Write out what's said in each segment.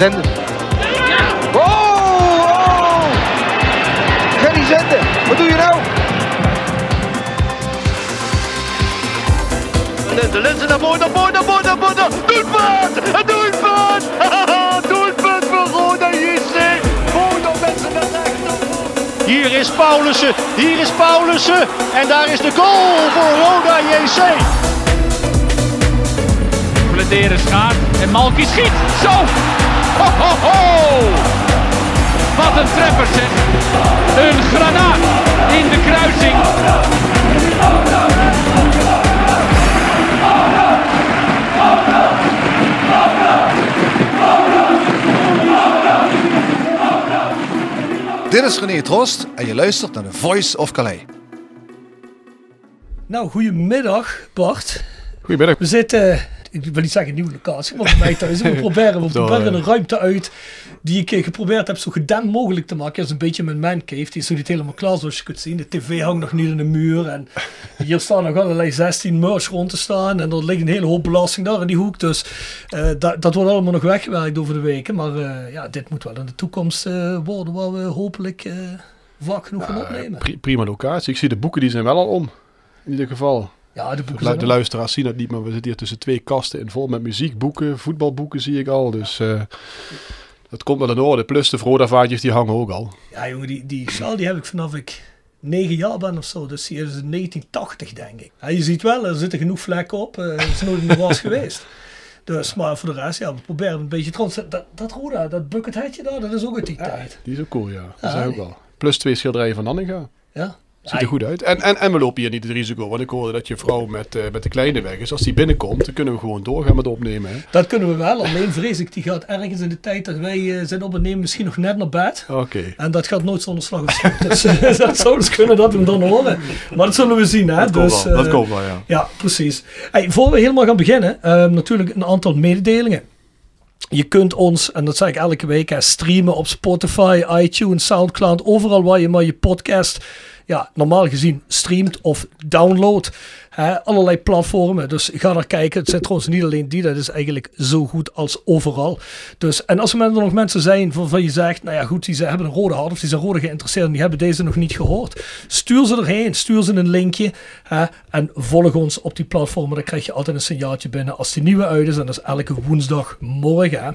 Zenden. Oh, oh! Gerry Zenden, wat doe je nou? De lenzen naar voren, naar voren, naar voren, naar voren. Doelpunt! Een doelpunt! doelpunt voor Roda JC. Roda mensen naar rechts. Hier is Paulussen, hier is Paulussen. En daar is de goal voor Roda JC. Bladeren schaart en Malky schiet. Zo! Ho, ho, ho! Wat een treffer zeg. Een granaat in de kruising. Dit is René Trost en je luistert naar de Voice of Calais. Nou, goedemiddag Bart. Goedemiddag. We zitten, ik wil niet zeggen nieuwe locatie, maar bij mij thuis. We proberen, we proberen een ruimte uit die ik eh, geprobeerd heb zo gedempt mogelijk te maken. Dat is een beetje mijn mancave. Die is nog niet helemaal klaar zoals je kunt zien. De tv hangt nog niet in de muur. En hier staan nog allerlei 16 merch rond te staan. En er ligt een hele hoop belasting daar in die hoek. Dus eh, dat, dat wordt allemaal nog weggewerkt over de weken. Maar eh, ja, dit moet wel in de toekomst eh, worden waar we hopelijk eh, vaak genoeg gaan opnemen. Pri- prima locatie. Ik zie de boeken, die zijn wel al om. In ieder geval. Ja, de boeken de luisteraars zien het niet, maar we zitten hier tussen twee kasten in vol met muziekboeken, voetbalboeken zie ik al. Dus eh, dat komt wel in orde. Plus de Vroda-vaatjes, die hangen ook al. Ja, jongen, die, die sjaal die heb ik vanaf ik negen jaar ben of zo. Dus die is in 1980, denk ik. Ja, je ziet wel, er zitten genoeg vlekken op. eh, Het is nooit in de was geweest. Dus, maar voor de rest, ja, we proberen een beetje... Trouwens, dat, dat Roda, dat buckethetje daar, dat is ook uit die tijd. Die is ook cool, ja. Dat Ja, is ook wel. Plus twee schilderijen van Nanninga. Ja. Ziet er goed uit. En, en, en we lopen hier niet het risico, want ik hoorde dat je vrouw met, eh, met de kleine weg is. Als die binnenkomt, dan kunnen we gewoon doorgaan met opnemen. Hè? Dat kunnen we wel, alleen vrees ik, die gaat ergens in de tijd dat wij eh, zijn opnemen misschien nog net naar bed. Oké. En dat gaat nooit zonder slag of stoot. Dus eh, dat zou dus kunnen dat we hem dan horen. Maar dat zullen we zien, hè. Dat komt dus, wel, dat komt wel, ja. Ja, precies. Hey, voor we helemaal gaan beginnen, ehm, natuurlijk een aantal mededelingen. Je kunt ons, en dat zeg ik elke week, streamen op Spotify, iTunes, Soundcloud, overal waar je maar je podcast, ja, normaal gezien streamt of downloadt. Allerlei platformen, dus ga daar kijken. Het zijn trouwens niet alleen die, dat is eigenlijk zo goed als overal. Dus, en als er nog mensen zijn waarvan je zegt, nou ja goed, die hebben een rode hart of die zijn rode geïnteresseerd en die hebben deze nog niet gehoord. Stuur ze erheen, stuur ze een linkje en volg ons op die platformen. Dan krijg je altijd een signaaltje binnen als die nieuwe uit is en dat is elke woensdagmorgen. Hè.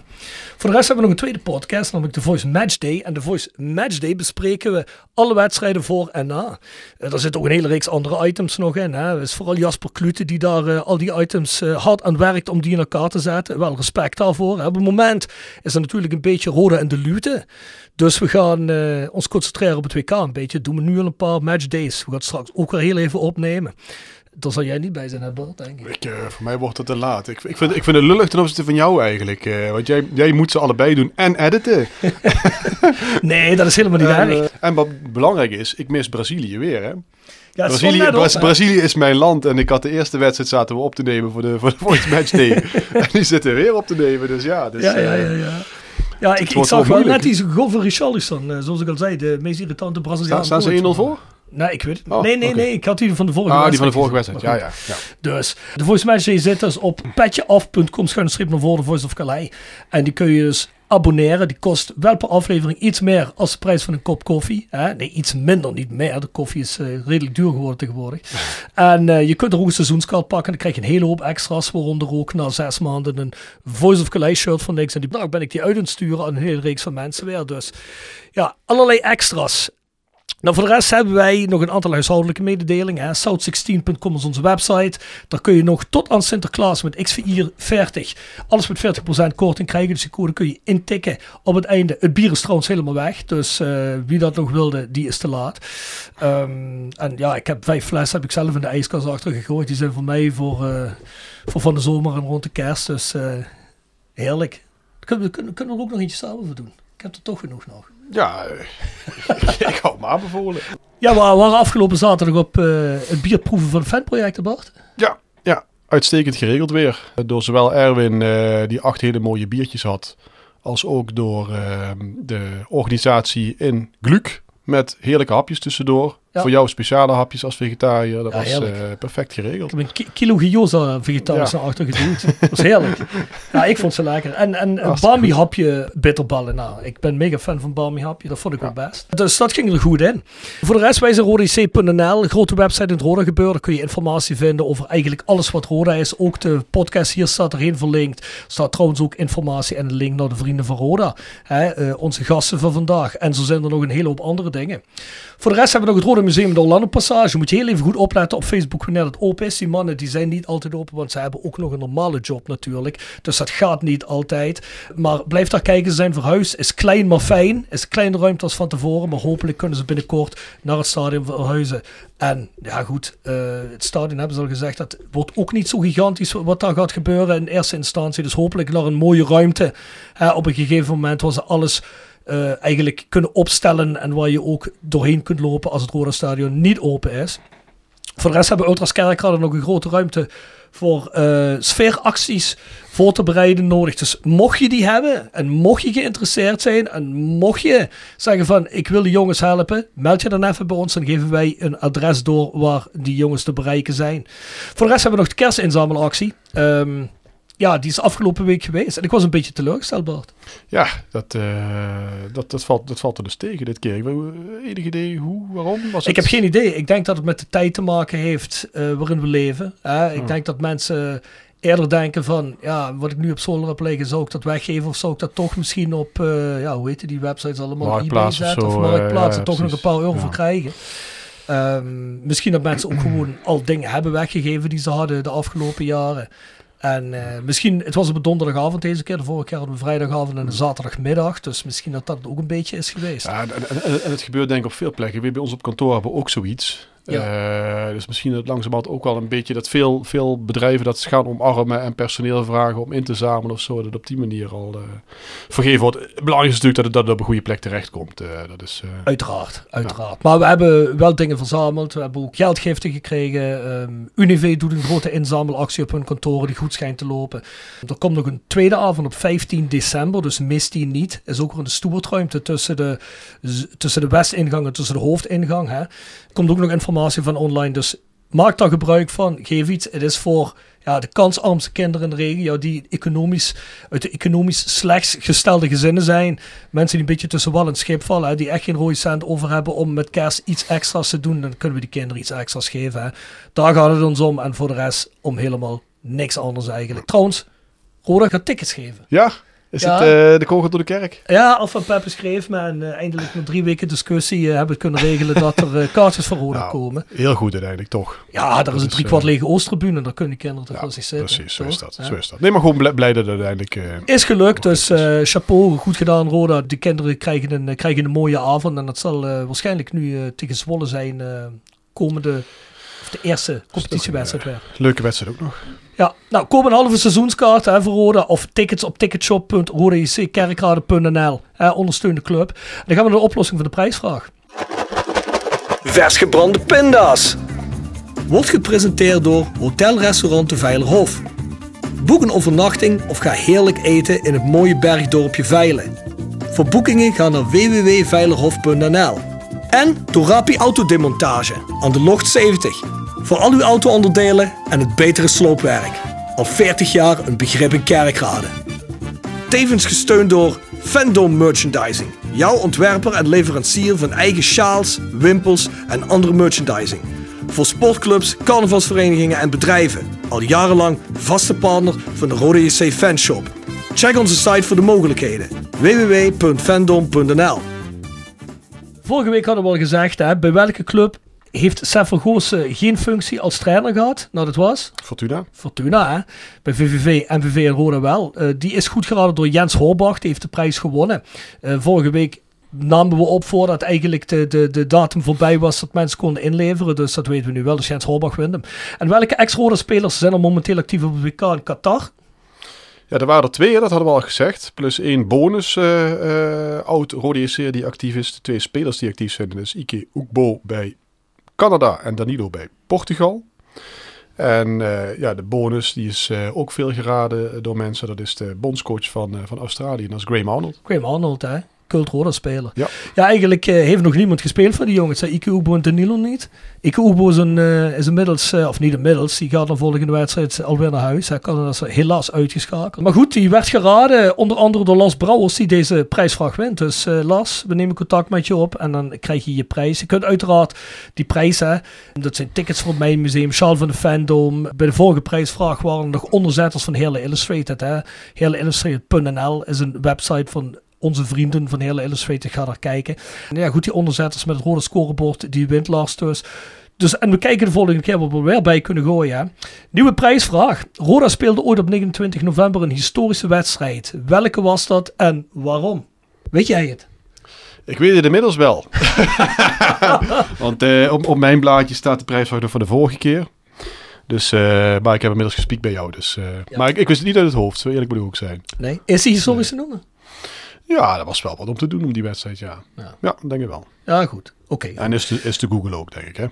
Voor de rest hebben we nog een tweede podcast, namelijk de Voice Match Day. En de Voice Match Day bespreken we alle wedstrijden voor en na. Eh, er zit ook een hele reeks andere items nog in. Hè. Vooral Jasper Klute die daar eh, al die items eh, hard aan werkt om die in elkaar te zetten. Wel respect daarvoor. Hè. Op het moment is er natuurlijk een beetje rode en de lute. Dus we gaan eh, ons concentreren op het WK een beetje. Doen we nu al een paar matchdays. We gaan het straks ook weer heel even opnemen. Daar zal jij niet bij zijn, hè Bart, denk ik. Ik, voor mij wordt het te laat. Ik, ik, vind, ik vind het lullig ten opzichte van jou eigenlijk. want jij, jij moet ze allebei doen en editen. Nee, dat is helemaal niet erg. en wat belangrijk is, ik mis Brazilië weer. Hè? Ja, Brazilië, op. Brazilië is mijn land en ik had de eerste wedstrijd zaten we op te nemen voor de, voor de Voice Match Day. en die zitten weer op te nemen, dus ja. Dus, Ja, ja, eh, ja, ja. Ja, ik, ik zag wel net die goal van Richarlison, eh, zoals ik al zei, de meest irritante Braziliaan. Staan, staan ze 1-0 voor? Nee, ik weet het. Oh, nee, nee, nee. Ik had die van de vorige Ah, die van de wedstrijd vorige wedstrijd. Ja, ja. Ja. Dus de Voice Match zit dus op petjeaf.com schuine streep naar voren, de Voice of Calais. En die kun je dus abonneren. Die kost wel per aflevering iets meer als de prijs van een kop koffie. Hè? Nee, iets minder, niet meer. De koffie is eh, redelijk duur geworden tegenwoordig. en eh, je kunt er ook een seizoenskaart pakken. Dan krijg je een hele hoop extra's, waaronder ook na zes maanden een Voice of Calais shirt van niks. En die dag ben ik die uit aan het sturen aan een hele reeks van mensen weer. Dus ja, allerlei extra's. Nou, voor de rest hebben wij nog een aantal huishoudelijke mededelingen. South16.com is onze website. Daar kun je nog tot aan Sinterklaas met X4 40 alles met 40% korting krijgen. Dus die code kun je intikken op het einde. Het bier is trouwens helemaal weg. Dus eh, wie dat nog wilde, die is te laat. Ehm, en ja, ik heb vijf flessen heb ik zelf in de ijskast achter gegooid. Die zijn voor mij voor, eh, voor van de zomer en rond de kerst. Dus eh, heerlijk. Kunnen we, kunnen, kunnen we er ook nog eentje samen voor doen? Ik heb er toch genoeg nog. Ja, eh, ik hou me aanbevolen. Ja, we waren afgelopen zaterdag op eh, het bierproeven van het fanproject, Bart. Ja, ja, uitstekend geregeld weer. Door zowel Erwin, eh, die acht hele mooie biertjes had, als ook door eh, de organisatie in Gluk. Met heerlijke hapjes tussendoor. Ja. Voor jou speciale hapjes als vegetariër. Dat Ja, was eh, perfect geregeld. Ik heb een ki- kilo gyoza vegetarisch naar achter geduwd. Dat was heerlijk. Ja, ik vond ze lekker. En, en een Bami hapje bitterballen. Nou, ik ben mega fan van Bami hapje. Dat vond ik wel best. Dus dat ging er goed in. Voor de rest, wij zijn rodec.nl. Een grote website in het Roda gebeuren. Daar kun je informatie vinden over eigenlijk alles wat Roda is. Ook de podcast hier staat erin verlinkt. Er staat trouwens ook informatie en een link naar de vrienden van Roda. Hè, eh, onze gasten van vandaag. En zo zijn er nog een hele hoop andere dingen. Voor de rest hebben we nog het Rode Museum de Orlando Passage. Moet je heel even goed opletten op Facebook wanneer het open is. Die mannen die zijn niet altijd open, want ze hebben ook nog een normale job natuurlijk. Dus dat gaat niet altijd. Maar blijf daar kijken, ze zijn verhuisd. Is klein maar fijn. Is kleine ruimte als van tevoren. Maar hopelijk kunnen ze binnenkort naar het stadion verhuizen. En ja goed, eh, het stadion hebben ze al gezegd. Dat wordt ook niet zo gigantisch wat daar gaat gebeuren in eerste instantie. Dus hopelijk naar een mooie ruimte. hè, op een gegeven moment ze alles eh, eigenlijk kunnen opstellen en waar je ook doorheen kunt lopen als het Roda Stadion niet open is. Voor de rest hebben Ultras Kerkrade nog een grote ruimte voor eh, sfeeracties voor te bereiden nodig. Dus mocht je die hebben en mocht je geïnteresseerd zijn en mocht je zeggen van ik wil de jongens helpen, meld je dan even bij ons. Dan geven wij een adres door waar die jongens te bereiken zijn. Voor de rest hebben we nog de kerstinzamelactie. Ehm, ja, die is afgelopen week geweest. En ik was een beetje teleurgesteld, Bart. Ja, dat, eh, dat, dat, valt, dat valt er dus tegen dit keer. Ik weet- Enig idee hoe, waarom? Was Ik heb geen idee. Ik denk dat het met de tijd te maken heeft eh, waarin we leven. Hè? Ik Hmm. denk dat mensen eerder denken van, ja, wat ik nu op zolder heb liggen, zou ik dat weggeven of zou ik dat toch misschien op, eh, ja, hoe heet die websites allemaal, Marktplaats of zetten of, zo, Marktplaats eh, en toch nog een paar euro Ja. voor krijgen. Ehm, misschien dat mensen ook gewoon al dingen hebben weggegeven die ze hadden de afgelopen jaren. En eh, misschien, het was op een donderdagavond deze keer. De vorige keer hadden we vrijdagavond en een zaterdagmiddag. Dus misschien dat dat ook een beetje is geweest. Ja, en, en, het gebeurt denk ik op veel plekken. Bij ons op kantoor hebben we ook zoiets. Eh, dus misschien dat langzamerhand ook wel een beetje dat veel, veel bedrijven dat ze gaan omarmen en personeel vragen om in te zamelen of zo. Dat op die manier al eh, vergeven wordt. Het belangrijkste is natuurlijk dat het, dat het op een goede plek terechtkomt. Eh dat is, Uiteraard, uiteraard. Maar we hebben wel dingen verzameld. We hebben ook geldgiften gekregen. Unive doet een grote inzamelactie op hun kantoren die goed schijnt te lopen. Er komt nog een tweede avond op 15 december, dus mis die niet. Is ook weer een stoertruimte tussen de, tussen de westingang en tussen de hoofdingang. Hè. Er komt ook nog informatie van online, dus maak daar gebruik van. Geef iets. Het is voor ja, de kansarmste kinderen in de regio die economisch, uit de economisch slechts gestelde gezinnen zijn. Mensen die een beetje tussen wal en schip vallen, hè, die echt geen rode cent over hebben om met kerst iets extra's te doen. Dan kunnen we die kinderen iets extra's geven. Hè. Daar gaat het ons om en voor de rest om helemaal niks anders eigenlijk. Trouwens, Roda gaat tickets geven. ja, is Ja. het eh, de kogel door de kerk? Ja, Alfa Peppe schreef me en eindelijk na drie weken discussie eh, hebben we kunnen regelen dat er eh, kaartjes voor Roda Nou, komen. Heel goed uiteindelijk, toch? Ja, daar is een driekwart lege Oostertribune. Daar kunnen die kinderen toch Ja, wel zich zitten. precies, zo is dat. Ja. Zo is dat. Nee, maar gewoon blij, dat het uiteindelijk... Is gelukt, dus chapeau, goed gedaan Roda. Die kinderen krijgen een, krijgen een mooie avond en dat zal waarschijnlijk nu tegen Zwolle zijn komende, de eerste competitiewedstrijd weer. leuke wedstrijd ook nog. Ja, nou, koop een halve seizoenskaart hè, voor Roda of tickets op ticketshop.rodajckerkrade.nl. Ondersteun de club. En dan gaan we naar de oplossing van de prijsvraag. Vers gebrande pinda's. Wordt gepresenteerd door Hotel Restaurant de Veilerhof. Boek een overnachting of ga heerlijk eten in het mooie bergdorpje Veilen. Voor boekingen ga naar www.veilerhof.nl. En door Rapi Autodemontage aan de Locht 70. Voor al uw auto-onderdelen en het betere sloopwerk. Al 40 jaar een begrip in Kerkrade. Tevens gesteund door Fandom Merchandising. Jouw ontwerper en leverancier van eigen sjaals, wimpels en andere merchandising. Voor sportclubs, carnavalsverenigingen en bedrijven. Al jarenlang vaste partner van de Rode JC Fanshop. Check onze site voor de mogelijkheden. www.fandom.nl Vorige week hadden we al gezegd, hè, bij welke club heeft Seffer Goossen geen functie als trainer gehad? Nou, dat was Fortuna. Fortuna. Hè? Bij VVV, MVV en Roda wel. Eh, die is goed geraden door Jens Horbach. Die heeft de prijs gewonnen. Eh, vorige week namen we op voordat eigenlijk de, de, de datum voorbij was dat mensen konden inleveren. Dus dat weten we nu wel. Dus Jens Horbach wint hem. En welke ex-Roda spelers zijn er momenteel actief op het WK in Qatar? Ja, er waren er twee, dat hadden we al gezegd. Plus één bonus eh, eh, oud Rode die actief is. De twee spelers die actief zijn. Dus Ike Oekbo bij Canada en Danilo bij Portugal. En eh, ja, de bonus die is eh, ook veel geraden door mensen. Dat is de bondscoach van, eh, van Australië. En dat is Graham Arnold. Graham Arnold, hè? Cult speler. Ja. Ja, eigenlijk eh, heeft nog niemand gespeeld van die jongens. Ike Oebo en Danilo niet. Ike Oebo is, een, eh, is inmiddels, eh, of niet inmiddels, die gaat de volgende wedstrijd alweer naar huis. Hij kan dat helaas uitgeschakeld. Maar goed, die werd geraden onder andere door Las Brouwers die deze prijsvraag wint. Dus Las, we nemen contact met je op en dan krijg je je prijs. Je kunt uiteraard die prijzen, dat zijn tickets voor het Mijn Museum, Sjaal van de Fandom. Bij de vorige prijsvraag waren er nog onderzetters van Hele Illustrated. Hè. HeleIllustrated.nl is een website van onze vrienden van Hele Illustrated. Ga daar kijken. En ja, goed, die onderzetters met het rode scorebord, die wint dus. Dus, en we kijken de volgende keer wat we er weer bij kunnen gooien. Hè. Nieuwe prijsvraag. Roda speelde ooit op 29 november een historische wedstrijd. Welke was dat en waarom? Weet jij het? Ik weet het inmiddels wel. Want eh, op, op mijn blaadje staat de prijsvraag van de vorige keer. Dus, eh, maar ik heb inmiddels gespiekt bij jou. Dus, eh, Maar ik, ik wist het niet uit het hoofd, zo eerlijk moet ik ook zijn. Nee. Is die historisch te noemen? Ja, dat was wel wat om te doen om die wedstrijd, ja. Ja. Ja, denk ik wel. Ja, goed. Oké. En is te, is te Google ook, denk ik, hè.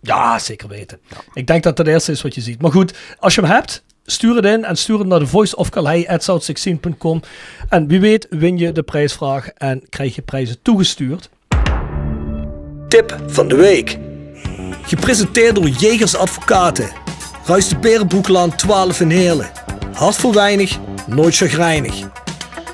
Ja, zeker weten. Ik denk dat dat het eerste is wat je ziet. Maar goed, als je hem hebt, stuur het in en stuur het naar de voiceofcalhei.south16.com. En wie weet win je de prijsvraag en krijg je prijzen toegestuurd. Tip van de week. Gepresenteerd door Jegers Advocaten. Ruist de Berenbroeklaan 12 in Heerlen. Hart voor weinig, nooit chagrijnig.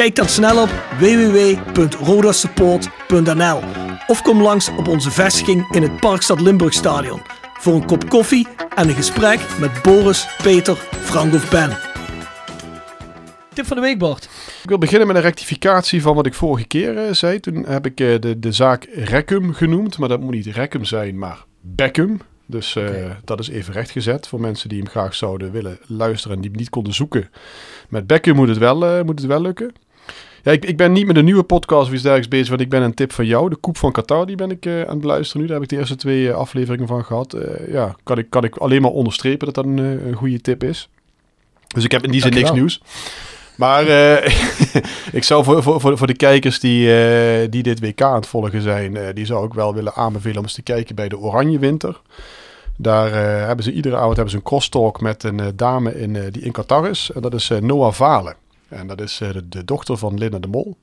Kijk dan snel op www.rodasupport.nl of kom langs op onze vestiging in het Parkstad Limburgstadion voor een kop koffie en een gesprek met Boris, Peter, Frank of Ben. Tip van de week, Bart. Ik wil beginnen met een rectificatie van wat ik vorige keer eh, zei. Toen heb ik eh, de, de zaak Recum genoemd, maar dat moet niet Recum zijn, maar Beckham. Dus eh, dat is even rechtgezet voor mensen die hem graag zouden willen luisteren en die hem niet konden zoeken. Met Beckham moet het wel, eh, moet het wel lukken. Ja, ik, ik ben niet met een nieuwe podcast of iets dergelijks bezig, want ik ben een tip van jou. De Koep van Qatar, die ben ik eh, aan het beluisteren nu. Daar heb ik de eerste twee eh, afleveringen van gehad. Eh, ja, kan ik, kan ik alleen maar onderstrepen dat dat een, een goede tip is. Dus ik heb in die zin niks nieuws. Maar ik zou voor, voor, voor, de kijkers die, die dit WK aan het volgen zijn, die zou ik wel willen aanbevelen om eens te kijken bij de Oranje Winter. Daar hebben ze iedere avond hebben ze een crosstalk met een dame in, die in Qatar is. En dat is Noah Valen. En dat is eh, de, de dochter van Linda de Mol.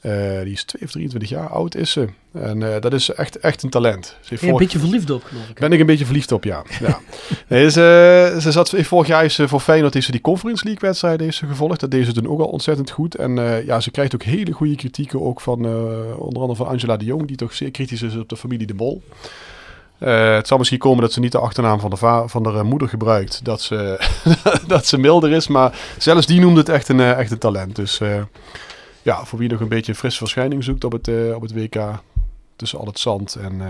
Eh, die is 2 of 23 jaar oud is ze. En eh, dat is echt, echt een talent. Ze heeft Ben je een beetje verliefd op, geloof ik. hè? ben ik een beetje verliefd op, ja. ja. Nee, ze, ze zat vorig jaar is ze voor Feyenoord heeft ze die Conference League wedstrijd heeft ze gevolgd. Dat deed ze toen ook al ontzettend goed. En ja, ze krijgt ook hele goede kritieken ook van onder andere van Angela de Jong, die toch zeer kritisch is op de familie de Mol. Eh, het zal misschien komen dat ze niet de achternaam van de, va- van de eh, moeder gebruikt, dat ze, dat ze milder is. Maar zelfs die noemde het echt een, eh, echt een talent. Dus ja, voor wie nog een beetje een frisse verschijning zoekt op het, op het WK, tussen al het zand. En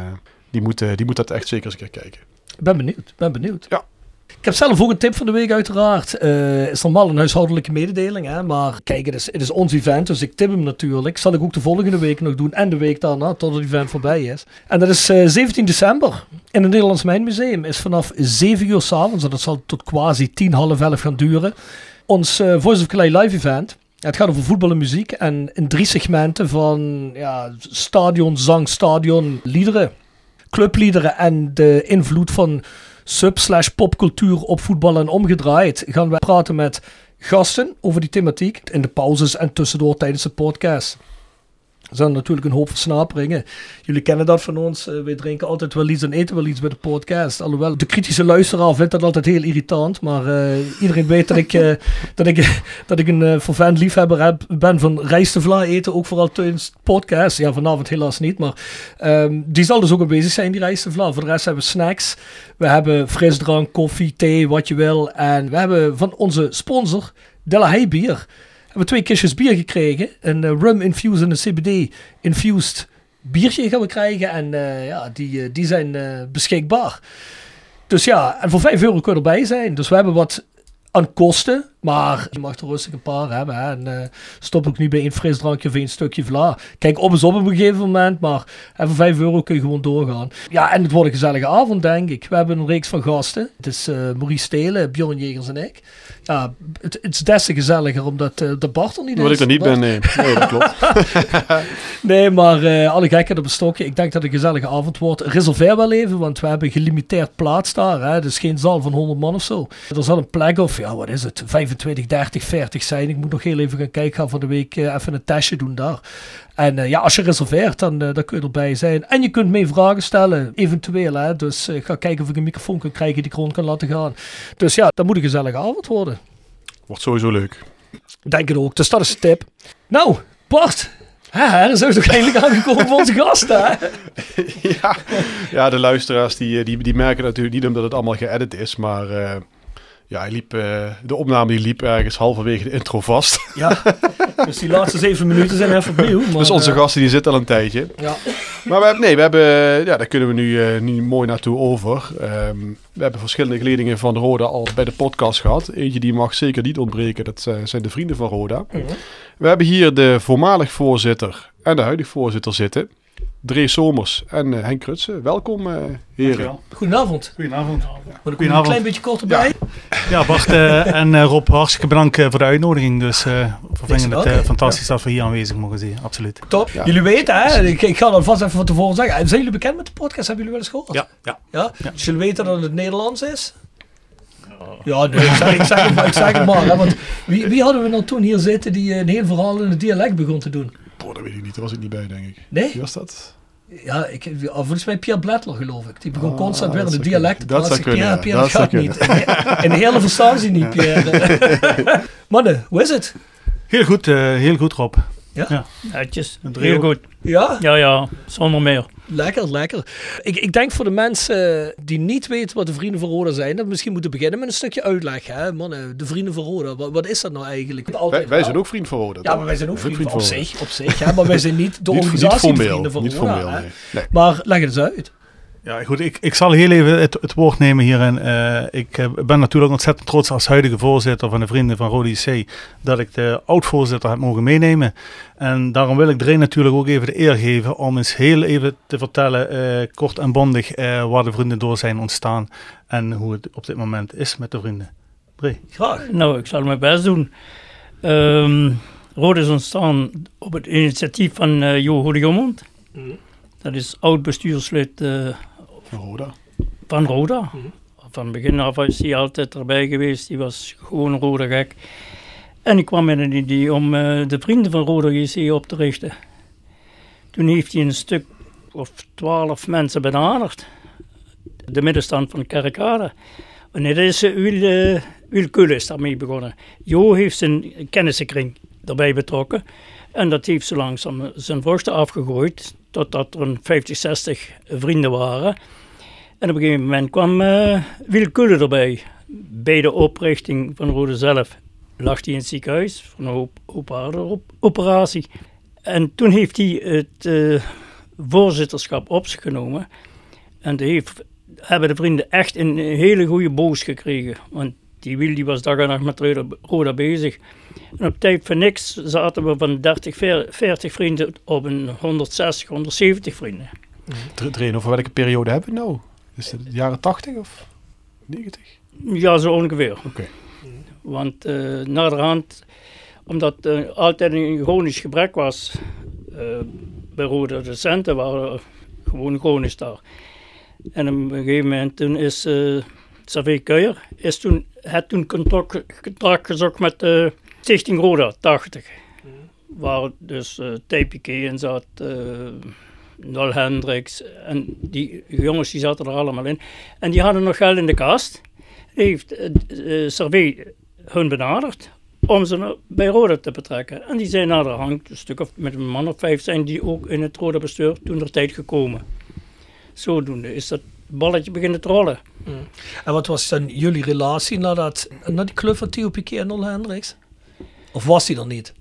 die, moet, die moet dat echt zeker eens een keer kijken. Ik ben benieuwd, ben benieuwd. Ja. Ik heb zelf ook een tip van de week uiteraard. Eh is normaal een huishoudelijke mededeling, hè? maar kijk, het is, het is ons event, dus ik tip hem natuurlijk. Zal ik ook de volgende week nog doen en de week daarna, tot het event voorbij is. En dat is eh, 17 december in het Nederlands Mijnmuseum. Is vanaf 7 uur s'avonds, en dat zal tot quasi 10, half 11 gaan duren. Ons eh, Voice of Calais live event. Het gaat over voetbal en muziek en in drie segmenten van ja, stadion, zang, stadion, liederen clubliederen en de invloed van sub-slash popcultuur op voetbal en omgedraaid, gaan wij praten met gasten over die thematiek in de pauzes en tussendoor tijdens de podcast. Zijn natuurlijk een hoop versnaperingen. Jullie kennen dat van ons. Uh, wij drinken altijd wel iets en eten wel iets bij de podcast. Alhoewel, de kritische luisteraar vindt dat altijd heel irritant. Maar uh, iedereen weet dat ik, uh, dat ik, dat ik een vervent liefhebber heb, ben van rijstevla eten. Ook vooral tijdens podcast. Ja, vanavond helaas niet. Maar um, die zal dus ook aanwezig zijn, die rijstevla. Voor de rest hebben we snacks. We hebben frisdrank, koffie, thee, wat je wil. En we hebben van onze sponsor, Della Hey Bier hebben twee kistjes bier gekregen. Een uh, rum infused en een CBD infused biertje gaan we krijgen. En uh, ja, die, uh, die zijn beschikbaar. Dus ja, en voor 5 euro kun je erbij zijn. Dus we hebben wat aan kosten. Maar je mag er rustig een paar hebben. Hè? En uh, stop ook niet bij één frisdrankje of één stukje vla. Kijk, op is op een gegeven moment. Maar en voor 5 euro kun je gewoon doorgaan. Ja, en het wordt een gezellige avond, denk ik. We hebben een reeks van gasten. Het is uh, Maurice Stelen, Bjorn Jegers en ik. Ja, het, het is des te gezelliger omdat uh, de Bart er niet Wat is. ik er niet ben, nee. Nee, dat klopt. nee, maar alle gekheid op een stokje. Ik denk dat het een gezellige avond wordt. Reserveer wel even, want we hebben gelimiteerd plaats daar. Hè? Dus geen zaal van 100 man of zo. Er zal een plek of, ja, wat is het? 25, 30, 40 zijn. Ik moet nog heel even gaan kijken. Ga van de week uh, even een testje doen daar. En uh, ja, als je reserveert, dan, uh, dan kun je erbij zijn. En je kunt mee vragen stellen, eventueel. Hè? Dus ik ga kijken of ik een microfoon kan krijgen die ik rond kan laten gaan. Dus ja, dat moet een gezellige avond worden. Wordt sowieso leuk. Denk het ook. Dus dat is de tip. Nou, Bart. Hè, dan zijn we toch eindelijk aangekomen voor onze gasten, hè? ja. ja, de luisteraars die, die, die merken natuurlijk niet omdat het allemaal geëdit is, maar... Uh, ja, hij liep, uh, de opname die liep ergens halverwege de intro vast. Ja, dus die laatste zeven minuten zijn even opnieuw. Maar, dus onze uh, gasten die zitten al een tijdje. Ja. Maar we hebben, nee, we hebben, ja, daar kunnen we nu, uh, nu mooi naartoe over. Um, we hebben verschillende geledingen van Roda al bij de podcast gehad. Eentje die mag zeker niet ontbreken, dat zijn de vrienden van Roda. Mm -hmm. We hebben hier de voormalig voorzitter en de huidige voorzitter zitten. Dre Somers en uh, Henk Krutsen. Welkom, uh, heren. Goedenavond. Goedenavond. Moet ik een klein beetje kort erbij? Ja, ja Bart uh, en Rob, hartstikke bedankt voor de uitnodiging. Dus we vinden het okay. fantastisch ja. dat we hier aanwezig mogen zijn. Absoluut. Top. Ja. Jullie weten, hè? Ik, ik ga dat vast even van tevoren zeggen. Zijn jullie bekend met de podcast? Hebben jullie wel eens gehoord? Ja. ja. ja? Dus jullie weten dat het Nederlands is? Ja, nee, ik zeg, ik zeg het maar, ik zeg het maar hè, want wie, wie hadden we nou toen hier zitten die een heel verhaal in het dialect begon te doen? Boah, dat weet ik niet. Daar was ik niet bij, denk ik. Nee? Wie was dat? Ja, ik, volgens mij Pierre Bledler, geloof ik. Die begon Ah, constant weer in zou dialect te praten. zou Ik, kunnen, ja, ja. Pierre, Dat gaat niet. En de hele verstaan ze niet, Pierre. Mannen, hoe is het? Heel goed, uh, heel goed Rob. Ja? ja. Netjes, heel goed. Ja? Ja, ja, zonder meer. Lekker, lekker. Ik, ik denk voor de mensen die niet weten wat de Vrienden van Roda zijn, dat we misschien moeten beginnen met een stukje uitleg. Hè? Mannen, de Vrienden van Roda, wat, wat is dat nou eigenlijk? Wij, wij zijn ook vriend van Roda. Ja, maar wij zijn ook Vriend vrienden, van op Roda. zich, op zich hè? maar wij zijn niet de Niet, niet organisatie formeel. Vrienden van Niet Roda. formeel, hè. nee. nee. Maar leg het eens uit. Ja, goed. Ik, ik zal heel even het, het woord nemen hierin. Eh, ik eh, ben natuurlijk ontzettend trots als huidige voorzitter van de Vrienden van Rode IC dat ik de oud-voorzitter heb mogen meenemen. En daarom wil ik Dre natuurlijk ook even de eer geven om eens heel even te vertellen, eh, kort en bondig, eh, waar de vrienden door zijn ontstaan en hoe het op dit moment is met de vrienden. Dre. Graag. Nou, ik zal mijn best doen. Ehm Rode is ontstaan op het initiatief van eh Jo Goedejommond. Mhm. Dat is oud-bestuurslid eh, Van Roda. van Roda. Mhm. Van begin af is hij altijd erbij geweest. Die was gewoon Roda gek. En ik kwam met een idee om eh, de vrienden van Roda JC op te richten. Toen heeft hij een stuk of twaalf mensen benaderd. De middenstand van de Kerkrade. En dit is uh, eh, Wiel Kulle is daarmee begonnen. Jo heeft zijn kennissenkring erbij betrokken. En dat heeft zo langzaam zijn vruchten afgegooid. Totdat er een 50, 60 vrienden waren. En op een gegeven moment kwam eh Wiel Kulle erbij. Bij de oprichting van Rode zelf lag hij in het ziekenhuis voor een op op operatie. En toen heeft hij het eh, voorzitterschap op zich genomen. En die heeft, hebben de vrienden echt een hele goede boos gekregen. Want die Wiel die was dag en nacht met Roda bezig. En op tijd van niks zaten we van 30, 40 vrienden op een 160, 170 vrienden. Dre, over welke periode hebben we nou? Is het de jaren 80 of 90? Ja, zo ongeveer. Oké. Want eh naderhand, omdat er altijd een chronisch gebrek was eh, bij Rode docenten, waren er gewoon chronisch daar. En op een gegeven moment toen is eh Xavier Kuijer, is toen, het toen contact, contact gezocht met de Stichting Roda 80. waar dus uh, TPK in zat, uh, Nol Hendricks en die jongens die zaten er allemaal in. En die hadden nog geld in de kast. Heeft uh, Servet hun benaderd om ze bij Roda te betrekken. En die zijn naar de hand, een stuk of met een man of vijf zijn die ook in het Roda bestuur toen de tijd gekomen. Zodoende is dat balletje beginnen te rollen. En wat was dan jullie relatie naar, dat, naar die club van Theo Piquet en Nol Hendricks? Of was die er niet?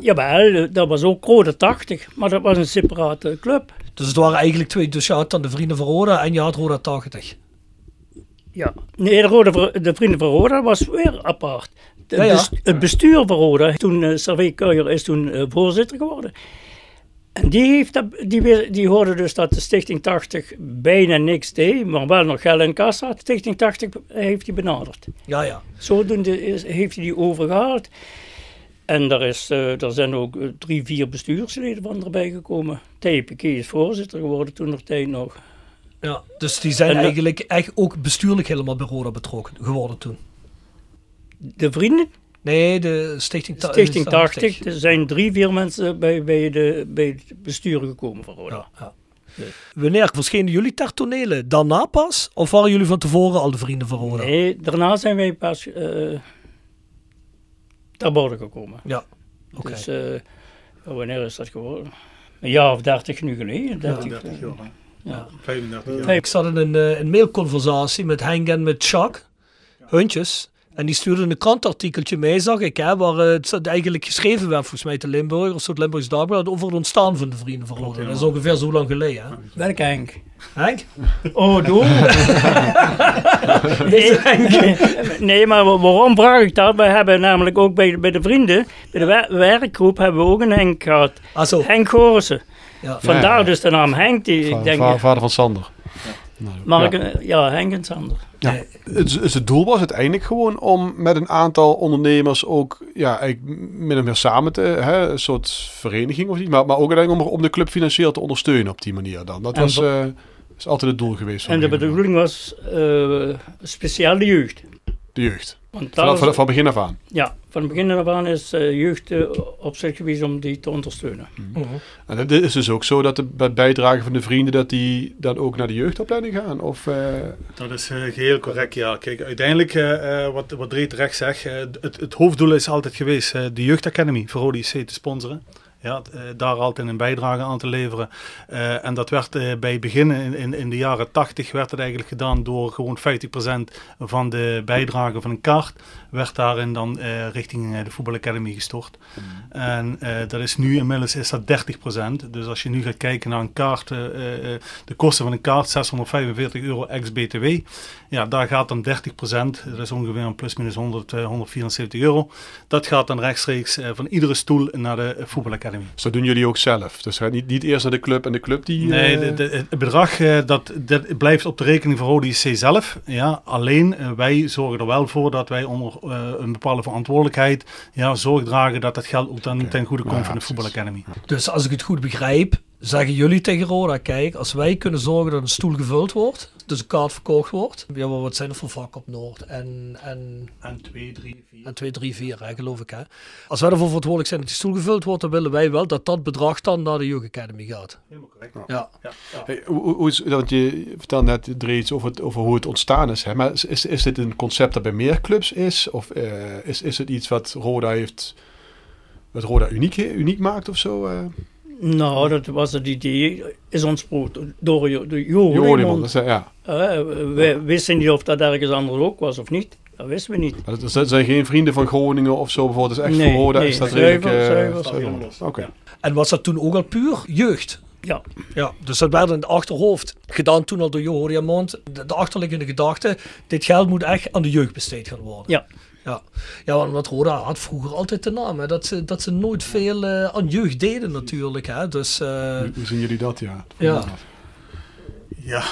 Jawel, dat was ook Rode 80, maar dat was een separate club. Dus het waren eigenlijk twee, dus je had dan de Vrienden van Roda en je had Roda 80. Ja, nee, de, Rode, de Vrienden van Roda was weer apart. De, ja, ja. het bestuur van Roda, toen uh, Servet Kuijer is toen uh, voorzitter geworden. En die, heeft dat, die, die hoorde dus dat de Stichting 80 bijna niks deed, maar wel nog geld in kas had. Stichting 80 heeft hij benaderd. Ja, ja. Zodoende is, heeft hij die overgehaald. En daar, is, er zijn ook drie, vier bestuursleden van erbij gekomen. TPK is voorzitter geworden toen nog tijd nog. Ja, dus die zijn en, eigenlijk echt ook bestuurlijk helemaal bij Roda betrokken geworden toen. De vrienden? Nee, de Stichting, ta Stichting 80. Er zijn drie, vier mensen bij, bij, de, bij het bestuur gekomen van Roda. Ja, ja. Wanneer verschenen jullie ter tonelen? Daarna pas? Of waren jullie van tevoren al de vrienden van Roda? Nee, daarna zijn wij pas uh, ter bode gekomen. Ja, oké. Okay. Dus uh, wanneer is dat geworden? Een jaar of dertig nu geleden. 30, ja, 30 jaar. Ja. 35 jaar. Ik zat in een, een mailconversatie met Henk en met Jacques. Huntjes. En die stuurde een krantartikeltje mee, zag ik, hè, waar het eigenlijk geschreven werd, volgens mij te Limburg, of zo het Limburgs Dagblad, over het ontstaan van de Vrienden van Roda. Dat is ongeveer zo lang geleden. Hè. Welke Henk? Henk? Oh, doe. nee, nee, maar waarom vraag ik dat? Wij hebben namelijk ook bij, bij de vrienden, bij de werkgroep, hebben we ook een Henk gehad. Ah, zo. Henk Gorissen. Ja. Vandaar ja, ja, dus de naam Henk. Die, Va ik denk, vader van Sander. Maar ja. ja, Henk en Sander. Ja, het, het, doel was uiteindelijk gewoon om met een aantal ondernemers ook ja, eigenlijk min of meer samen te, hè, een soort vereniging of niet, maar, maar ook uiteindelijk om, om de club financieel te ondersteunen op die manier dan. Dat was uh, is altijd het doel geweest. En de bedoeling was uh, speciaal de jeugd. De jeugd. Want van, van, van, begin af aan? Ja, van begin af aan is uh, jeugd uh, op zich geweest om die te ondersteunen. Mm. Uh -huh. En het is dus ook zo dat de bijdrage van de vrienden, dat die dan ook naar de jeugdopleiding gaan? Of, uh... Dat is geheel correct, ja. Kijk, uiteindelijk, wat, wat Dreet terecht zegt, het, het hoofddoel is altijd geweest de jeugdacademie voor ODC te sponsoren. Ja, daar altijd een bijdrage aan te leveren. Uh, en dat werd uh, bij begin in, in, in, de jaren 80 werd het eigenlijk gedaan door gewoon 50% van de bijdrage van een kaart werd daarin dan uh, richting de voetbalacademie gestort. Mm. En dat is nu inmiddels is dat 30%. Dus als je nu gaat kijken naar een kaart, de kosten van een kaart 645 euro ex-BTW. Ja, daar gaat dan 30%, dat is ongeveer een plus minus 100, 174 euro. Dat gaat dan rechtstreeks van iedere stoel naar de voetbalacademie. Dus dat doen jullie ook zelf? Dus niet, niet eerst naar de club en de club die... Nee, uh... de, de, het bedrag uh, dat, dat blijft op de rekening van Rode IC zelf. Ja, alleen uh, wij zorgen er wel voor dat wij onder een bepaalde verantwoordelijkheid ja, zorg dragen dat dat geld ook dan okay. ten goede komt ja, van de voetbalacademie. Dus als ik het goed begrijp, zeggen jullie tegen Roda, kijk, als wij kunnen zorgen dat een stoel gevuld wordt, dus een kaart verkocht wordt. Ja, maar wat zijn er voor vakken op Noord? En, en, en 2, 3, 4. En 2, 3, 4, hè, geloof ik. Hè? Als wij ervoor verantwoordelijk zijn dat die stoel gevuld wordt, dan willen wij wel dat dat bedrag dan naar de Youth Academy gaat. Helemaal correct. Ja. ja. ja. Hey, hoe, hoe is, want je vertelde net er iets over, het, over hoe het ontstaan is. Hè? Maar is, is dit een concept dat bij meer clubs is? Of uh, is, is het iets wat Roda heeft, wat Roda uniek, uniek maakt of zo? Uh? Nou, dat was het idee, is ontsproten door de Johan. Ja. Uh, we wisten niet of dat ergens anders ook was of niet. Dat wisten we niet. Dat zijn geen vrienden van Groningen of zo bijvoorbeeld. Dat is echt nee, voor Roda. Nee, is dat zuiver, redelijk, zuiver, Oké. Okay. En was dat toen ook al puur jeugd? Ja. ja. Dus dat werd in het achterhoofd gedaan toen al door Johan Mond. De, de achterliggende gedachte, dit geld moet echt aan de jeugd besteed gaan worden. Ja. Ja, ja want Roda had vroeger altijd de naam. Hè, dat, ze, dat ze nooit veel uh, aan jeugd deden natuurlijk. Hè, dus, uh, hoe, hoe, zien jullie dat? Ja. Ja. ja.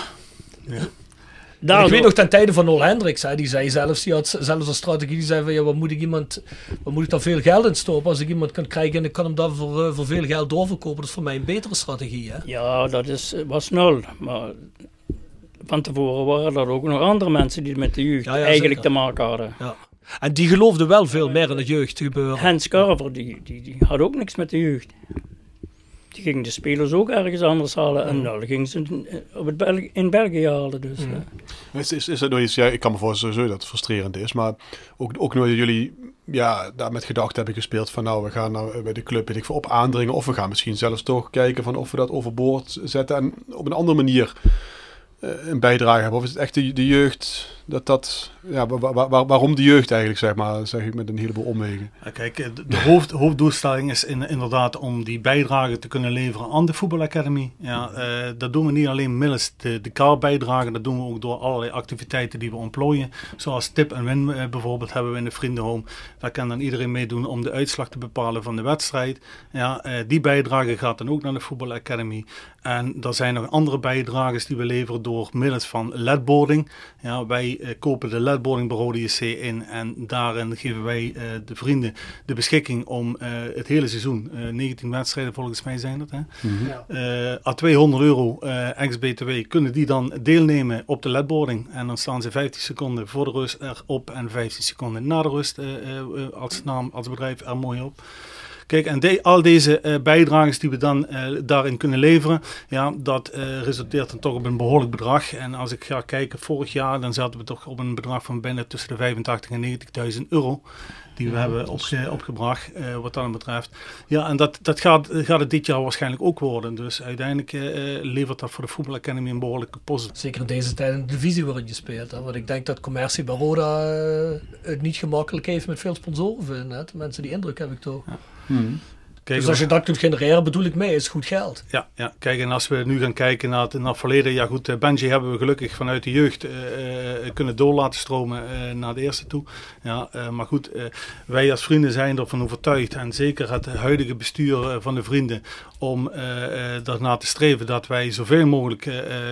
Ik weet nog ten tijde van Nol Hendricks, hè, die zei zelfs, die had zelfs een strategie, die zei van ja, wat moet ik iemand, wat moet ik daar veel geld in stoppen als ik iemand kan krijgen en ik kan hem daar voor, uh, voor veel geld doorverkopen, dat is voor mij een betere strategie. Hè? Ja, dat is, was nul, maar van tevoren waren er ook nog andere mensen die met de jeugd ja, ja, eigenlijk zeker. te maken hadden. Ja. En die geloofde wel veel meer in het jeugdgebeuren. Hans Carver, die, die, die had ook niks met de jeugd. Die ging de spelers ook ergens anders halen. En dan gingen ze op het Belg in België halen. Dus, Mm. eh. Is, is, is het nog iets, ja, ik kan me voorstellen sowieso dat het frustrerend is, maar ook, ook nooit jullie ja, daar met gedachten hebben gespeeld van nou, we gaan nou bij de club weet ik veel, op aandringen of we gaan misschien zelfs toch kijken van of we dat overboord zetten en op een andere manier eh, een bijdrage hebben. Of is het echt de, de jeugd, dat dat, ja, wa- wa- wa- waarom de jeugd eigenlijk, zeg maar, zeg ik met een heleboel omwegen. Kijk, eh, de, hoofd, hoofddoelstelling is in, inderdaad om die bijdrage te kunnen leveren aan de voetbalacademie. Ja, eh, dat doen we niet alleen middels de, de kaalbijdrage, dat doen we ook door allerlei activiteiten die we ontplooien. Zoals tip en win eh, bijvoorbeeld hebben we in de vriendenhome. Daar kan dan iedereen meedoen om de uitslag te bepalen van de wedstrijd. Ja, die bijdrage gaat dan ook naar de voetbalacademie. En er zijn nog andere bijdrages die we leveren door middels van ledboarding. Ja, wij eh, kopen de ledboarding bij Rode JC in en daarin geven wij eh, de vrienden de beschikking om eh, het hele seizoen, eh 19 wedstrijden volgens mij zijn dat, hè? Eh, à 200 euro eh ex-BTW kunnen die dan deelnemen op de ledboarding. En dan staan ze 15 seconden voor de rust erop en 15 seconden na de rust eh, eh, eh, als naam, als bedrijf er mooi op. Kijk, en de- al deze eh bijdrages die we dan eh, daarin kunnen leveren, ja, dat eh, resulteert dan toch op een behoorlijk bedrag. En als ik ga kijken, vorig jaar, dan zaten we toch op een bedrag van bijna tussen de 85 en 90.000 euro. Die we hebben opge- opgebracht, wat dat betreft. Ja, en dat, dat gaat, gaat het dit jaar waarschijnlijk ook worden. Dus uiteindelijk levert dat voor de Voetbal Academy een behoorlijke post. Zeker in deze tijd in de divisie waarin je speelt. Hè? Want ik denk dat commercie bij Roda eh, het niet gemakkelijk heeft met veel sponsoren vinden. Hè? De mensen die indruk heb ik toch. Kijk, dus als je dat kunt genereren, bedoel ik mee, is goed geld. Ja, ja, kijk, en als we nu gaan kijken naar het, naar het verleden, ja goed, eh, Benji hebben we gelukkig vanuit de jeugd eh, eh, kunnen door laten stromen eh, naar de eerste toe. Ja, eh, maar goed, eh, wij als vrienden zijn ervan overtuigd, en zeker het huidige bestuur van de vrienden, om eh eh, daarna te streven dat wij zoveel mogelijk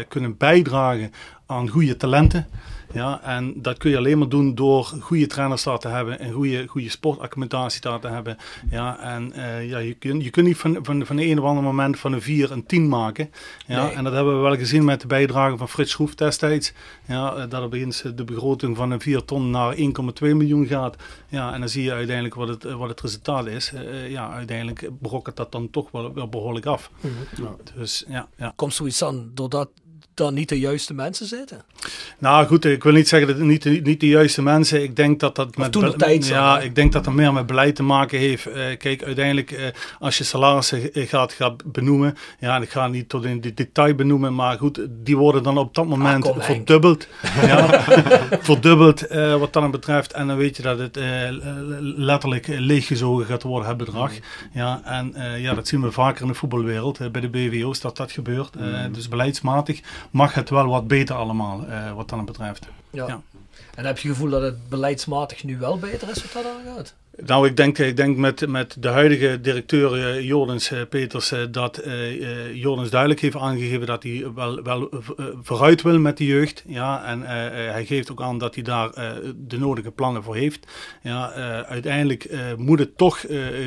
kunnen bijdragen aan goede talenten. Ja, en dat kun je alleen maar doen door goede trainers daar te hebben en goede, goede sportaccommodatie daar te hebben. Ja, en eh, ja, je, kunt, je kunt niet van, van, van de een of ander moment van een 4 een 10 maken. Ja, Nee. En dat hebben we wel gezien met de bijdrage van Frits Schroef destijds. Ja, eh, dat opeens de begroting van een 4 ton naar 1,2 miljoen gaat. Ja, en dan zie je uiteindelijk wat het, wat het resultaat is. Eh, ja, uiteindelijk brokkert dat dan toch wel, wel behoorlijk af. Dus ja, ja. Komt zoiets aan doordat daar niet de juiste mensen zitten? Nou goed, ik wil niet zeggen dat het niet, de- niet de juiste mensen. Ik denk dat dat met toen tijd ja, ik denk dat dat meer met beleid te maken heeft. Eh, kijk, uiteindelijk eh, als je salarissen gaat, gaat benoemen, ja, ik ga niet tot in de detail benoemen, maar goed, die worden dan op dat moment kom, Henk. verdubbeld. ja, verdubbeld eh, wat dat betreft. En dan weet je dat het letterlijk leeggezogen gaat worden, het bedrag. Ja, en ja, dat zien we vaker in de voetbalwereld, bij de BWO's, dat dat gebeurt. Eh, Dus beleidsmatig mag het wel wat beter allemaal, eh, wat dat betreft. Ja. Ja. En heb je het gevoel dat het beleidsmatig nu wel beter is wat dat aan gaat? Nou, ik denk, ik denk met, met de huidige directeur eh, Jordens eh, Peters eh, dat eh, Jordens duidelijk heeft aangegeven dat hij wel, wel vooruit wil met de jeugd. Ja, en hij geeft ook aan dat hij daar de nodige plannen voor heeft. Ja, uiteindelijk moet het toch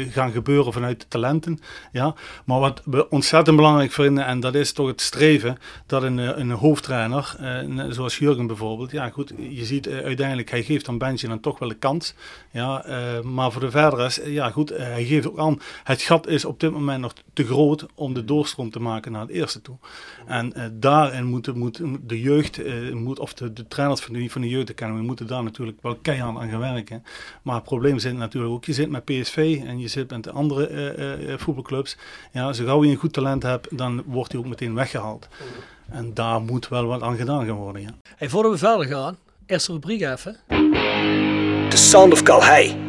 gaan gebeuren vanuit de talenten. Ja, maar wat we ontzettend belangrijk vinden, en dat is toch het streven dat een, een hoofdtrainer, zoals Jurgen bijvoorbeeld, ja goed, je ziet uiteindelijk, hij geeft dan Benji dan toch wel de kans. Ja, eh, maar voor de verdere is, eh, ja goed, eh, hij geeft ook aan, het gat is op dit moment nog te groot om de doorstroom te maken naar het eerste toe. En eh, daarin moet, moet de jeugd, eh, moet, of de, de trainers van de, van de jeugdacademie moeten daar natuurlijk wel keihard aan gaan werken. Maar het probleem zit natuurlijk ook, je zit met PSV en je zit met de andere eh, eh, voetbalclubs. Ja, zo gauw je een goed talent hebt, dan wordt hij ook meteen weggehaald. En daar moet wel wat aan gedaan gaan worden, ja. Hey, voordat we verder gaan, eerste rubriek even. The Sound of Calhei.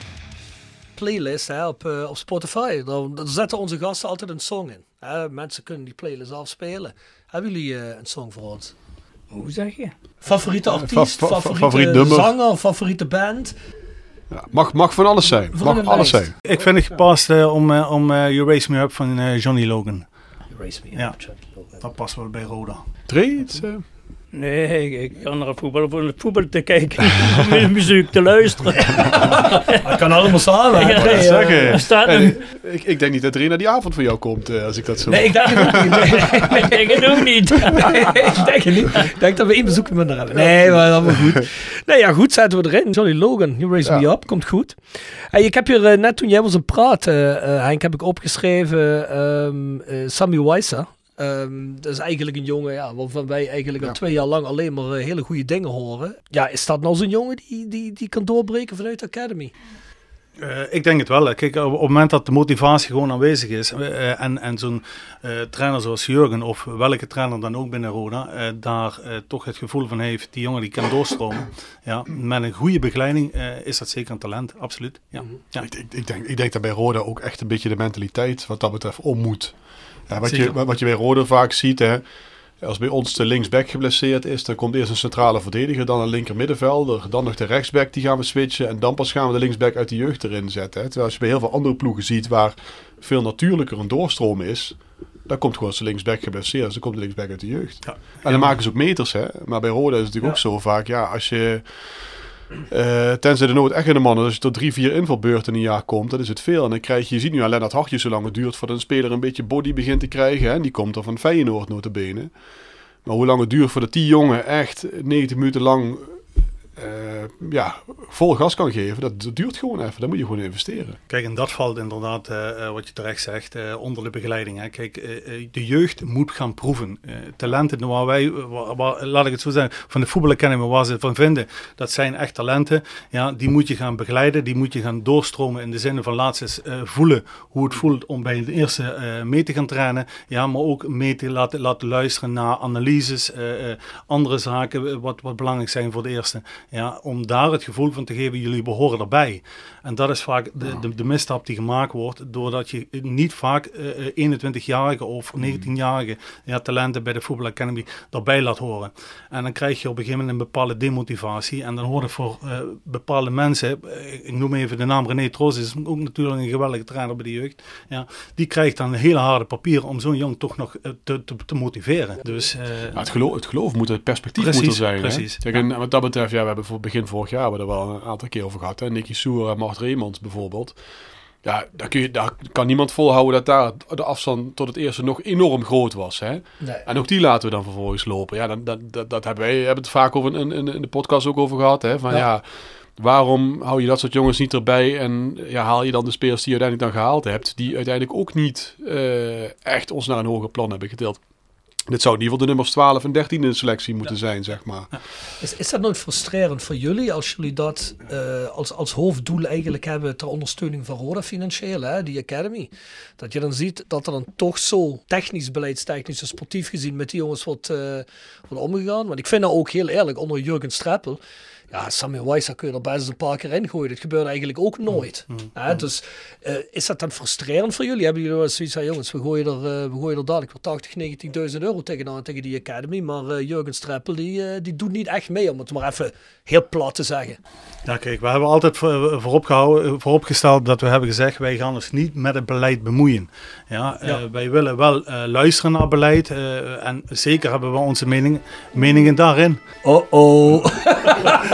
Playlist hè, op, eh, op Spotify. Daar, daar zetten onze gasten altijd een song in. Hè, mensen kunnen die playlist afspelen. Hebben jullie eh, een song voor ons? Hoe zeg je? Favoriete artiest, fa- fa- favoriete favoriet nummer. zanger, favoriete band. Ja, mag, mag van alles zijn. Mag een alles zijn. Ik vind het gepast eh, om, eh, om eh, You Raise Me Up van eh, Johnny Logan. Race Me Ja. Up. Dat past wel bij Roda. Drie? Nee, ik, ik ga naar het voetbal voor het voetbal te kijken. om naar muziek te luisteren. Het kan allemaal samen. Ja, Nee, zeggen. Staat En een... ik, ik denk niet dat er een naar die avond voor jou komt, eh, als ik dat zo... Nee, ik denk het ook niet. Nee, Ik denk het ook niet. nee, ik denk het niet. Ik denk dat we één bezoek minder hebben. Nee, maar dat wel goed. Nee, ja, goed, zetten we erin. Johnny Logan, You Raise Ja. Me Up, komt goed. Hey, ik heb hier eh, net toen jij was aan het praten, eh, Henk, heb ik opgeschreven ehm eh, Sammy Weiser. Ehm, dat is eigenlijk een jongen ja, waarvan wij eigenlijk al twee jaar lang alleen maar eh, hele goede dingen horen. Ja, is dat nou zo'n jongen die, die, die kan doorbreken vanuit de Academy? Eh, ik denk het wel. hè. Kijk, op, het moment dat de motivatie gewoon aanwezig is eh, en, en zo'n eh, trainer zoals Jurgen of welke trainer dan ook binnen Roda eh, daar eh, toch het gevoel van heeft, die jongen die kan doorstromen. Ja, met een goede begeleiding eh, is dat zeker een talent, absoluut. Ja. Ja. Ik, ik, ik, denk, ik denk dat bij Roda ook echt een beetje de mentaliteit wat dat betreft om moet. Ja, wat, je, Zeker. wat je bij Roda vaak ziet, hè, als bij ons de linksback geblesseerd is, dan komt eerst een centrale verdediger, dan een linker middenvelder, dan nog de rechtsback die gaan we switchen en dan pas gaan we de linksback uit de jeugd erin zetten. Hè. Terwijl als je bij heel veel andere ploegen ziet waar veel natuurlijker een doorstroom is, dan komt gewoon zijn linksback geblesseerd, dus dan komt de linksback uit de jeugd. Ja. En dan maken ze ook meters, hè. Maar bij Roda is het natuurlijk ook zo vaak, ja, als je... eh, tenzij de nood echt in de man is, als je tot drie, vier invalbeurten in een jaar komt, dan is het veel. En dan krijg je, je ziet nu aan Lennart Hartjes hoe lang het duurt voordat een speler een beetje body begint te krijgen. Hè? En die komt er van Feyenoord notabene. Maar hoe lang het duurt voordat die jongen echt 90 minuten lang eh, ja, vol gas kan geven, dat, duurt gewoon even. Daar moet je gewoon investeren. Kijk, en dat valt inderdaad, eh, eh, wat je terecht zegt, onder de begeleiding. Hè. Kijk, de jeugd moet gaan proeven. Talenten waar wij, waar, waar- laat ik het zo zeggen, van de Voetbal Academy waar ze het van vinden, dat zijn echt talenten. Ja, die moet je gaan begeleiden, die moet je gaan doorstromen in de zin van laat ze eens, voelen hoe het voelt om bij de eerste mee te gaan trainen. Ja, maar ook mee te laten, laten luisteren naar analyses, andere zaken wat, wat belangrijk zijn voor de eerste. Ja, om daar het gevoel van te geven, jullie behoren erbij. En dat is vaak de, de, de misstap die gemaakt wordt, doordat je niet vaak eh, eh, 21-jarige of 19-jarige ja, talenten bij de Voetbal Academy daarbij laat horen. En dan krijg je op een gegeven moment een bepaalde demotivatie. En dan hoort het voor eh, bepaalde mensen, eh, ik noem even de naam René Troos, is ook natuurlijk een geweldige trainer bij de jeugd. Ja, die krijgt dan een hele harde papier om zo'n jong toch nog eh, te, te, te motiveren. Dus, eh, het, geloof, het geloof moet, het perspectief Precies, moet er zijn. hè. precies. Kijk, en wat dat betreft, ja, we hebben voor begin vorig jaar hebben we er wel een aantal keer over gehad. Hè. Nicky Soer en Mart Reemans bijvoorbeeld. Ja, daar, kun je, daar kan niemand volhouden dat daar de afstand tot het eerste nog enorm groot was. Hè? Nee. En ook die laten we dan vervolgens lopen. Ja, dan, dat, dat, dat hebben wij hebben het vaak over in, in, in de podcast ook over gehad. Hè? Van Ja. ja. waarom hou je dat soort jongens niet erbij en ja, haal je dan de spelers die je uiteindelijk dan gehaald hebt, die uiteindelijk ook niet eh, echt ons naar een hoger plan hebben getild. Dit zou in ieder geval de nummers 12 en 13 in de selectie moeten zijn, zeg maar. Is, is dat nooit frustrerend voor jullie als jullie dat eh, als, als hoofddoel eigenlijk hebben ter ondersteuning van Roda financieel, hè, die Academy? Dat je dan ziet dat er dan toch zo technisch, beleidstechnisch en sportief gezien met die jongens wordt, eh, wordt omgegaan. Want ik vind dat ook heel eerlijk, onder Jurgen Streppel, ja, Samuel Weiser kun je er best een paar keer in gooien. Dat gebeurt eigenlijk ook nooit. Hè? Dus eh, is dat dan frustrerend voor jullie? Hebben jullie wel eens zoiets van, jongens, we gooien er, eh, we gooien er dadelijk weer 80, 90.000 euro tegenaan tegen die Academy. Maar eh, Jurgen Streppel, die, die doet niet echt mee, om het maar even heel plat te zeggen. Ja, kijk, we hebben altijd voor- voorop gehouden, vooropgesteld dat we hebben gezegd, wij gaan ons niet met het beleid bemoeien. Ja, Ja. wij willen wel luisteren naar beleid en zeker hebben we onze mening, meningen daarin. Oh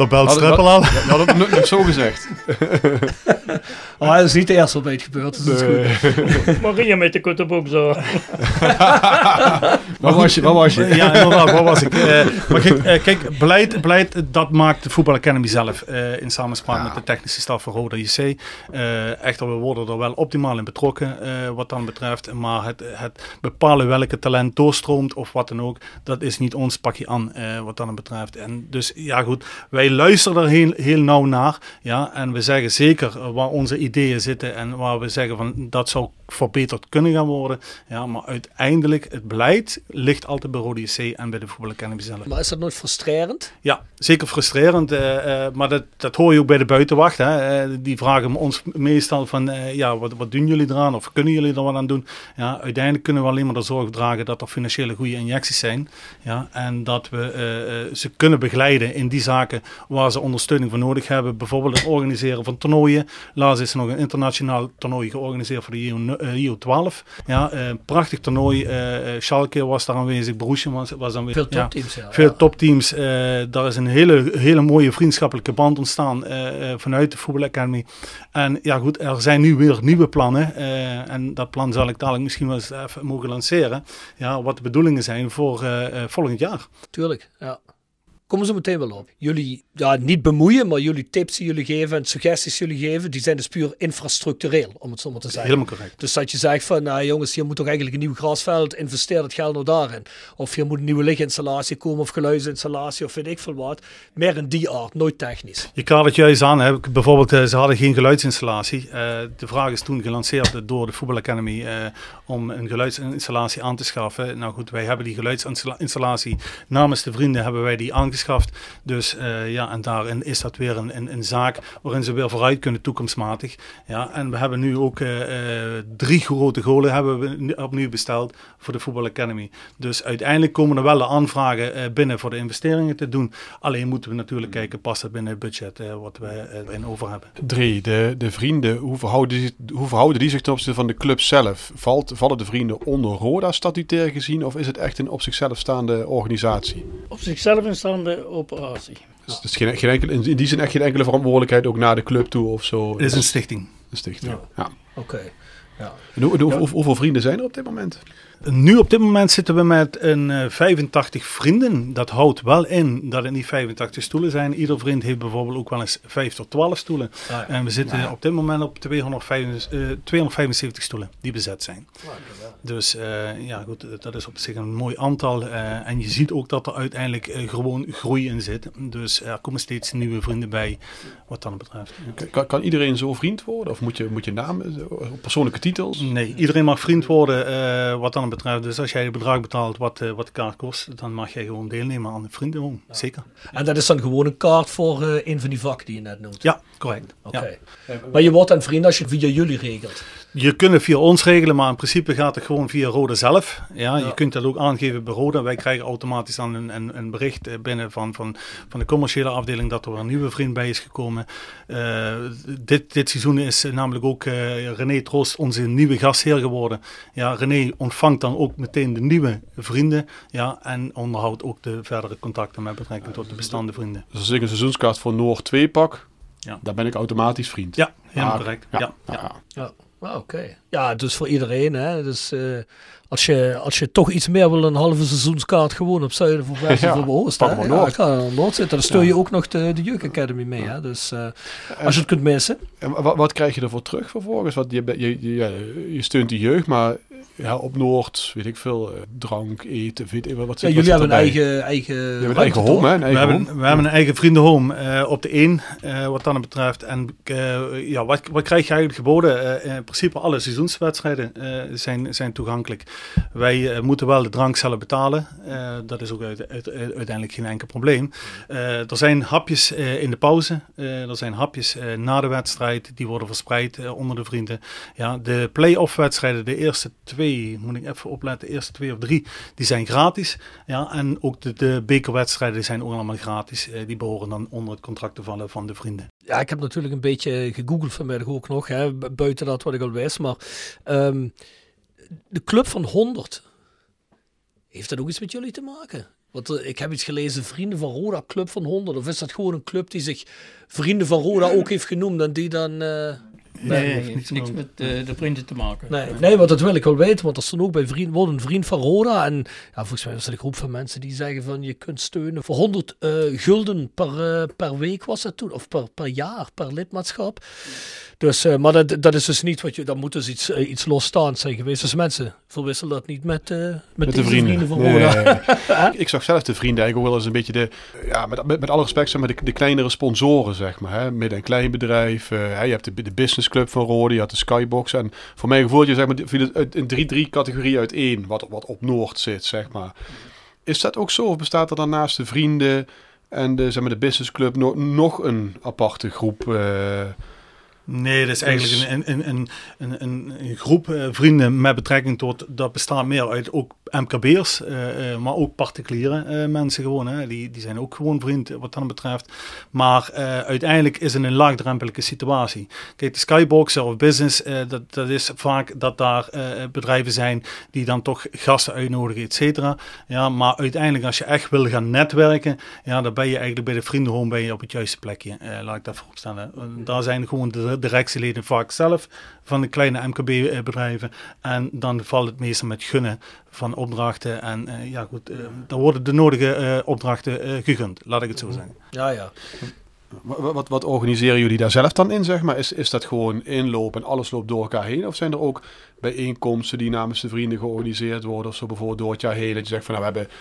Dat belt Streppel al. Ja, het nog- nog zo gezegd. Oh, dat is niet de eerste wat bij het gebeurt, dus dat is goed. Maria met de kuttenboek zo. Waar was je? Waar was je? Ja, inderdaad, waar was ik? Eh, maar kijk, eh, kijk beleid, beleid, dat maakt de Voetbal Academy zelf eh, in samenspraak met de technische staf van Roda JC. Eh, echter, we worden er wel optimaal in betrokken eh, wat dan betreft. Maar het, het bepalen welke talent doorstroomt of wat dan ook, dat is niet ons pakje aan eh, wat dan betreft. En dus ja goed, wij luisteren er heel, heel nauw naar. Ja, en we zeggen zeker, waar onze ideeën zitten en waar we zeggen van dat zou verbeterd kunnen gaan worden. Ja, maar uiteindelijk, het beleid ligt altijd bij Rode JC en bij de voetbalacademie zelf. Maar is dat nooit frustrerend? Ja, zeker frustrerend. eh, eh, maar dat, dat hoor je ook bij de buitenwacht. Hè. Eh, die vragen ons meestal van, ja, wat, wat doen jullie eraan? Of kunnen jullie er wat aan doen? Ja, uiteindelijk kunnen we alleen maar de zorg dragen dat er financiële goede injecties zijn. Ja, en dat we ze kunnen begeleiden in die zaken waar ze ondersteuning voor nodig hebben. Bijvoorbeeld het organiseren van toernooien. Laatst is er nog een internationaal toernooi georganiseerd voor de IO, eh, IO 12. Ja, eh, prachtig toernooi. eh eh, Schalke was daar aanwezig, Borussia was, was aanwezig. Veel topteams, ja. Veel topteams. eh daar is een hele, hele mooie vriendschappelijke band ontstaan eh, eh, vanuit de Voetbal Academy. En ja goed, er zijn nu weer nieuwe plannen. eh, en dat plan zal ik dadelijk misschien wel eens even mogen lanceren. Ja, wat de bedoelingen zijn voor eh, eh, volgend jaar. Tuurlijk, ja. Komen ze meteen wel op. Jullie, ja, niet bemoeien, maar jullie tips die jullie geven en suggesties die jullie geven, die zijn dus puur infrastructureel, om het zo maar te zeggen. Helemaal correct. Dus dat je zegt van, nou jongens, hier moet toch eigenlijk een nieuw grasveld, investeer het geld nou daarin. Of hier moet een nieuwe lichtinstallatie komen, of geluidsinstallatie, of weet ik veel wat. Meer in die aard, nooit technisch. Je kaart het juist aan. Hè. Bijvoorbeeld, eh, ze hadden geen geluidsinstallatie. Eh, de vraag is toen gelanceerd door de Voetbal Academy eh, om een geluidsinstallatie aan te schaffen. Nou goed, wij hebben die geluidsinstallatie namens de vrienden hebben wij die aangeschaft. Dus eh, ja, en daarin is dat weer een, een, een zaak waarin ze weer vooruit kunnen toekomstmatig. Ja, en we hebben nu ook eh, eh, drie grote golen hebben we opnieuw besteld voor de Voetbal Academy. Dus uiteindelijk komen er wel de aanvragen eh, binnen voor de investeringen te doen. Alleen moeten we natuurlijk kijken, past het binnen het budget eh, wat we eh, erin over hebben. Drie, de, de vrienden, hoe verhouden, die, hoe verhouden die zich ten opzichte van de club zelf? Valt, vallen de vrienden onder Roda statutair gezien of is het echt een op zichzelf staande organisatie? Op zichzelf een operatie. Dus het is geen, geen enkele, in die zin echt geen enkele verantwoordelijkheid ook naar de club toe of zo? Het is een stichting. Een stichting, ja. Oké. Ja. En hoe, hoe- hoe- hoeveel vrienden zijn er op dit moment? Nu op dit moment zitten we met een eh, 85 vrienden. Dat houdt wel in dat het niet 85 stoelen zijn. Ieder vriend heeft bijvoorbeeld ook wel eens 5 tot 12 stoelen. ja. En we zitten op dit moment op 275, eh, 275 stoelen die bezet zijn. Dus eh, ja, goed, dat is op zich een mooi aantal. eh, en je ziet ook dat er uiteindelijk eh, gewoon groei in zit. Dus er komen steeds nieuwe vrienden bij, wat dat betreft. Kan, kan iedereen zo vriend worden? Of moet je, moet je naam, eh, persoonlijke titels? Nee, iedereen mag vriend worden eh, wat dan betreft. Dus als jij het bedrag betaalt wat, eh, wat de kaart kost, dan mag jij gewoon deelnemen aan de vrienden. Zeker. En dat is dan gewoon een kaart voor eh, een van die vakken die je net noemt? Ja, correct. Oké. Ja. Maar je wordt dan vriend als je het via jullie regelt? Je kunt het via ons regelen, maar in principe gaat het gewoon via Roda zelf. Ja, Je kunt dat ook aangeven bij Roda. Wij krijgen automatisch dan een, een, een bericht eh, binnen van, van, van de commerciële afdeling dat er een nieuwe vriend bij is gekomen. Eh, dit, dit seizoen is namelijk ook eh, René Troost onze nieuwe gastheer geworden. Ja, René ontvangt dan ook meteen de nieuwe vrienden ja, en onderhoudt ook de verdere contacten met betrekking tot de bestaande vrienden. Dus als ik een seizoenskaart voor Noord 2 pak, Ja. dan ben ik automatisch vriend. Ja, helemaal correct. Ja, Ja, ja. Ah, oké. Ja, dus voor iedereen. Hè? Dus eh, als, je, als je toch iets meer wil, een halve seizoenskaart gewoon op Zuiden voor West Ja, of op Oost. Ja, Noord. Noord zitten. Dan steun Ja. je ook nog de, de Jeugd Academy mee. Hè? Dus eh, als je het kunt missen. En wat, wat krijg je ervoor terug vervolgens? Want je, je, je, je steunt de jeugd, maar ja, op Noord, weet ik veel, eh, drank, eten, weet ik wel. Wat Ja, zit- jullie wat hebben een eigen, eigen, een ruimte, eigen home, hè? Een We hebben, we hebben een eigen vriendenhome eh, op de 1, eh, wat dan betreft. En eh, ja, wat, wat krijg je eigenlijk geboden? Eh, in principe alle seizoenswedstrijden eh, zijn, zijn toegankelijk. Wij moeten wel de drank zelf betalen. Eh, dat is ook uit, uit- uit- uiteindelijk geen enkel probleem. Eh, er zijn hapjes eh, in de pauze. Eh, er zijn hapjes eh, na de wedstrijd. Die worden verspreid onder de vrienden. Ja, de play-off wedstrijden, de eerste twee, moet ik even opletten, de eerste twee of drie, die zijn gratis. Ja, en ook de, de bekerwedstrijden zijn ook allemaal gratis. Eh, die behoren dan onder het contract te vallen van de vrienden. Ja, ik heb natuurlijk een beetje gegoogeld vanmiddag ook nog. Hè? bu- Buiten dat wat ik al wist. Maar ehm, de club van 100. Heeft dat ook iets met jullie te maken? Want eh, ik heb iets gelezen, Vrienden van Roda, Club van 100. Of is dat gewoon een club die zich Vrienden van Roda ook heeft genoemd en die dan... eh, Nee, heeft niks, met- met eh, de vrienden te maken. Nee, nee, want dat wil ik wel weten, want er stond ook bij vriend, wordt een vriend van Roda. En ja, volgens mij was er een groep van mensen die zeggen van je kunt steunen voor 100 eh, gulden per, eh, per week was dat toen, of per, per jaar, per lidmaatschap. Dus, eh, maar dat, dat is dus niet wat je, dat moet dus iets, eh, iets losstaands zijn geweest. Dus mensen, verwissel dat niet met, eh, met, Met de vrienden. van Nee, Roda. nee, nee. ik zag zelf de vrienden eigenlijk ook wel eens een beetje de, ja, met, met, met alle respect, zeg maar, de, de kleinere sponsoren, zeg maar. Hè? Midden- en kleinbedrijf. eh, hè, je hebt de, de business club van Rode, je had de Skybox. En voor mijn gevoel, je zeg maar, viel het uit- een 3-3 categorie uiteen, wat, wat op Noord zit, zeg maar. Is dat ook zo? Of bestaat er dan naast de vrienden en de, zeg maar, de business club nog, nog een aparte groep? eh, Nee, dat is eigenlijk Dus- een, een, een, een, een, een groep eh, vrienden met betrekking tot, dat bestaat meer uit ook MKB'ers, eh, eh, maar ook particuliere mensen gewoon. Hè. Die, die zijn ook gewoon vriend wat dat betreft. Maar uiteindelijk is het een laagdrempelige situatie. Kijk, de Skyboxer of business, dat, dat is vaak dat daar bedrijven zijn die dan toch gasten uitnodigen, et cetera. Ja, maar uiteindelijk als je echt wil gaan netwerken, ja, dan ben je eigenlijk bij de vriendenhome ben je op het juiste plekje. Laat ik dat vooropstellen. Daar zijn gewoon de directieleden vaak zelf van de kleine MKB-bedrijven. En dan valt het meestal met gunnen van opdrachten. En eh, ja, goed, eh, dan worden de nodige eh, opdrachten eh, gegund, laat ik het zo zeggen. Ja, ja. Wat, wat, wat organiseren jullie daar zelf dan in, zeg maar? Is, is dat gewoon inloop en alles loopt door elkaar heen? Of zijn er ook bijeenkomsten die namens de vrienden georganiseerd worden? Of zo bijvoorbeeld door het jaar heen? Dat je zegt van, nou, we hebben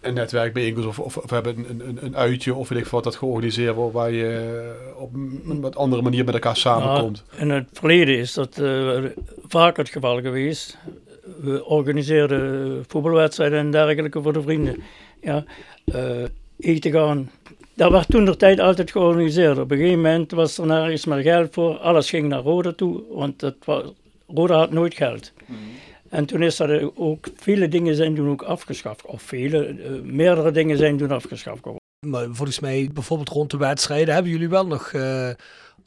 een netwerkbijeenkomst of, of, of we hebben een, een, een uitje of weet ik wat dat georganiseerd wordt waar je op een wat andere manier met elkaar samenkomt. Ja, in het verleden is dat eh, vaak het geval geweest. We organiseerden voetbalwedstrijden en dergelijke voor de vrienden. Ja, eh, eten gaan. Dat werd toen de tijd altijd georganiseerd. Op een gegeven moment was er nergens meer geld voor. Alles ging naar Roda toe, want het was, Roda had nooit geld. En toen is dat ook, vele dingen zijn toen ook afgeschaft. Of vele, eh, meerdere dingen zijn toen afgeschaft geworden. Maar volgens mij, bijvoorbeeld rond de wedstrijden, hebben jullie wel nog eh,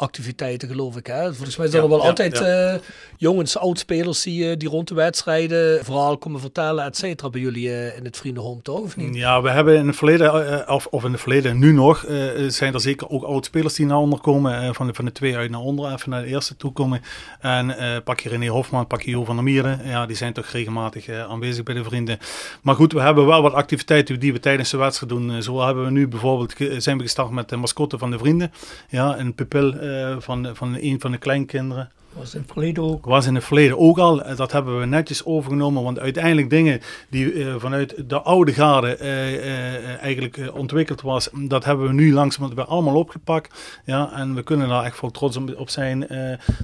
activiteiten, geloof ik. Hè? Volgens mij zijn Ja, er wel ja, altijd ja. eh, jongens, oudspelers die, die rond de wedstrijden verhaal komen vertellen, et cetera, bij jullie eh, in het vriendenhome, toch? Of niet? Ja, we hebben in het verleden, eh, of, of in het verleden nu nog, zijn er zeker ook oud-spelers die naar onder komen. van, de, van de twee uit naar onder, even naar de eerste toe komen. En pak je René Hofman, pak je Jo van der Mieren. Ja, die zijn toch regelmatig aanwezig bij de vrienden. Maar goed, we hebben wel wat activiteiten die we tijdens de wedstrijd doen. Zo hebben we nu bijvoorbeeld, zijn we gestart met de mascotte van de vrienden. Ja, een pupil van, van een van de kleinkinderen. Was in het verleden ook. Was in het verleden ook al. Eh, Dat hebben we netjes overgenomen. Want uiteindelijk dingen die eh, vanuit de oude garde eh, eigenlijk ontwikkeld was. Dat hebben we nu langzaam weer allemaal opgepakt. Ja, en we kunnen daar echt wel trots op zijn.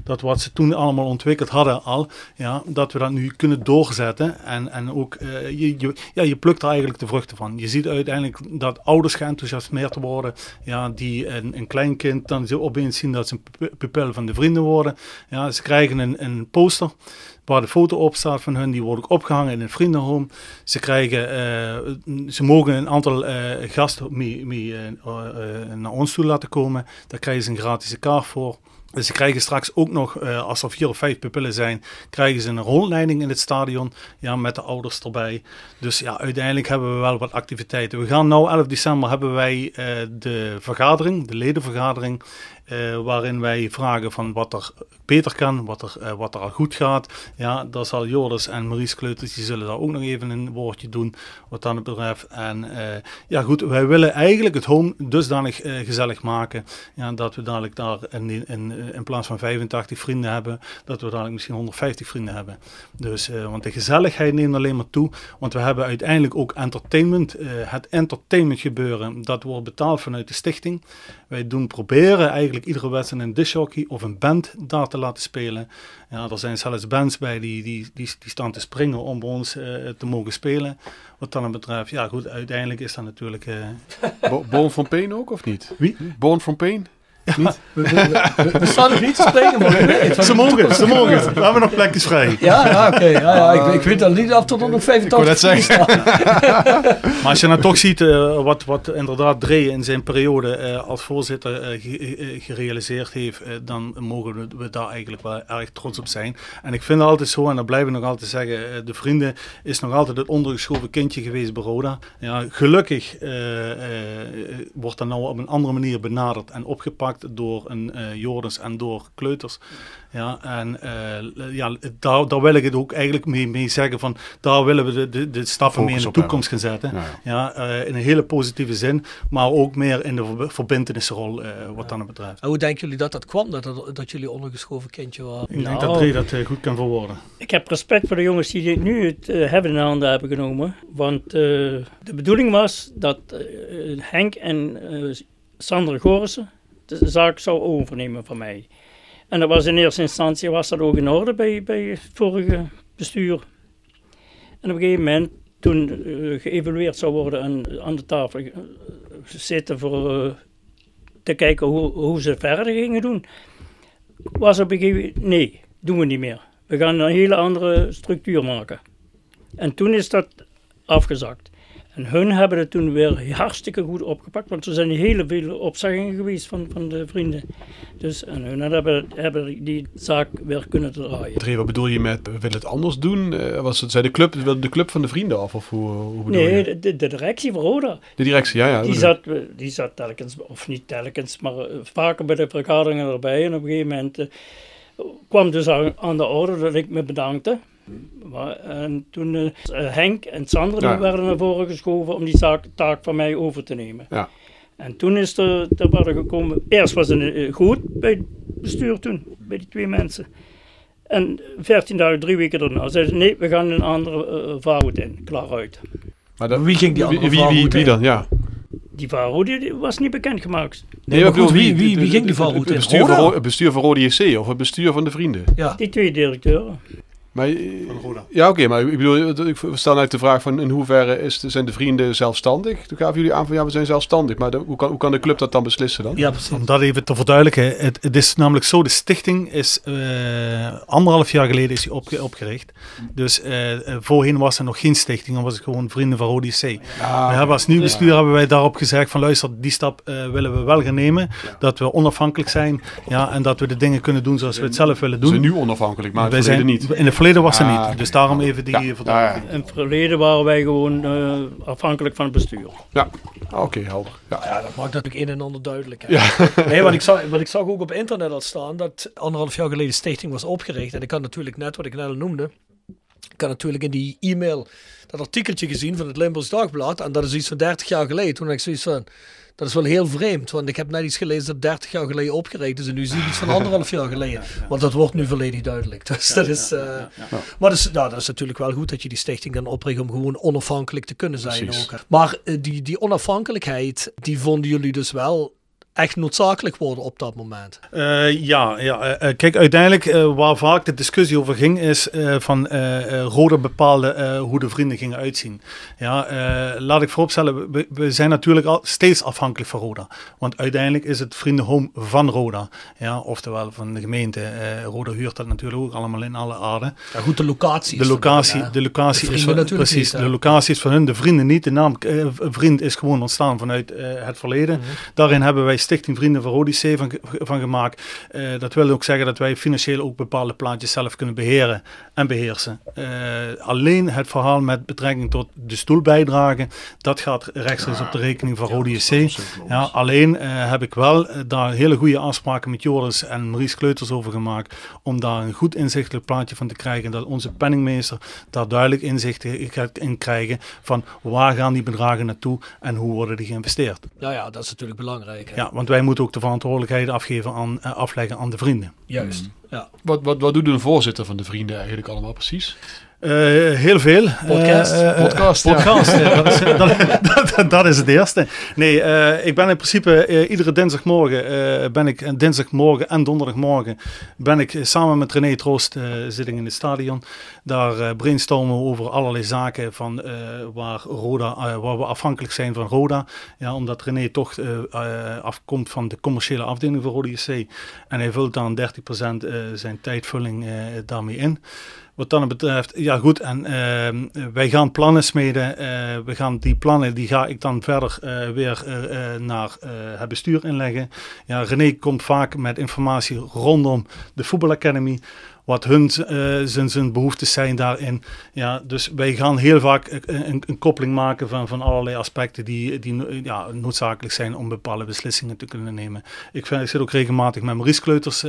dat wat ze toen allemaal ontwikkeld hadden al. Ja, dat we dat nu kunnen doorzetten. En, en ook, je, je, ja, je plukt er eigenlijk de vruchten van. Je ziet uiteindelijk dat ouders geenthousiasmeerd worden. Ja, die een, een klein dan opeens zien dat ze een pu- pupil van de vrienden worden. Ze krijgen een, een poster waar de foto op staat van hun. Die wordt ook opgehangen in een vriendenhome. Ze krijgen, eh, ze mogen een aantal eh, gasten mee, mee eh, naar ons toe laten komen. Daar krijgen ze een gratis kaart voor. Dus ze krijgen straks ook nog, als er vier of vijf pupillen zijn, krijgen ze een rondleiding in het stadion. Ja, met de ouders erbij. Dus ja, uiteindelijk hebben we wel wat activiteiten. We gaan nou 11 december hebben wij de vergadering, de ledenvergadering. Eh, waarin wij vragen van wat er beter kan, wat er, eh, wat er al goed gaat. Ja, daar zal Joris en Maurice Kleuters, die zullen daar ook nog even een woordje doen, wat dat betreft. En eh, ja goed, wij willen eigenlijk het home dusdanig gezellig maken, ja, dat we dadelijk daar in, in, in plaats van 85 vrienden hebben, dat we dadelijk misschien 150 vrienden hebben. Dus, want de gezelligheid neemt alleen maar toe, want we hebben uiteindelijk ook entertainment, het entertainment gebeuren, dat wordt betaald vanuit de stichting. Wij doen proberen eigenlijk iedere wedstrijd een discjockey of een band daar te laten spelen. Ja, er zijn zelfs bands bij die, die, die, die staan te springen om bij ons eh, te mogen spelen. Wat dan betreft, ja goed, uiteindelijk is dat natuurlijk... Born from Pain ook, of niet? Wie? Born from Pain? Niet? We, we, we, we staan nog niet te spreken, maar ik weet het. ze mogen, ze mogen. We hebben nog plekjes vrij. Ja, ja oké. Ja, ja, ik, ik weet dat niet af tot er nog 85 net zeggen. Maar als je nou toch ziet eh, wat, wat inderdaad Dre in zijn periode eh, als voorzitter eh, ge- gerealiseerd heeft, dan mogen we, we daar eigenlijk wel erg trots op zijn. En ik vind het altijd zo, en dat blijven we nog altijd zeggen, de vrienden is nog altijd het ondergeschoven kindje geweest bij Roda. Ja, gelukkig eh, eh, wordt dan nou op een andere manier benaderd en opgepakt door een uh, Jordens en door Kleuters. Ja, en uh, ja, daar, daar wil ik het ook eigenlijk mee, mee zeggen van, daar willen we de, de, de stappen mee in de toekomst gaan zetten. Ja, ja. ja in een hele positieve zin, maar ook meer in de verbindenisrol wat dan het betreft. En hoe denken jullie dat dat kwam, dat, dat, dat jullie ondergeschoven kindje waren? Ik denk dat Drie dat goed kan verwoorden. Ik heb respect voor de jongens die dit nu het hebben in handen hebben genomen, want de bedoeling was dat Henk en Sander Gorissen de zaak zou overnemen van mij. En dat was in eerste instantie was dat ook in orde bij, bij het vorige bestuur. En op een gegeven moment, toen uh, geëvalueerd zou worden en aan de tafel zitten voor uh, te kijken hoe, hoe ze verder gingen doen, was op een gegeven moment, nee, doen we niet meer. We gaan een hele andere structuur maken. En toen is dat afgezakt. En hun hebben het toen weer hartstikke goed opgepakt, want er zijn hele veel opzeggingen geweest van, van de vrienden. Dus, en hun hebben, hebben die zaak weer kunnen draaien. Wat bedoel je met, we willen het anders doen? Uh, was het, zei de club, de club van de vrienden af? Of hoe, hoe bedoel nee, je? De, de directie van Roda. De directie, ja. ja die, zat, die zat telkens, of niet telkens, maar uh, vaker bij de vergaderingen erbij. En op een gegeven moment uh, kwam dus aan, aan de orde dat ik me bedankte. En toen uh, Henk en Sander ja. werden naar voren geschoven om die zaak, taak van mij over te nemen. Ja. En toen is er, er waren gekomen, eerst was het uh, goed bij het bestuur toen, bij die twee mensen. En 14 dagen, drie weken daarna zeiden ze, nee, we gaan een andere uh, in, klaar uit. Maar dan, wie ging die andere wie, wie, wie, dan, ja? Die vaarroute die was niet bekendgemaakt. Nee, maar goed, wie, wie, wie ging die vaarroute in? Het bestuur, van, het bestuur van Rode JC of het bestuur van de vrienden? Ja. Die twee directeuren. Maar, ja, oké, maar ik bedoel, ik stel uit de vraag van in hoeverre is, zijn de vrienden zelfstandig? Toen gaven jullie aan van ja, we zijn zelfstandig, maar de, hoe, kan, hoe kan de club dat dan beslissen dan? Ja, Om dat even te verduidelijken, het, het is namelijk zo, de stichting is uh, anderhalf jaar geleden is die opge opgericht. Dus uh, voorheen was er nog geen stichting, dan was het gewoon Vrienden van Rodi C. Ah, we hebben als nieuw bestuur hebben wij daarop gezegd van luister, die stap uh, willen we wel gaan nemen, dat we onafhankelijk zijn ja, en dat we de dingen kunnen doen zoals we het zelf willen doen. We zijn nu onafhankelijk, maar wij zijn niet. In de verleden was er ah, niet. Dus daarom even die ja. verduidelijking. In het verleden waren wij gewoon uh, afhankelijk van het bestuur. Ja, ah, oké, okay, helder. Ja. ja. dat maakt natuurlijk een en ander duidelijk. Ja. nee, wat ik, zag, wat ik zag ook op internet al staan, dat anderhalf jaar geleden stichting was opgericht. En ik had natuurlijk net, wat ik net al noemde, ik had natuurlijk in die e-mail dat artikeltje gezien van het Limburgs Dagblad. En dat is iets van 30 jaar geleden. Toen had ik zoiets van, dat is wel heel vreemd, want ik heb net iets gelezen dat 30 jaar geleden opgericht is en nu zie ik iets van anderhalf jaar geleden. Want dat wordt nu volledig duidelijk. Dus dat is, uh, maar dat is, nou, dat is natuurlijk wel goed dat je die stichting kan oprichten om gewoon onafhankelijk te kunnen zijn ook. Maar uh, die, die onafhankelijkheid, die vonden jullie dus wel echt noodzakelijk worden op dat moment? Uh, ja, ja uh, kijk, uiteindelijk uh, waar vaak de discussie over ging, is van Rode bepaalde hoe de vrienden gingen uitzien. Ja, laat ik vooropstellen, we, we, zijn natuurlijk al steeds afhankelijk van Roda. Want uiteindelijk is het vriendenhome van Roda. Ja, oftewel van de gemeente. Roda huurt dat natuurlijk ook allemaal in alle aarde. Ja, goed, de locatie. De locatie, de locatie de is van, precies. Niet, de locatie is van hun, de vrienden niet. De naam vriend is gewoon ontstaan vanuit het verleden. Mhm. Daarin hebben wij Stichting Vrienden van Odyssee van, van gemaakt. Uh, dat wil ook zeggen dat wij financieel ook bepaalde plaatjes zelf kunnen beheren en beheersen. Uh, alleen het verhaal met betrekking tot de stoelbijdrage, dat gaat rechtstreeks op de rekening van Odyssee. Ja, alleen uh, heb ik wel daar hele goede afspraken met Joris en Maries Kleuters over gemaakt, om daar een goed inzichtelijk plaatje van te krijgen. Dat onze penningmeester daar duidelijk inzicht in krijgen van waar gaan die bedragen naartoe en hoe worden die geïnvesteerd. Nou ja, dat is natuurlijk belangrijk. Hè? Ja, want wij moeten ook de verantwoordelijkheden afgeven aan, uh, afleggen aan de vrienden. Juist, mm. ja. Wat, wat, wat doet een voorzitter van de vrienden eigenlijk allemaal precies? Uh, heel veel. Podcast. Uh, podcast, podcast ja. dat, is, dat, dat, dat, is het eerste. Nee, uh, ik ben in principe iedere dinsdagmorgen, ben ik dinsdagmorgen en donderdagmorgen, ben ik samen met René Troost zitting in het stadion. Daar brainstormen we over allerlei zaken van waar, Roda, waar we afhankelijk zijn van Roda. Ja, omdat René toch afkomt van de commerciële afdeling van Roda JC. En hij vult dan 30% zijn tijdvulling daarmee in wat dan betreft, ja goed, en uh, wij gaan plannen smeden. Uh, we gaan die plannen, die ga ik dan verder uh, weer naar het bestuur inleggen. Ja, René komt vaak met informatie rondom de voetbalacademy wat hun eh, zijn, behoeftes zijn daarin. Ja, dus wij gaan heel vaak een, een koppeling maken van, van allerlei aspecten die, die ja, noodzakelijk zijn om bepaalde beslissingen te kunnen nemen. Ik, zit ook regelmatig met Maurice Kleuters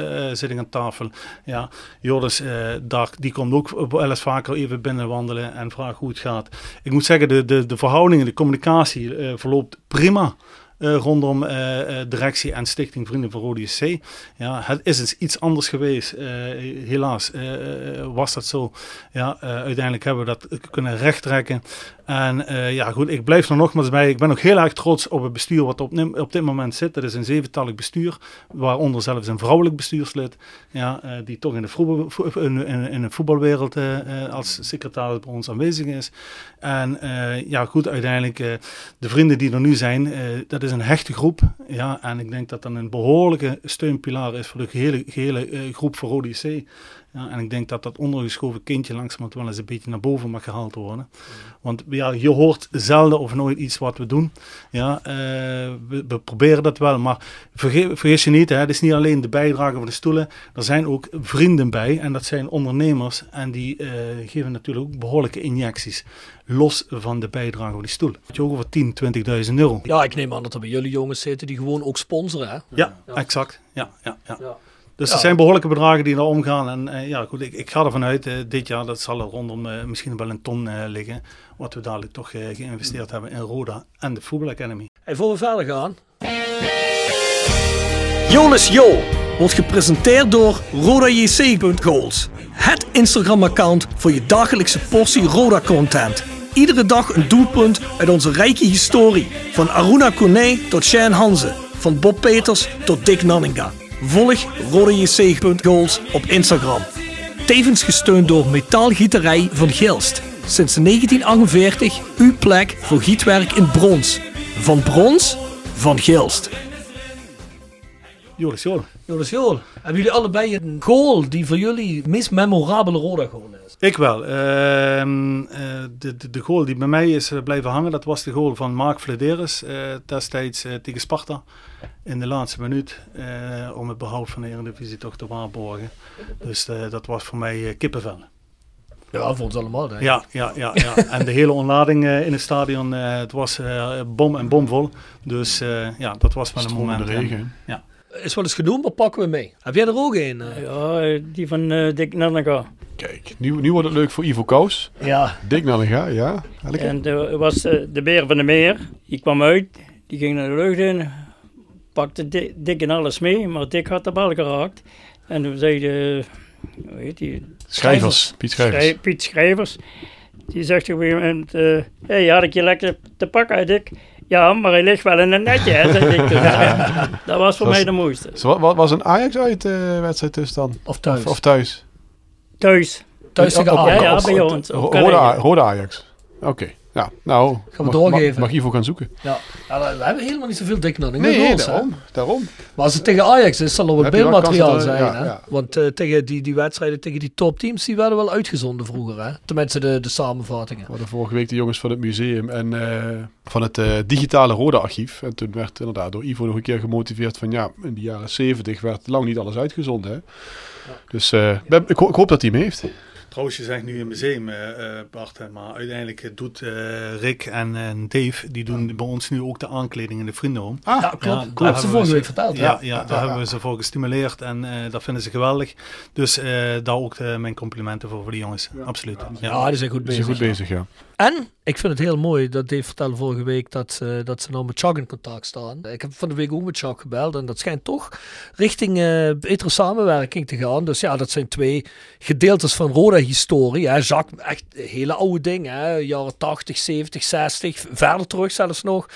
ik aan tafel. Ja, Joris, daar, die komt ook wel eens vaker even binnen wandelen en vragen hoe het gaat. Ik moet zeggen, de, de, de verhoudingen, de communicatie verloopt prima. Uh, rondom uh, directie en stichting Vrienden van Rode SC. Ja, het is iets anders geweest. helaas was dat zo. Ja, uiteindelijk hebben we dat kunnen rechttrekken. En uh, ja, goed, ik blijf er nogmaals bij. Ik ben ook heel erg trots op het bestuur wat op, op dit moment zit. Dat is een zeventallig bestuur, waaronder zelfs een vrouwelijk bestuurslid, ja, uh, die toch in de, de voetbalwereld als secretaris bij ons aanwezig is. En ja, goed, uiteindelijk de vrienden die er nu zijn, dat is een hechte groep. Ja, en ik denk dat dat een behoorlijke steunpilaar is voor de gehele, gehele groep voor Rode IC. Ja, en ik denk dat dat ondergeschoven kindje langzamerhand wel eens een beetje naar boven mag gehaald worden. Want ja, je hoort zelden of nooit iets wat we doen. Ja, uh, we, we, proberen dat wel, maar vergeet, vergis je niet, hè, het is niet alleen de bijdrage van de stoelen. Er zijn ook vrienden bij en dat zijn ondernemers en die uh, geven natuurlijk ook behoorlijke injecties. Los van de bijdrage van die stoelen. Je ook over 10, 20.000 euro. Ja, ik neem aan dat er bij jullie jongens zitten die gewoon ook sponsoren. Hè? Ja, ja. exact. ja, ja. ja. ja. Dus er zijn behoorlijke bedragen die er omgaan. En uh, ja, goed, ik, ik, ga ervan uit, uh, dit jaar, dat zal er rondom uh, misschien wel een ton liggen. Wat we dadelijk toch geïnvesteerd hebben in Roda en de Football Academy. Hey, voor we verder gaan. Jonas Jo wordt gepresenteerd door RodaJC.goals. Het Instagram-account voor je dagelijkse portie Roda-content. Iedere dag een doelpunt uit onze rijke historie. Van Aruna Kone tot Shane Hanze. Van Bob Peters tot Dick Nanninga. Volg RodeJC.goals op Instagram. Tevens gesteund door Metaalgieterij van Gilst. Sinds 1948 uw plek voor gietwerk in brons. Van brons, van Gilst. Joris Jool. Joris Jool. Hebben jullie allebei een goal die voor jullie het meest memorabele Roda goal is? Ik wel. Uh, de, de, de, goal die bij mij is eh, blijven hangen, dat was de goal van Mark Flederis uh, destijds uh, tegen Sparta. In de laatste minuut om het behoud van de Eredivisie toch te waarborgen. Dus dat was voor mij kippenvel. Ja, voor ons allemaal. Denk ik. Ja, ja, ja, ja. en de hele ontlading in het stadion, het was bom en bomvol. Dus ja, dat was wel een moment. De regen. ja is wel eens genoemd, maar pakken we mee. Heb jij er ook een? Ja, die van uh, Dick Nannega. Kijk, nu, nu wordt het leuk voor Ivo Kous. Ja. Dick Nannega, ja. En er was uh, de beer van de meer. Die kwam uit, die ging naar de lucht in. Pakte Dick en alles mee, maar Dick had de bal geraakt. En toen zei de, hoe heet die? Schrijvers, Piet Schrijvers. Schrij, Piet Schrijvers. Die zegt op een moment, uh, hey, had ik je lekker te pakken, Dick? Ja, maar hij ligt wel in een netje, hè, ik Dat was voor mij de mooiste. Wat was een Ajax uit uh, wedstrijd dus dan? Of thuis? Of, of thuis? Thuis. Thuis tegen Ajax? Ja, ja, bij ons. Rode Ajax. Oké. Ja, nou, gaan we doorgeven. Mag, mag Ivo gaan zoeken. Ja. ja, we hebben helemaal niet zoveel dik nodig. Nee, nee daarom, daarom. Maar als het tegen Ajax is, zal er wel beeldmateriaal zijn. Ja, hè? Ja. Want uh, tegen die, die wedstrijden tegen die topteams, die werden wel uitgezonden vroeger. Hè? Tenminste, de, de samenvattingen. We hadden vorige week de jongens van het museum en uh, van het uh, digitale Rode Archief. En toen werd inderdaad door Ivo nog een keer gemotiveerd van ja, in de jaren 70 werd lang niet alles uitgezonden. Hè? Dus ben, ik, ik, hoop dat hij hem heeft. Trouwens, je zegt nu een museum, uh, Bart, maar uiteindelijk doet uh, Rick en, en, Dave, die doen bij ons nu ook de aankleding in de vriendenhome. Ah, ja, klopt. Ja, dat hebben ze vorige week verteld. Ja, ja, ja daar hebben we ze voor gestimuleerd en uh, dat vinden ze geweldig. Dus daar ook mijn complimenten voor voor die jongens, absoluut. Ja, ah, die zijn goed bezig. Zijn goed bezig, ja. En ik vind het heel mooi dat Dave vertelde vorige week dat, uh, dat ze nou met Chuck in contact staan. Ik heb van de week ook met Chuck gebeld en dat schijnt toch richting uh, betere samenwerking te gaan. Dus ja, dat zijn twee gedeeltes van Roda-historie. Jacques, echt hele oude dingen, jaren 80, 70, 60, verder terug zelfs nog.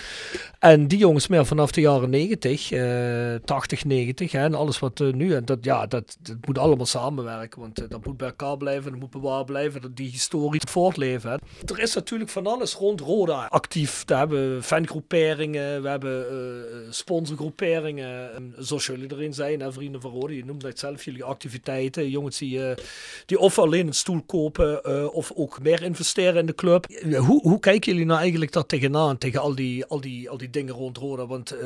En die jongens meer vanaf de jaren 90, uh, 80, 90 hè, en alles wat uh, nu. En dat, ja, dat, moet allemaal samenwerken, want dat moet bij elkaar blijven, dat moet bewaard blijven, dat die historie voortleven. Hè. Er is natuurlijk van alles rond Roda actief. Daar hebben fangroeperingen, we hebben uh, sponsorgroeperingen, zoals jullie erin zijn, hè, vrienden van Roda. Je noemt dat zelf jullie activiteiten. Jongens die, die of alleen een stoel kopen of ook meer investeren in de club. Hoe, hoe kijken jullie nou eigenlijk daar tegenaan, tegen al die, al die, al die dingen rond Roda? Want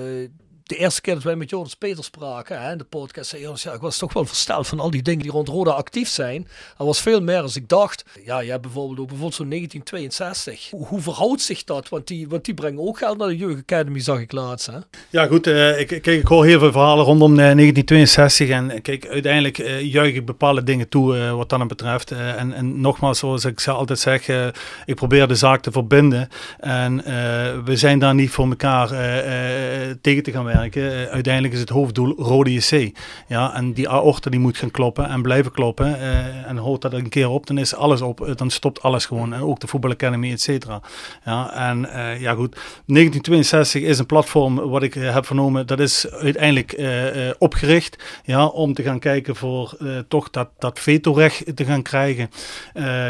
de eerste keer dat wij met Jonas Peter spraken hè, in de podcast, zei Jonas, ja, ik was toch wel versteld van al die dingen die rond Roda actief zijn. Er was veel meer als ik dacht. Ja, je hebt bijvoorbeeld ook bijvoorbeeld zo'n 1962. Hoe, verhoudt zich dat? Want die, want die brengen ook geld naar de Jeugd Academy, zag ik laatst. Hè? Ja, goed. eh, ik, kijk, ik hoor heel veel verhalen rondom eh, 1962. En eh, kijk, uiteindelijk eh, juich ik bepaalde dingen toe eh, wat dat betreft. Eh, en, en nogmaals, zoals ik altijd zeg, eh, ik probeer de zaak te verbinden. En eh, we zijn daar niet voor elkaar eh, eh, tegen te gaan werken. Eh, uiteindelijk is het hoofddoel Rode JC. Ja, en die aorta die moet gaan kloppen en blijven kloppen. eh, en houdt dat een keer op, dan is alles op. Eh, dan stopt alles gewoon. En ook de Voetbal Academy, et cetera. Ja, en ja goed, 1962 is een platform wat ik heb vernomen. Dat is uiteindelijk opgericht ja, om te gaan kijken voor toch dat, dat vetorecht te gaan krijgen.